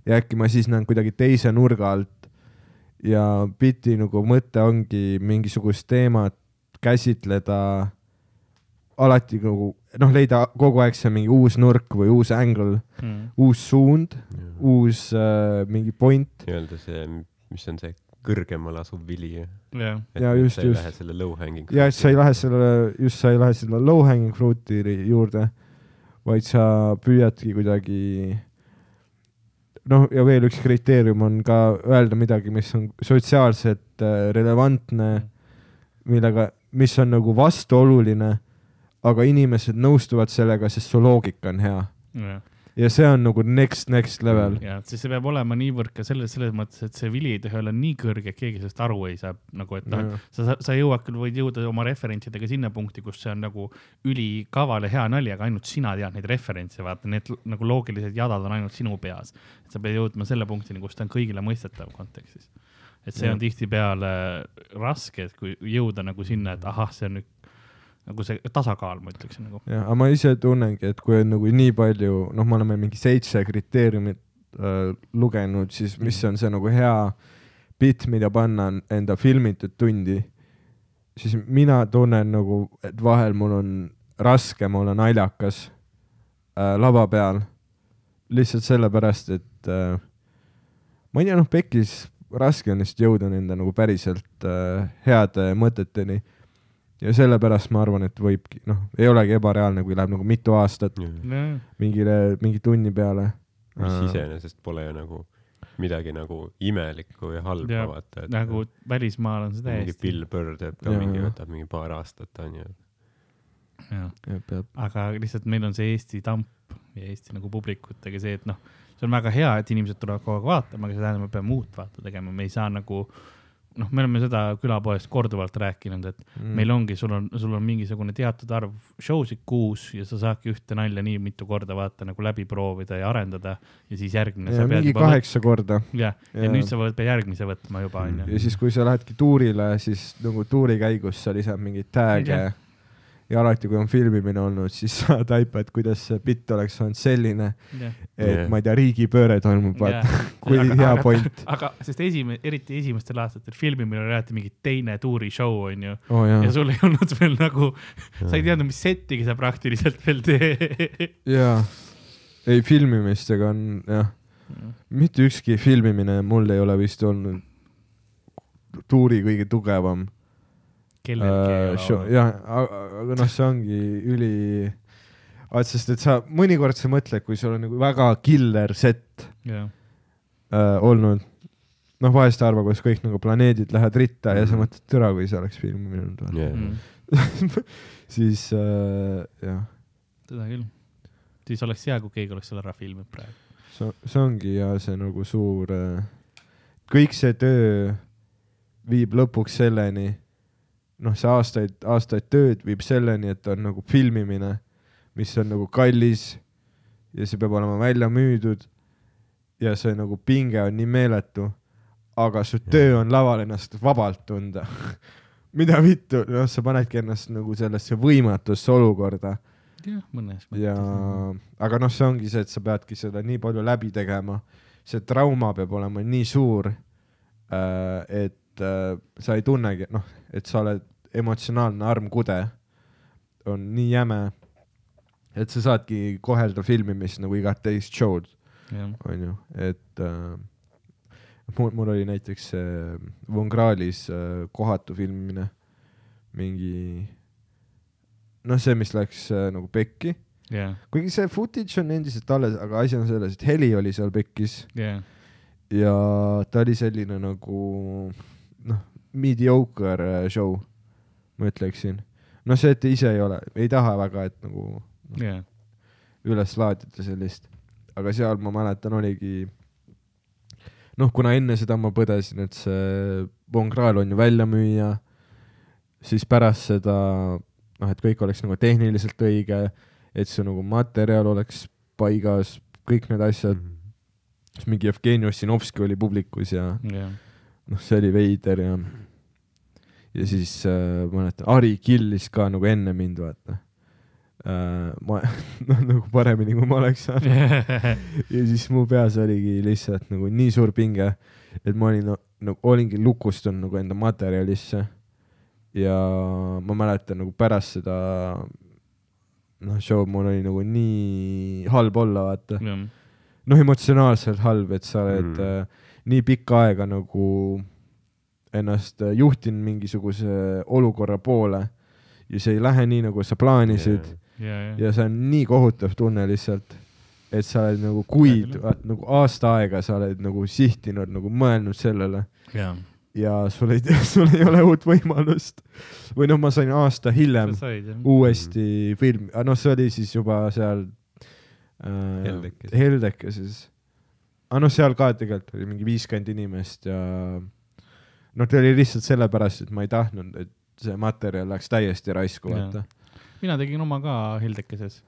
C: ja äkki ma siis näen kuidagi teise nurga alt ja biti nagu mõte ongi mingisugust teemat käsitleda alati nagu noh, leida kogu aeg see mingi uus nurk või uus angle,
B: Mm.
C: uus suund, uus äh, mingi point
D: nii-öelda see, mis on see kõrgemal asuv vili.
B: jah,
C: Ja just,
D: sa ei
C: just.
D: lähe selle low hanging.
C: ja et sa ei lähe selle, just sa ei lähe selle low hanging fruit'i juurde, vaid sa püüadki kuidagi noh, ja veel üks kriteerium on ka öelda midagi, mis on sotsiaalselt äh, relevantne, millega, mis on nagu vastuoluline, aga inimesed nõustuvad sellega, sest su loogika on hea.
B: jah.
C: Ja see on nagu next, next level.
B: ja siis see peab olema niivõrd ka selles, selles mõttes, et see vili ei tohi olla nii kõrge, et keegi sellest aru ei saa, nagu et noh, sa, sa jõuad küll, võid jõuda oma referentsidega sinna punkti, kus see on nagu ülikaval ja hea nali, aga ainult sina tead neid referentse, vaata need nagu loogilised jadad on ainult sinu peas. et sa pead jõudma selle punktini, kus ta on kõigile mõistetav kontekstis. et see on
C: Jah.
B: tihtipeale raske, et kui jõuda nagu sinna, et ahah, see on nüüd nagu see tasakaal, ma ütleksin nagu.
C: jah, aga ma ise tunnengi, et kui on nagu nii palju, noh, me oleme mingi seitse kriteeriumit äh, lugenud, siis mis on see nagu hea bitt, mida panna enda filmitud tundi, siis mina tunnen nagu, et vahel mul on raskem olla naljakas äh, lava peal. lihtsalt sellepärast, et äh, ma ei tea, noh, pekis raske on lihtsalt jõuda nende nagu päriselt äh, heade mõteteni ja sellepärast ma arvan, et võibki, noh, ei olegi ebareaalne, kui läheb nagu mitu aastat mingile, mingi tunni peale.
D: mis iseenesest pole ju nagu midagi nagu imelikku ja halba,
B: Ja
D: vaata,
B: nagu välismaal on see
D: mingi
B: täiesti.
D: Bill Burr teeb ka
C: Jaa,
D: mingi, võtab mingi paar aastat, onju.
B: aga lihtsalt meil on see Eesti tamp ja Eesti nagu publikutega see, et noh, see on väga hea, et inimesed tulevad kogu aeg vaatama, aga see tähendab, me peame uut vaata tegema, me ei saa nagu noh, me oleme seda külapoest korduvalt rääkinud, et mm. meil ongi, sul on, sul on mingisugune teatud arv show sid kuus ja sa saadki ühte nalja nii mitu korda vaata nagu läbi proovida ja arendada ja siis järgmine.
C: ja mingi kaheksa korda
B: jah, ja
C: ja-
B: nüüd sa pead järgmise võtma juba onju.
C: ja siis, kui sa lähedki tuurile, siis nagu tuuri käigus sa lisad mingeid tag'e. Ja alati, kui on filmimine olnud, siis sa taipad, kuidas see bitt oleks olnud selline, et
D: Jah.
C: ma ei tea, riigipööre toimub, vaata, kui hea point.
B: aga sest esimene, eriti esimestel aastatel filmimine oli alati mingi teine tuurishow onju
C: oh,
B: ja sul ei olnud veel nagu, sa ei teadnud, mis settiga sa praktiliselt veel teed.
C: jaa. ei, filmimistega on jah, mitte ükski filmimine mul ei ole vist olnud tuuri kõige tugevam
B: kellelgi
C: äh,
B: olnud.
C: jah, aga noh, see ongi üli, sest et sa mõnikord sa mõtled, kui sul on nagu väga killer set
B: jah,
C: äh, olnud, noh, vahest harva, kus kõik nagu planeedid lähevad ritta ja sa
D: Mhm.
C: mõtled, türa, kui see oleks filmimine olnud või
D: yeah..
B: Mm.
C: siis äh, jah,
B: seda küll. siis oleks hea, kui keegi oleks selle ära filminud praegu.
C: see, see ongi ja see nagu suur äh,, kõik see töö viib lõpuks selleni, noh, see aastaid, aastaid tööd viib selleni, et on nagu filmimine, mis on nagu kallis ja see peab olema välja müüdud ja see nagu pinge on nii meeletu, aga su töö on laval ennast vabalt tunda. mida vittu, noh, sa panedki ennast nagu sellesse võimatusse olukorda.
B: Jah, mõnes
C: ja, aga noh, see ongi see, et sa peadki seda nii palju läbi tegema, see trauma peab olema nii suur, et äh, sa ei tunnegi, noh, et sa oled emotsionaalne armkude, on nii jäme, et sa saadki kohelda filmimist nagu igat teist show'd, onju, et äh, mul, mul oli näiteks äh, Von Krahlis äh, kohatu filmimine, mingi noh, see, mis läks äh, nagu pekki.
B: Jah,
C: kuigi see footage on endiselt alles, aga asi on selles, et heli oli seal pekkis.
B: Jah,
C: ja ta oli selline nagu noh, mediocre äh, show, ma ütleksin. noh, see, et ise ei ole, ei taha väga, et nagu
B: jah,
C: üles laadida sellist, aga seal ma mäletan, oligi noh, kuna enne seda ma põdesin, et see Von Krahl on ju välja müüa, siis pärast seda noh, et kõik oleks nagu tehniliselt õige, et see nagu materjal oleks paigas, kõik need asjad, siis mingi Jevgeni Ossinovski oli publikus ja
B: jah,
C: noh, see oli veider ja ja siis äh, ma mäletan, Ari killis ka nagu enne mind, vaata äh,. ma, noh, nagu paremini, kui ma oleks saanud. ja siis mu peas oligi lihtsalt nagu nii suur pinge, et ma olin no, nagu olingi lukustunud nagu enda materjalisse. ja ma mäletan nagu pärast seda noh, show'd mul oli nagu nii halb olla, vaata. noh, emotsionaalselt halb, et sa oled
D: Mm.
C: mm. äh, nii pikka aega nagu ennast juhtinud mingisuguse olukorra poole ja see ei lähe nii, nagu sa plaanisid yeah.
B: ja, ja,
C: ja see on nii kohutav tunne lihtsalt, et sa oled nagu kuid nagu aasta aega sa oled nagu sihtinud, nagu mõelnud sellele
B: ja.
C: ja sul ei, sul ei ole uut võimalust. või noh, ma sain aasta hiljem
B: sa said jah,
C: uuesti filmi, noh, see oli siis juba seal äh,
D: Heldekeses.
C: Heldekeses. Aga noh, seal ka tegelikult oli mingi viiskümmend inimest ja noh, ta oli lihtsalt sellepärast, et ma ei tahtnud, et see materjal läks täiesti raisku, vaata.
B: mina tegin oma ka Heldekeses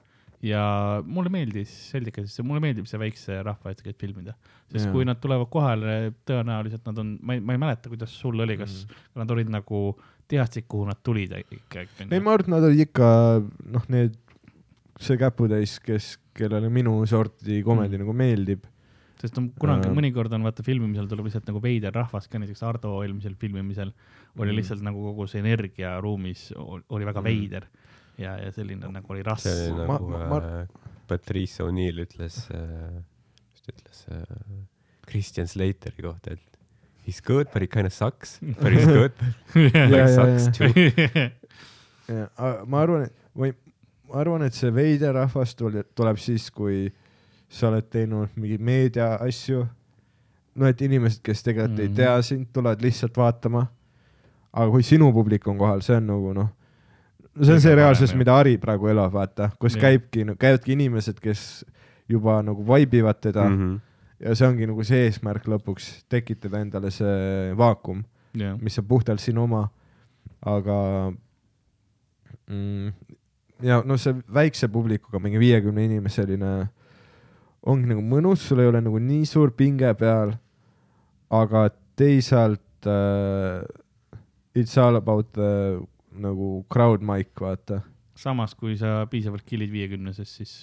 B: ja mulle meeldis Heldekeses, mulle meeldib see väikse rahva ette käib filmida, sest
C: Jaa.
B: kui nad tulevad kohale, tõenäoliselt nad on, ma ei, ma ei mäleta, kuidas sul oli, kas mm. nad olid nagu teadsid, kuhu nad tulid ikka,
C: ei, ma arvan, et nad olid ikka noh, need, see käputäis, kes, kellele minu sorti komedi
B: Mm.
C: nagu meeldib.
B: Sest on kunagi
C: Äh.
B: mõnikord on vaata filmimisel tuleb lihtsalt nagu veider rahvas ka, näiteks Ardo eelmisel filmimisel oli
C: Mhm.
B: lihtsalt nagu kogu see energia ruumis ol- oli väga
C: Mhm.
B: veider ja, ja selline nagu oli raske
D: see oli
C: Ma-
D: nagu
C: ma- ma-
D: äh, Patrice O'Neill ütles äh,, mis ta ütles äh, Christian Slateri kohta, et he's good but he kind of sucks, but he's good but
C: Ja,
D: like sucks
C: ja.
D: too.
C: ma arvan, et või ma arvan, et see veider rahvas tule- tuleb siis, kui sa oled teinud mingeid meedia asju. no et inimesed, kes tegelikult mm -hmm.
B: Mhm.
C: ei tea sind, tulevad lihtsalt vaatama. aga kui sinu publik on kohal, see on nagu noh, see on see reaalsus, mida Ari praegu elab, vaata, kus
B: Jah.
C: käibki, käivadki inimesed, kes juba nagu vaibivad teda mm
D: Mhm.
C: -hmm. ja see ongi nagu see eesmärk lõpuks, tekitada endale see vaakum
B: jah,
C: mis on puhtalt sinu oma, aga mm, ja no see väikse publikuga, mingi viiekümne inimeseline ongi nagu mõnus, sul ei ole nagu nii suur pinge peal, aga teisalt uh, it's all about the, nagu crowd mic, vaata.
B: samas kui sa piisavalt killid viiekümneses, siis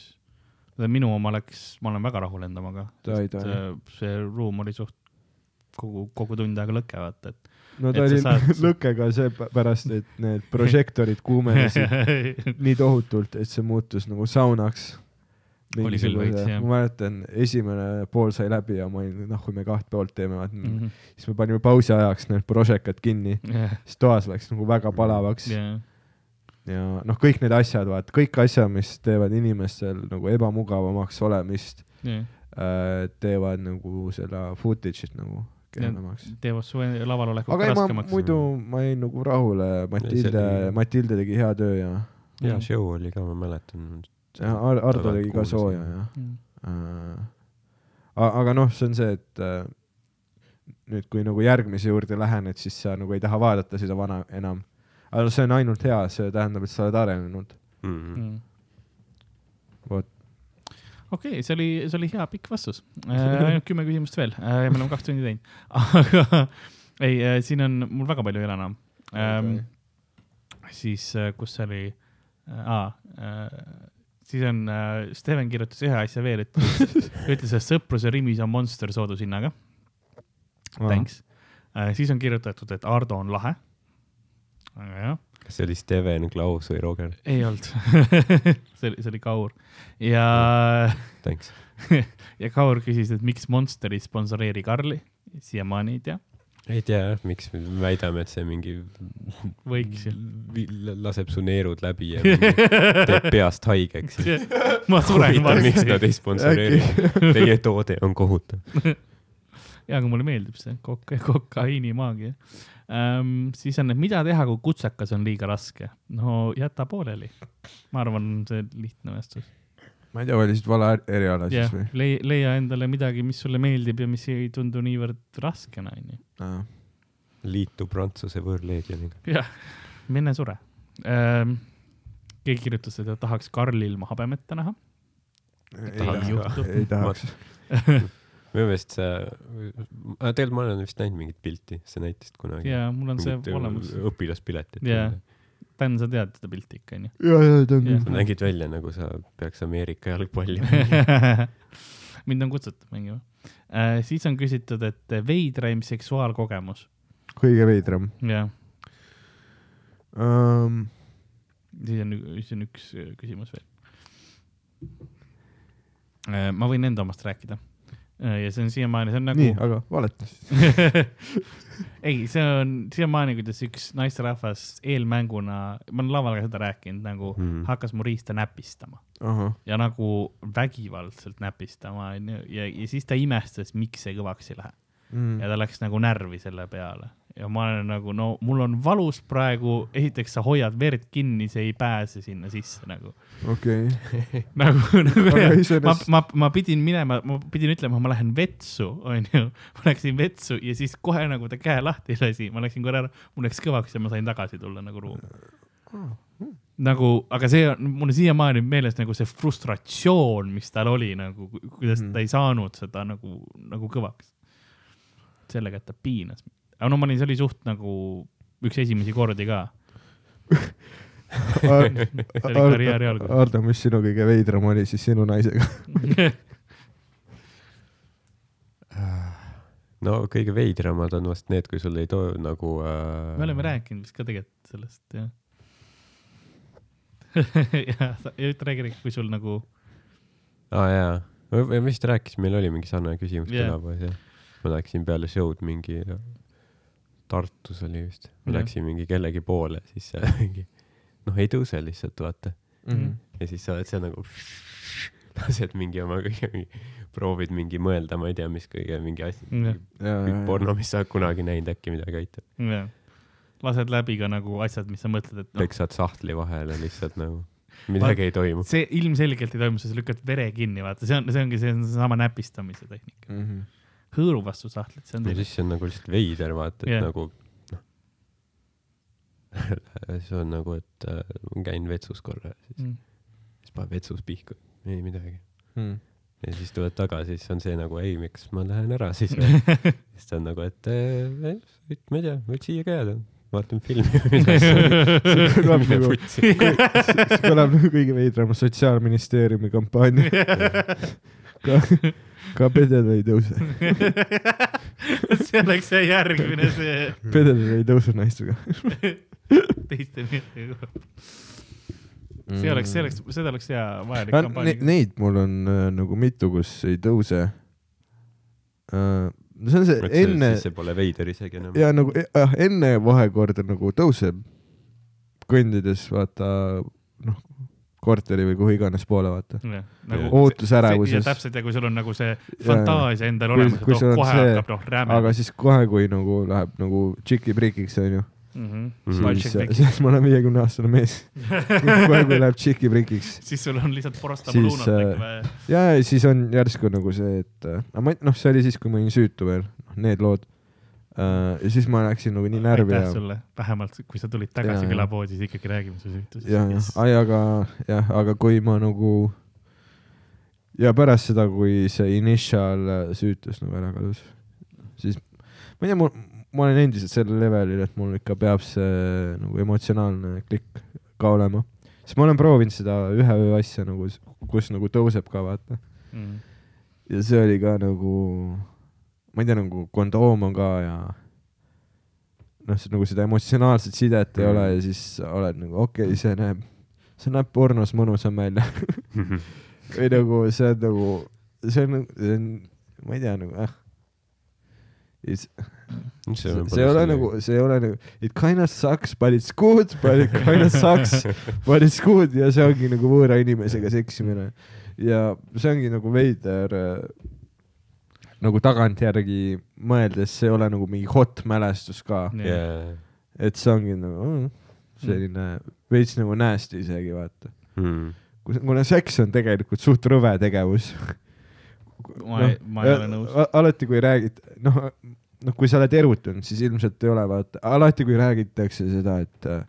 B: minu oma läks, ma olen väga rahul enda omaga,
C: Tai,
B: sest
C: tai.
B: äh, see ruum oli suht kogu, kogu tund aega lõke, vaata, et
C: no ta
B: Et
C: oli
B: sa saad-
C: lõkkega seepärast, et need prožektorid kuumenesid nii tohutult, et see muutus nagu saunaks.
B: Oli küll veits, jah.
C: ma mäletan, esimene pool sai läbi ja ma olin, noh, kui me kaht poolt teeme, mm.
B: Mhm.
C: siis me panime pausi ajaks need prožekad kinni,
B: jah,
C: siis toas läks nagu väga palavaks
B: jah,
C: ja noh, kõik need asjad, vaat kõik asjad, mis teevad inimestel nagu ebamugavamaks olemist
B: jah.
C: äh,, teevad nagu seda footage'it nagu kehvemaks.
B: teevad su laval olekut
C: aga ei, ma
B: raskemaks.
C: muidu, ma jäin nagu rahule, Matilde Matilde tegi hea töö ja,
D: hea show oli ka, ma mäletan.
C: Ja Ar- Ardo tegi ka sooja ja
B: Mm.
C: äh,. aga noh, see on see, et äh, nüüd, kui nagu järgmise juurde lähen, et siis sa nagu ei taha vaadata seda vana enam. aga no see on ainult hea, see tähendab, et sa oled arenenud.
D: Mm.
B: Mm.
C: vot,
B: okei okay,, see oli, see oli hea pikk vastus äh,. ainult kümme küsimust veel äh,, me oleme kaks tundi teinud, aga ei äh,, siin on mul väga palju ei ole enam ähm,. siis äh,, kus see oli äh,? Äh, siis on äh,, Steven kirjutas ühe asja veel, ütles, ütles, et Sõpruse Rimis on Monster soodushinnaga, thanks äh,. siis on kirjutatud, et Ardo on lahe. väga hea
D: kas see oli Steven, Klaus või Roger?
B: ei olnud see oli, see oli Kaur ja,
D: Thanks.
B: ja Kaur küsis, et miks Monster ei sponsoreeri Karli, siiamaani ei tea,
D: ei tea jah, miks me väidame, et see mingi
B: võiks ju.
D: laseb su neerud läbi ja teeb peast haigeks.
B: ma suren
D: huvitav, miks nad
B: varsti.
D: ei sponsoreeri. Teie toode on kohutav.
B: ja, aga mulle meeldib see kok-, kokaiinimaagia ähm,. siis on, et mida teha, kui kutsekas on liiga raske? no jäta pooleli. ma arvan, see lihtne vastus.
C: Ma ei tea, valisid vale eriala siis või?,
B: leia, leia endale midagi, mis sulle meeldib ja mis ei tundu niivõrd raskena, onju.
D: liitu Prantsuse võõrleegioniga.
B: jah, mine sure ähm,. keegi kirjutas, et ta tahaks Karli ilma habemeta näha.
C: ei
D: tahaks minu meelest see, tegelikult ma olen vist näinud mingit pilti, sa näitasid kunagi.
B: ja mul on see olemas.
D: õpilaspiletit.
B: Jaa. Dan, sa tead seda pilti ikka, onju?
C: ja, ja
B: Jah.
C: küll.
D: nägid välja nagu sa peaks Ameerika jalgpalli mängima.
B: mind on kutsutud mängima äh,. siis on küsitud, et veidraim seksuaalkogemus.
C: kõige veidram
B: jah,
C: um,.
B: siis on, siis on üks äh, küsimus veel äh,. ma võin enda omast rääkida ja see on siiamaani, see on nagu
C: nii, aga valeta siis.
B: ei, see on siiamaani, kuidas üks naisterahvas eelmänguna, ma olen laval ka seda rääkinud, nagu mm. Hakkas mu riista näpistama
C: ahah,
B: ja nagu vägivaldselt näpistama onju ja, ja siis ta imestas, miks see kõvaks ei lähe
C: Mm.
B: ja ta läks nagu närvi selle peale ja ma olen nagu no mul on valus praegu, esiteks sa hoiad verd kinni, see ei pääse sinna sisse nagu,
C: okei.
B: nagu, nagu
C: Aga
B: ma ma, ma pidin minema, ma pidin ütlema, ma lähen vetsu, onju. ma läksin vetsu ja siis kohe nagu ta käe lahti lasi, ma läksin korra ära, mul läks kõvaks ja ma sain tagasi tulla nagu ruumi. nagu, aga see on mul siiamaani meeles nagu see frustratsioon, mis tal oli nagu, kuidas
C: Mhm.
B: ta ei saanud seda nagu, nagu kõvaks. sellega, et ta piinas. Aga no ma olin, see oli suht nagu üks esimesi kordi ka. algus.
C: Ardo, mis sinu kõige veidram oli siis sinu naisega?
D: no kõige veidramad on vast need, kui sul ei too nagu äh,.
B: me oleme rääkinud vist ka tegelikult sellest, jah. ja, ja ütle räägi, kui sul nagu,
D: aa ah, jaa, me vist rääkisime, meil oli mingi sarnane küsimus yeah. külapoes jah. ma läksin peale show'd mingi, Tartus oli vist, ma
B: Jah.
D: läksin mingi kellegi poole, siis see mingi noh, ei tõuse lihtsalt vaata
B: Mhm.
D: ja siis sa oled seal nagu lased mingi oma kõige, proovid mingi mõelda, ma ei tea, mis kõige mingi asi, kõik porno, mis sa oled kunagi näinud, äkki midagi aitab.
B: jah, lased läbi ka nagu asjad, mis sa mõtled, et noh,
D: peksad sahtli vahele lihtsalt nagu, midagi ei toimu.
B: see ilmselgelt ei toimu, sa lükkad vere kinni, vaata, see on, see ongi see on seesama näpistamise tehnika.
C: Mhm.
B: Hõõru vastu sahtlit, see on
D: ja siis see on nagu lihtsalt veider, vaata, et yeah. nagu noh, see on nagu, et äh, ma käin vetsus korra ja siis,
B: Mm.
D: siis paned vetsus pihku, ei midagi.
C: Mhm.
D: ja siis tuled tagasi, siis on see nagu ei, miks ma lähen ära siis või? siis ta on nagu, et äh, ma ei tea, võiks siia ka jääda, vaatan filmi või midagi.
C: nagu, see kõlab nagu kõige veidram sotsiaalministeeriumi kampaania. ka, pedel ei tõuse,
B: see oleks see järgmine, see
C: pedel ei tõuse naistega.
B: teiste meestega. see oleks, see oleks, seda oleks hea vajalik
C: Ne,
B: kampaania.
C: neid mul on äh, nagu mitu, kus ei tõuse äh,. see on see enne
D: siis see pole veider isegi enam.
C: ja nagu äh, enne vahekorda nagu tõuseb kõndides vaata noh, korteri või kuhu iganes poole vaata.
B: nagu
C: ootusärevuses.
B: ja täpselt ja kui sul on nagu see fantaasia endal olemas, et oh,
C: on
B: kohe
C: see-
B: hakkab noh räme.
C: aga siis kohe, kui nagu läheb nagu tšiki-prikiks onju,
D: Mhm.
C: siis, siis ma olen viiekümne aastane mees. kohe, kui läheb tšiki-prikiks
B: siis sul on lihtsalt
C: Siis,
B: porostamoluunat
C: äh,
B: vaja.
C: ja, ja siis on järsku nagu see, et äh, noh, see oli siis, kui ma olin süütu veel, noh need lood. Ja siis ma läksin nagu nii närvi
B: aitäh
C: ja,
B: sulle, vähemalt kui sa tulid tagasi
C: Jaa,
B: külapoodi, siis ikkagi räägime su süütusest.
C: ja, ja, ai, aga jah, aga kui ma nagu ja pärast seda, kui see initial äh, süütus nagu ära kadus, siis ma ei tea, mul, ma olen endiselt sellel levelil, et mul ikka peab see nagu emotsionaalne klikk ka olema. sest ma olen proovinud seda ühe öö asja nagu, kus nagu tõuseb ka vaata
B: Mm.
C: ja see oli ka nagu, ma ei tea, nagu kondoom on ka ja noh, nagu seda emotsionaalset sidet ei
D: Mm.
C: ole ja siis oled nagu okei okay,, see näeb, see näeb pornos mõnusam välja või nagu see on nagu, see on, see on, ma ei tea nagu äh. see, see ei ole nagu, see ei ole nagu it kinda sucks but it's good but it kinda sucks but it's good ja see ongi nagu võõra inimesega seksimine ja see ongi nagu veider äh, nagu tagantjärgi mõeldes, see ei ole nagu mingi hot mälestus ka,
D: jaa.
C: et see ongi nagu mm, selline veits nagu nasty isegi vaata.
D: Hmm.
C: kuna seks on tegelikult suht rõve tegevus.
B: ma ei, ma ei ole nõus.
C: alati, kui räägid, noh, noh, kui sa oled erutunud, siis ilmselt ei ole vaata, alati kui räägitakse seda, et äh,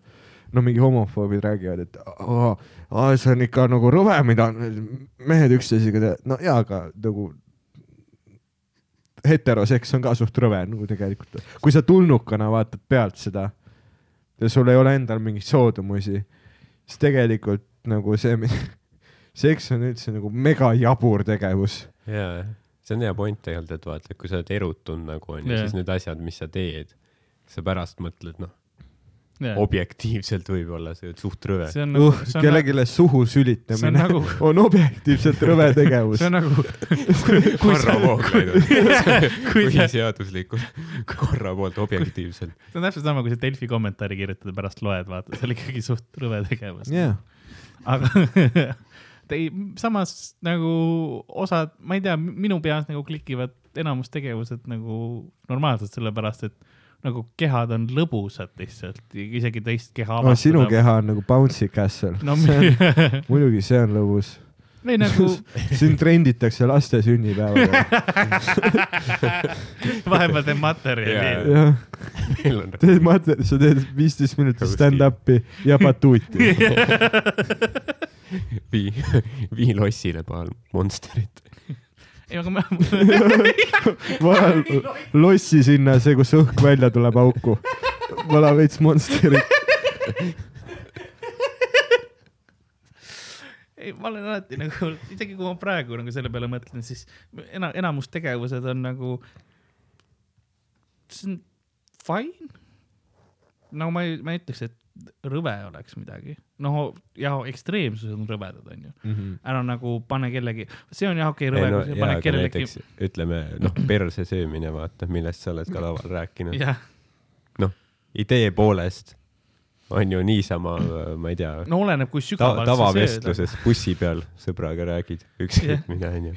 C: no mingi homofoobid räägivad, et aa, see on ikka nagu rõve, mida mehed üksteisega teevad, no jaa, aga nagu heteroseks on ka suht rõve nagu tegelikult. kui sa tulnukana vaatad pealt seda ja sul ei ole endal mingeid soodumusi, siis tegelikult nagu see, seks on üldse nagu mega jabur tegevus
D: jaa, see on hea point tegelikult, et vaata, et kui sa oled erutunud nagu onju yeah., siis need asjad, mis sa teed, sa pärast mõtled, noh,
B: see
D: objektiivselt võib-olla see on suht rõve.
B: nagu
C: uh,,
B: see on nagu,
C: kellelegi suhu
B: see on
C: sülitamine
B: nagu,
C: on objektiivselt rõve tegevus
B: see. on nagu, kui
D: Varro Vooglaid on põhiseaduslikult korra poolt objektiivselt.
B: see on täpselt sama, kui sa Delfi kommentaari kirjutada, pärast loed, vaata, see oli ikkagi suht rõve tegevus.
C: jah,
B: aga ei, samas nagu osad, ma ei tea, minu peas nagu klikivad enamus tegevused nagu normaalselt, sellepärast et nagu kehad on lõbusad lihtsalt, isegi teist keha
C: no sinu. keha on nagu bouncy castle
B: no
C: see on,
B: mi-
C: muidugi see on lõbus.
B: või nagu
C: siin trenditakse laste sünnipäevadel.
B: vahepeal teen materjali
D: Jaa.
C: jah, teed materjali, sa teed viisteist minutit stand-up'i ja batuuti.
D: vii, vii lossile paar Monsterit.
B: ei, aga ma,
C: vala lossi sinna, see, kus õhk välja tuleb auku. vala veits Monsterit.
B: ei, ma olen alati nagu, isegi kui ma praegu nagu selle peale mõtlen, siis ena-, enamus tegevused on nagu, see on fine. no ma ei, ma ei ütleks, et rõve oleks midagi. noh, jah, ekstreemsused on rõvedad, onju. ära nagu pane kellegi, see on jah okei okay, rõve,
D: no
B: kui sa paned kellelegi,
D: ütleme, noh, perse söömine, vaata, millest sa oled ka laval rääkinud.
B: jah,
D: noh, idee poolest on ju niisama, ma ei tea
B: no oleneb, kui
D: ta,,
B: sügavalt sööd.
D: tavavestluses bussi peal sõbraga räägid, ükskõik
B: Jah.
D: mida onju.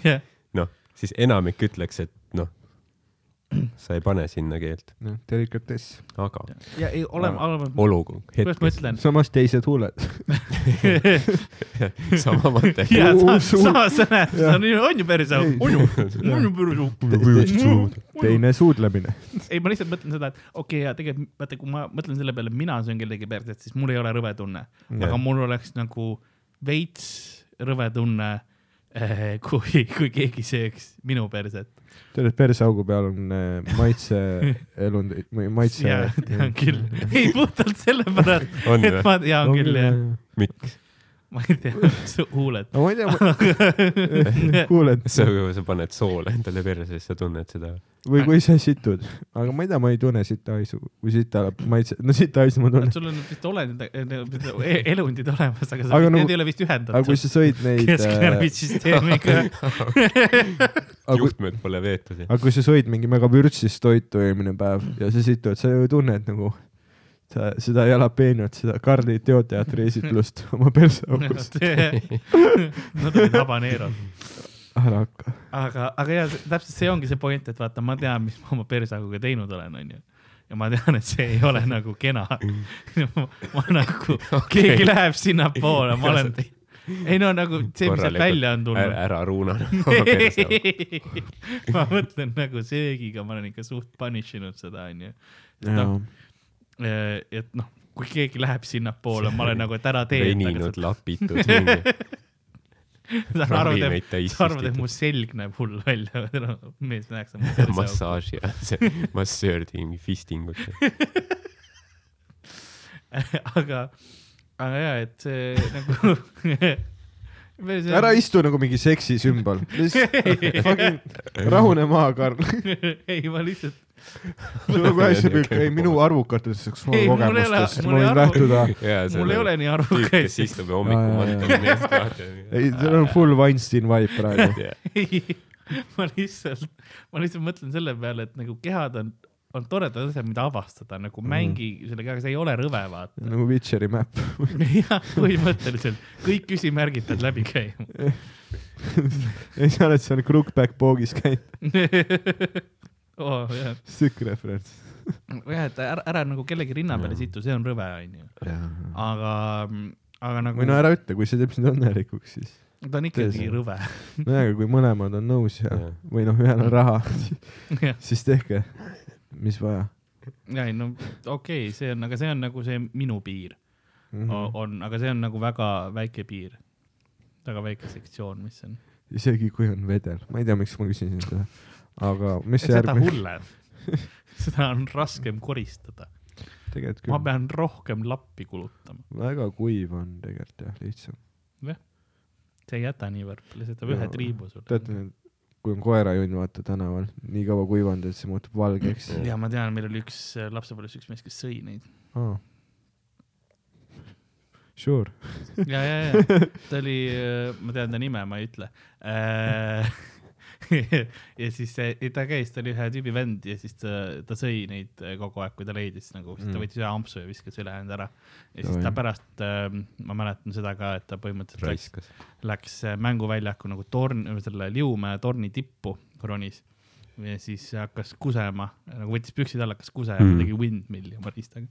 D: noh, siis enamik ütleks, et noh, sa ei pane sinna keelt,
C: noh, delikatess.
D: aga
B: ja ei ole, oleme,
D: olukord, hetkes,
C: samas teised huuled.
D: sama mõte.
B: sama sõna, see on ju, on ju päris au, on ju, on ju päris au.
C: teine suudlemine.
B: ei, ma lihtsalt mõtlen seda, et okei okay,, ja tegelikult vaata, kui ma mõtlen selle peale, mina söön kellegi perset, siis mul ei ole rõve tunne, aga mul oleks nagu veits rõve tunne, kui, kui keegi sööks minu perset.
C: tead, et perseaugu peal on äh, maitseelundid või maitse.
B: jaa, tean küll. ei, puhtalt sellepärast, et ma tean küll, jah.
D: miks?
B: ma ei tea, huuled.
C: no ma ei tea, kuuled
D: sa, sa paned soole endale perse, siis sa tunned seda.
C: või kui sa situd, aga ma ei tea, ma ei tunne sita haisu, kui sita maitse, no sita haisu ma tunnen.
B: sul on vist olendid, elundid olemas, aga,
C: Aga nagu-
B: need ei ole vist
C: aga kui
B: ühendatud
C: sa sõid neid, kui,
D: juhtmed pole veetud.
C: aga kui sa sõid mingi väga vürtsist toitu eelmine päev ja sa situd, sa ju tunned nagu sa, seda jalapeeniot, seda Karli teoteatri esitlust oma persaugus.
B: Nad olid habaneerod.
C: ära hakka.
B: aga, aga ja täpselt see ongi see point, et vaata, ma tean, mis ma oma persauguga teinud olen, onju. ja ma tean, et see ei ole nagu kena. ma, ma nagu okay., keegi läheb sinnapoole, ma olen, ei no nagu see, mis sealt välja on tulnud.
D: ära perse.
B: ma mõtlen nagu söögiga, ma olen ikka suht punish inud seda, onju. noh, et noh, kui keegi läheb sinnapoole, ma olen nagu, et ära tee.
D: veninud, lapitud mingi
B: sa arvad, et, sa arvad, et mu selg näeb hull välja, mees näeks
D: massaaži ja see massöör tegi mingi fistingut.
B: aga, aga ja, et see nagu
C: ära istu nagu mingi seksisümbol. rahune maha, Karl.
B: ei, ma lihtsalt,
C: sul on kohe see pilt, ei minu arvukatest
B: Ei, mul ei ole-
C: seksuaalkogemustest, ma võin lähtuda.
B: mul ei ole nii
D: tüüp, kes
B: arvukaid.
D: istub ja hommikul lahti.
C: ei, seal on full Weinstein vibe praegu.
B: ei, ma lihtsalt, ma lihtsalt mõtlen selle peale, et nagu kehad on, on toredad asjad, mida avastada, nagu mängi selle kehaga, see ei ole rõve, vaata.
C: nagu Witcheri map.
B: jah, põhimõtteliselt kõik küsimärgid pead läbi käima.
C: ei, sa oled seal Crookback poogis käinud,
B: oh, jah,
C: sihuke referents.
B: jah, et ära, ära nagu kellegi rinna peale situ, see on rõve, onju. aga, aga nagu
C: või no ära ütle, kui see teeb sind õnnelikuks, siis.
B: ta on ikkagi rõve.
C: nojah, aga kui mõlemad on nõus ja
D: Jah.,
C: või noh, ühel on raha, siis tehke, mis vaja
B: ei no okei okay,, see on, aga see on nagu see minu piir
C: mm. -hmm.
B: on, aga see on nagu väga väike piir. väga väike sektsioon, mis on.
C: isegi kui on vedel, ma ei tea, miks ma küsisin seda, aga mis see
B: seda
C: järgmine,
B: hullem. seda on raskem koristada. ma pean rohkem lappi kulutama.
C: väga kuiv on tegelikult jah, lihtsam.
B: see ei jäta niivõrd, lihtsalt ühe triibu sulle.
C: teate, kui on koerajunn vaata tänaval, nii kaua kuivanud, et see muutub valgeks
B: ja ma tean, meil oli üks äh, lapsepõlves üks mees, kes sõi neid.
C: oh.. Sure.
B: ja, ja, ja ta oli, ma tean ta nime, ma ei ütle. ja siis see- ta käis, ta oli ühe tüübi vend ja siis ta, ta sõi neid äh, kogu aeg, kui ta leidis nagu, siis ta
C: Mm.
B: võttis ühe ampsu ja viskas ülejäänud ära. ja siis ta pärast, ma mäletan seda ka, et ta põhimõtteliselt läks,
D: raiskas.
B: läks äh, mänguväljaku nagu torn, selle Liumäe torni tippu ronis ja siis hakkas kusema, nagu võttis püksid alla, hakkas kusema
D: Mm.
B: tegi windmill'i oma riistaga.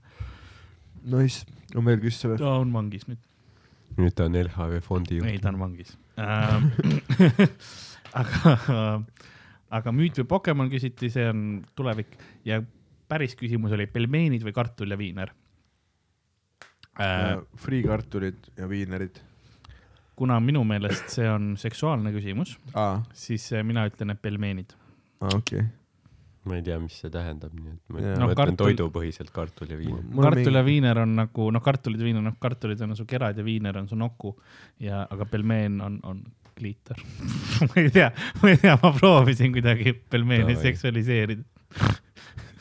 C: Nice, on veel küsida või?
B: ta on vangis nüüd.
D: nüüd ta on LHV fondi
B: ei,
D: juht
B: ta. on vangis ähm. aga, aga müüt või Pokemon küsiti, see on tulevik ja päris küsimus oli pelmeenid või kartul ja viiner äh,.
C: friikartulid ja viinerid.
B: kuna minu meelest see on seksuaalne küsimus, siis äh, mina ütlen, et pelmeenid.
C: okei.
D: ma ei tea, mis see tähendab, nii et ma
C: Jaa.
B: No
D: mõtlen
B: kartul-
D: toidupõhiselt kartul ja viin.
B: kartul ja viiner on nagu, noh, kartulid ja viiner, noh, kartulid on su kerad ja viiner on su noku ja, aga pelmeen on, on kliitor ma ei tea, ma ei tea, ma proovisin kuidagi pelmeeni
D: Davai.
B: seksualiseerida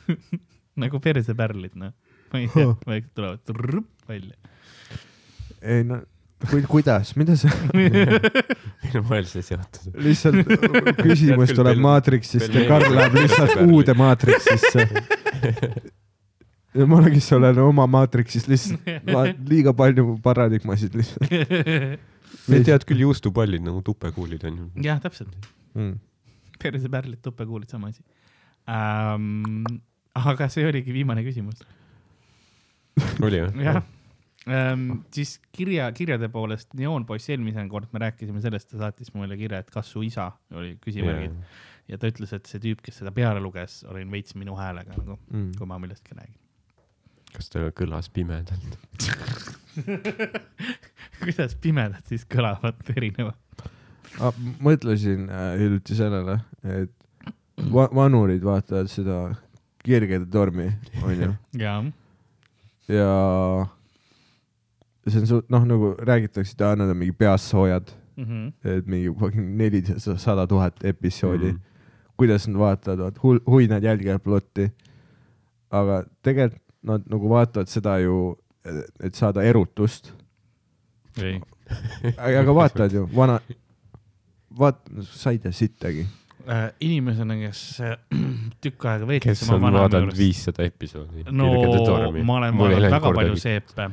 B: nagu persepärlid, noh. ma ei tea, vaikselt tulevad trrrp välja.
C: ei no, kuidas, mida sa,
D: minu moel see seotud.
C: lihtsalt küsimus
D: Tead küll,
C: tuleb maatriksist ja Karl läheb lihtsalt uude maatriksisse. ja ma olen, kes olen oma maatriksis lihtsalt, liiga palju paradigmasid lihtsalt
D: sa tead küll juustupallid nagu tupekuulid on ju.
B: jah, täpselt,
C: mm..
B: persepärlid, tupekuulid, sama asi ähm,. aga see oligi viimane küsimus.
D: oli või?
B: jah ähm,, siis kirja, kirjade poolest Neoonpoiss eelmine kord me rääkisime sellest, ta saatis mulle kirja, et kas su isa oli küsimärgid ja ta ütles, et see tüüp, kes seda peale luges, olin veits minu häälega nagu,
C: Mm.
B: kui ma millestki räägin.
D: kas ta kõlas pimedalt?
B: kuidas pimedad siis kõlavad erinevalt?
C: Ah, mõtlesin äh, hiljuti sellele, et va vanurid vaatavad seda Kirgede tormi, onju,
B: jaa,
C: ja see on suht-, noh, nagu räägitakse, et nad on mingi peas soojad,
B: Mhm.
C: et mingi nelisada tuhat episoodi mm.,
D: Mhm.
C: kuidas nad vaatavad, vaat hu-, hui nad jälgivad plotti. aga tegelikult nad nagu vaatavad seda ju, et saada erutust.
B: ei,
C: aga vaatavad ju, vana, vaat-, sa ei tea sittagi.
B: Äh, inimesena, kes äh, tükk aega
D: kes
B: veetis oma
D: on vaadanud viissada episoodi
B: no ma olen vaadanud väga palju
D: kordagi.
B: seepe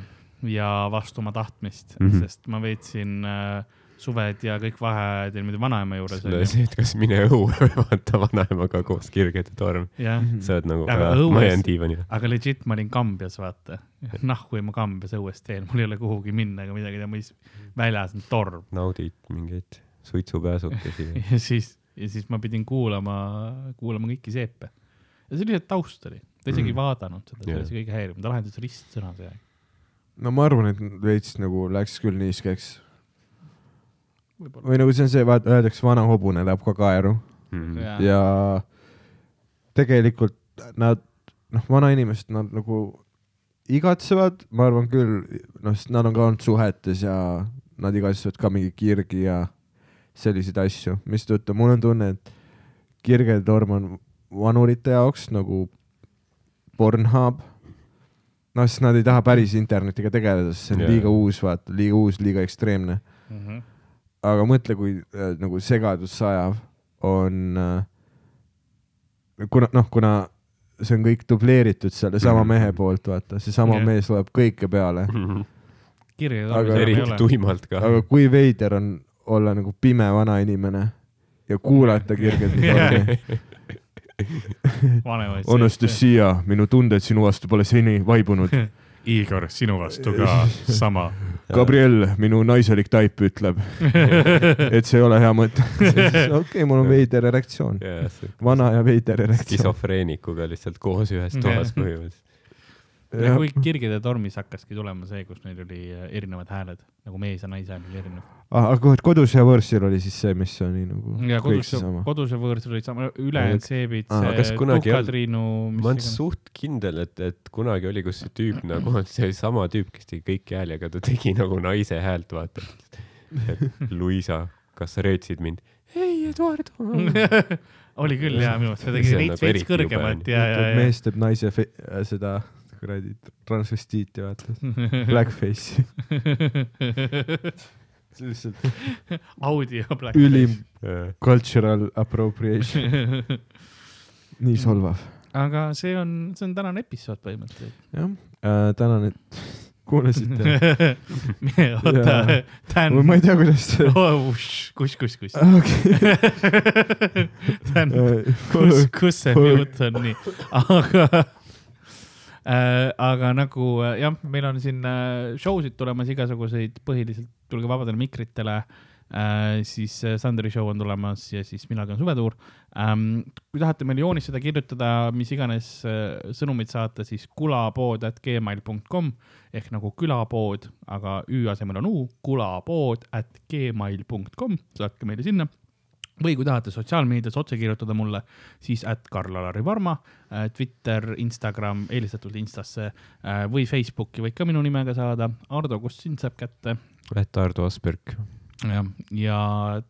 B: ja vastu oma tahtmist mm. -hmm. sest ma veetsin äh, suved ja kõik vaheajad ja niimoodi vanaema juures
D: sulle see, et kas mine õue või vaata vanaemaga koos Kirgede torm.
B: jah,
D: sa oled nagu,
B: Aga
D: ma jään diivanile.
B: aga legit ma olin Kambjas, vaata. nahku ma Kambjas õues teen, mul ei ole kuhugi minna ega midagi teha, ma siis väljas on torm
D: naudid mingeid suitsupääsukesi.
B: ja siis, ja siis ma pidin kuulama, kuulama kõiki seepe. ja see lihtsalt taust oli, ta isegi ei
D: Mhm.
B: vaadanud seda, see oli see kõige häirivam, ta lahendas ristsõna see aeg.
C: no ma arvan, et veits nagu läks küll niiskeks. Või nagu see on see, vaata, öeldakse, vana hobune läheb ka kaeru
D: Mhm.
B: Jaa.
C: ja tegelikult nad, noh, vanainimesed, nad nagu igatsevad, ma arvan küll, noh, sest nad on ka olnud suhetes ja nad igatsevad ka mingi kirgi ja selliseid asju, mistõttu mul on tunne, et kirgetorm on vanurite jaoks nagu Pornhub. noh, sest nad ei taha päris internetiga tegeleda, sest see on
D: Jaa.
C: liiga uus, vaata, liiga uus, liiga ekstreemne
B: Mhm.
C: Aga mõtle, kui äh, nagu segadus sajav on äh,, kuna noh, kuna see on kõik dubleeritud sellesama
D: Mhm.
C: mehe poolt, vaata, seesama yeah. mees loeb kõike peale.
B: kirja
C: Aga
B: tormis enam ei
D: eriti tuimalt ka.
C: aga kui veider on olla nagu pime vanainimene ja kuulata
B: vanemaid.
C: Anastasia, minu tunded sinu vastu pole seni vaibunud.
B: Igor, sinu vastu ka sama.
C: Gabriel, minu naiselik taip ütleb, et see ei ole hea mõte. okei okay,, mul on veider erektsioon, vana ja veider erektsioon.
D: skisofreenikuga lihtsalt koos ühes toas põhimõtteliselt.
B: Ja kui kirgide tormis hakkaski tulema see, kus neil oli äh, erinevad hääled, nagu mees ja naise hääl oli erinev.
C: Ah, aga kodus ja võõrsil oli siis see, mis oli nagu
B: ja
C: kõik
B: kodus,
C: seesama.
B: kodus ja võõrsil olid sama, ülejäänud seebid, see Tuka-Triinu,
D: ma olen suht kindel, et, et kunagi oli, kus see tüüp nagu, see sama tüüp, kes tegi kõiki hääli, aga ta tegi nagu naise häält, vaata. et Luisa, kas sa reetsid mind? ei, Eduard.
B: oli küll jaa, minu arust ta tegi
D: on
B: veits
D: nagu, on.
B: ja, ja, ja.
C: mees teeb naise äh, seda kuradi transvestiiti, vaata, blackface'i. see on lihtsalt
B: Audi ja Black.
C: ülim cultural appropriation, nii solvav.
B: aga see on, see on tänane episood põhimõtteliselt.
C: jah äh,, tänan, et kuulasite.
B: oota Dan.
C: ma ei tea, kuidas see
B: oh,. kus, kus, kus?
C: okei.
B: Dan, kus, kus see mute on nii, aga äh,, aga nagu äh, jah, meil on siin äh, show sid tulemas igasuguseid, põhiliselt tulge vabadele mikritele. Äh,, siis äh, Sandri show on tulemas ja siis millalgi on suvetuur. Ähm,. kui tahate meile joonistada, kirjutada, mis iganes äh, sõnumeid saata, siis kulapood at gmail.com ehk nagu külapood, aga ü asemel on u, kulapood at gmail.com, saatke meile sinna või kui tahate sotsiaalmeedias otse kirjutada mulle, siis at Karl-Alari Varma, Twitter, Instagram, eelistatult Instasse äh, või Facebooki võid ka minu nimega saada. Ardo, kust sind saab kätte?
D: et Ardo Asperg.
B: jah, ja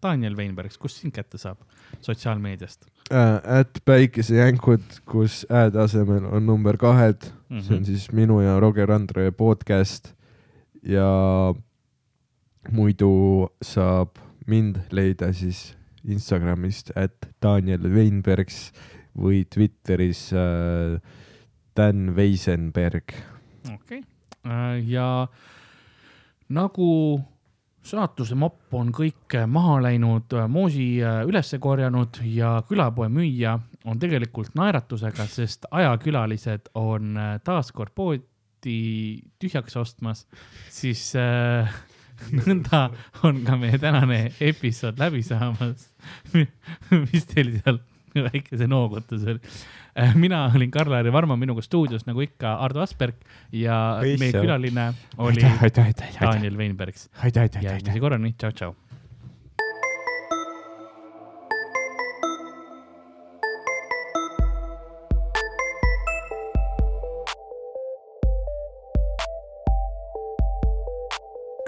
B: Daniel Veinbergs, kust sind kätte saab sotsiaalmeediast
C: at päikesejänkud, kus ä-de asemel on number kahed mm,
B: mm?
C: -hmm. see on siis minu ja Roger Andre podcast ja muidu saab mind leida siis Instagramist, et Daniel Weinbergs või Twitteris äh, Dan Weisenberg.
B: okei okay., ja nagu saatuse mopp on kõik maha läinud, moosi äh, üles korjanud ja külapoe müüja on tegelikult naeratusega, sest ajakülalised on äh, taas kord poodi tühjaks ostmas, siis äh, nõnda on ka meie tänane episood läbi saamas. mis teil seal väikese noogutusel. mina olin Karl-Lari Varma, minuga stuudios nagu ikka Ardo Asperg ja meie külaline oli Daniel
C: aitäh, aitäh,
B: järgmise korrani, tšau,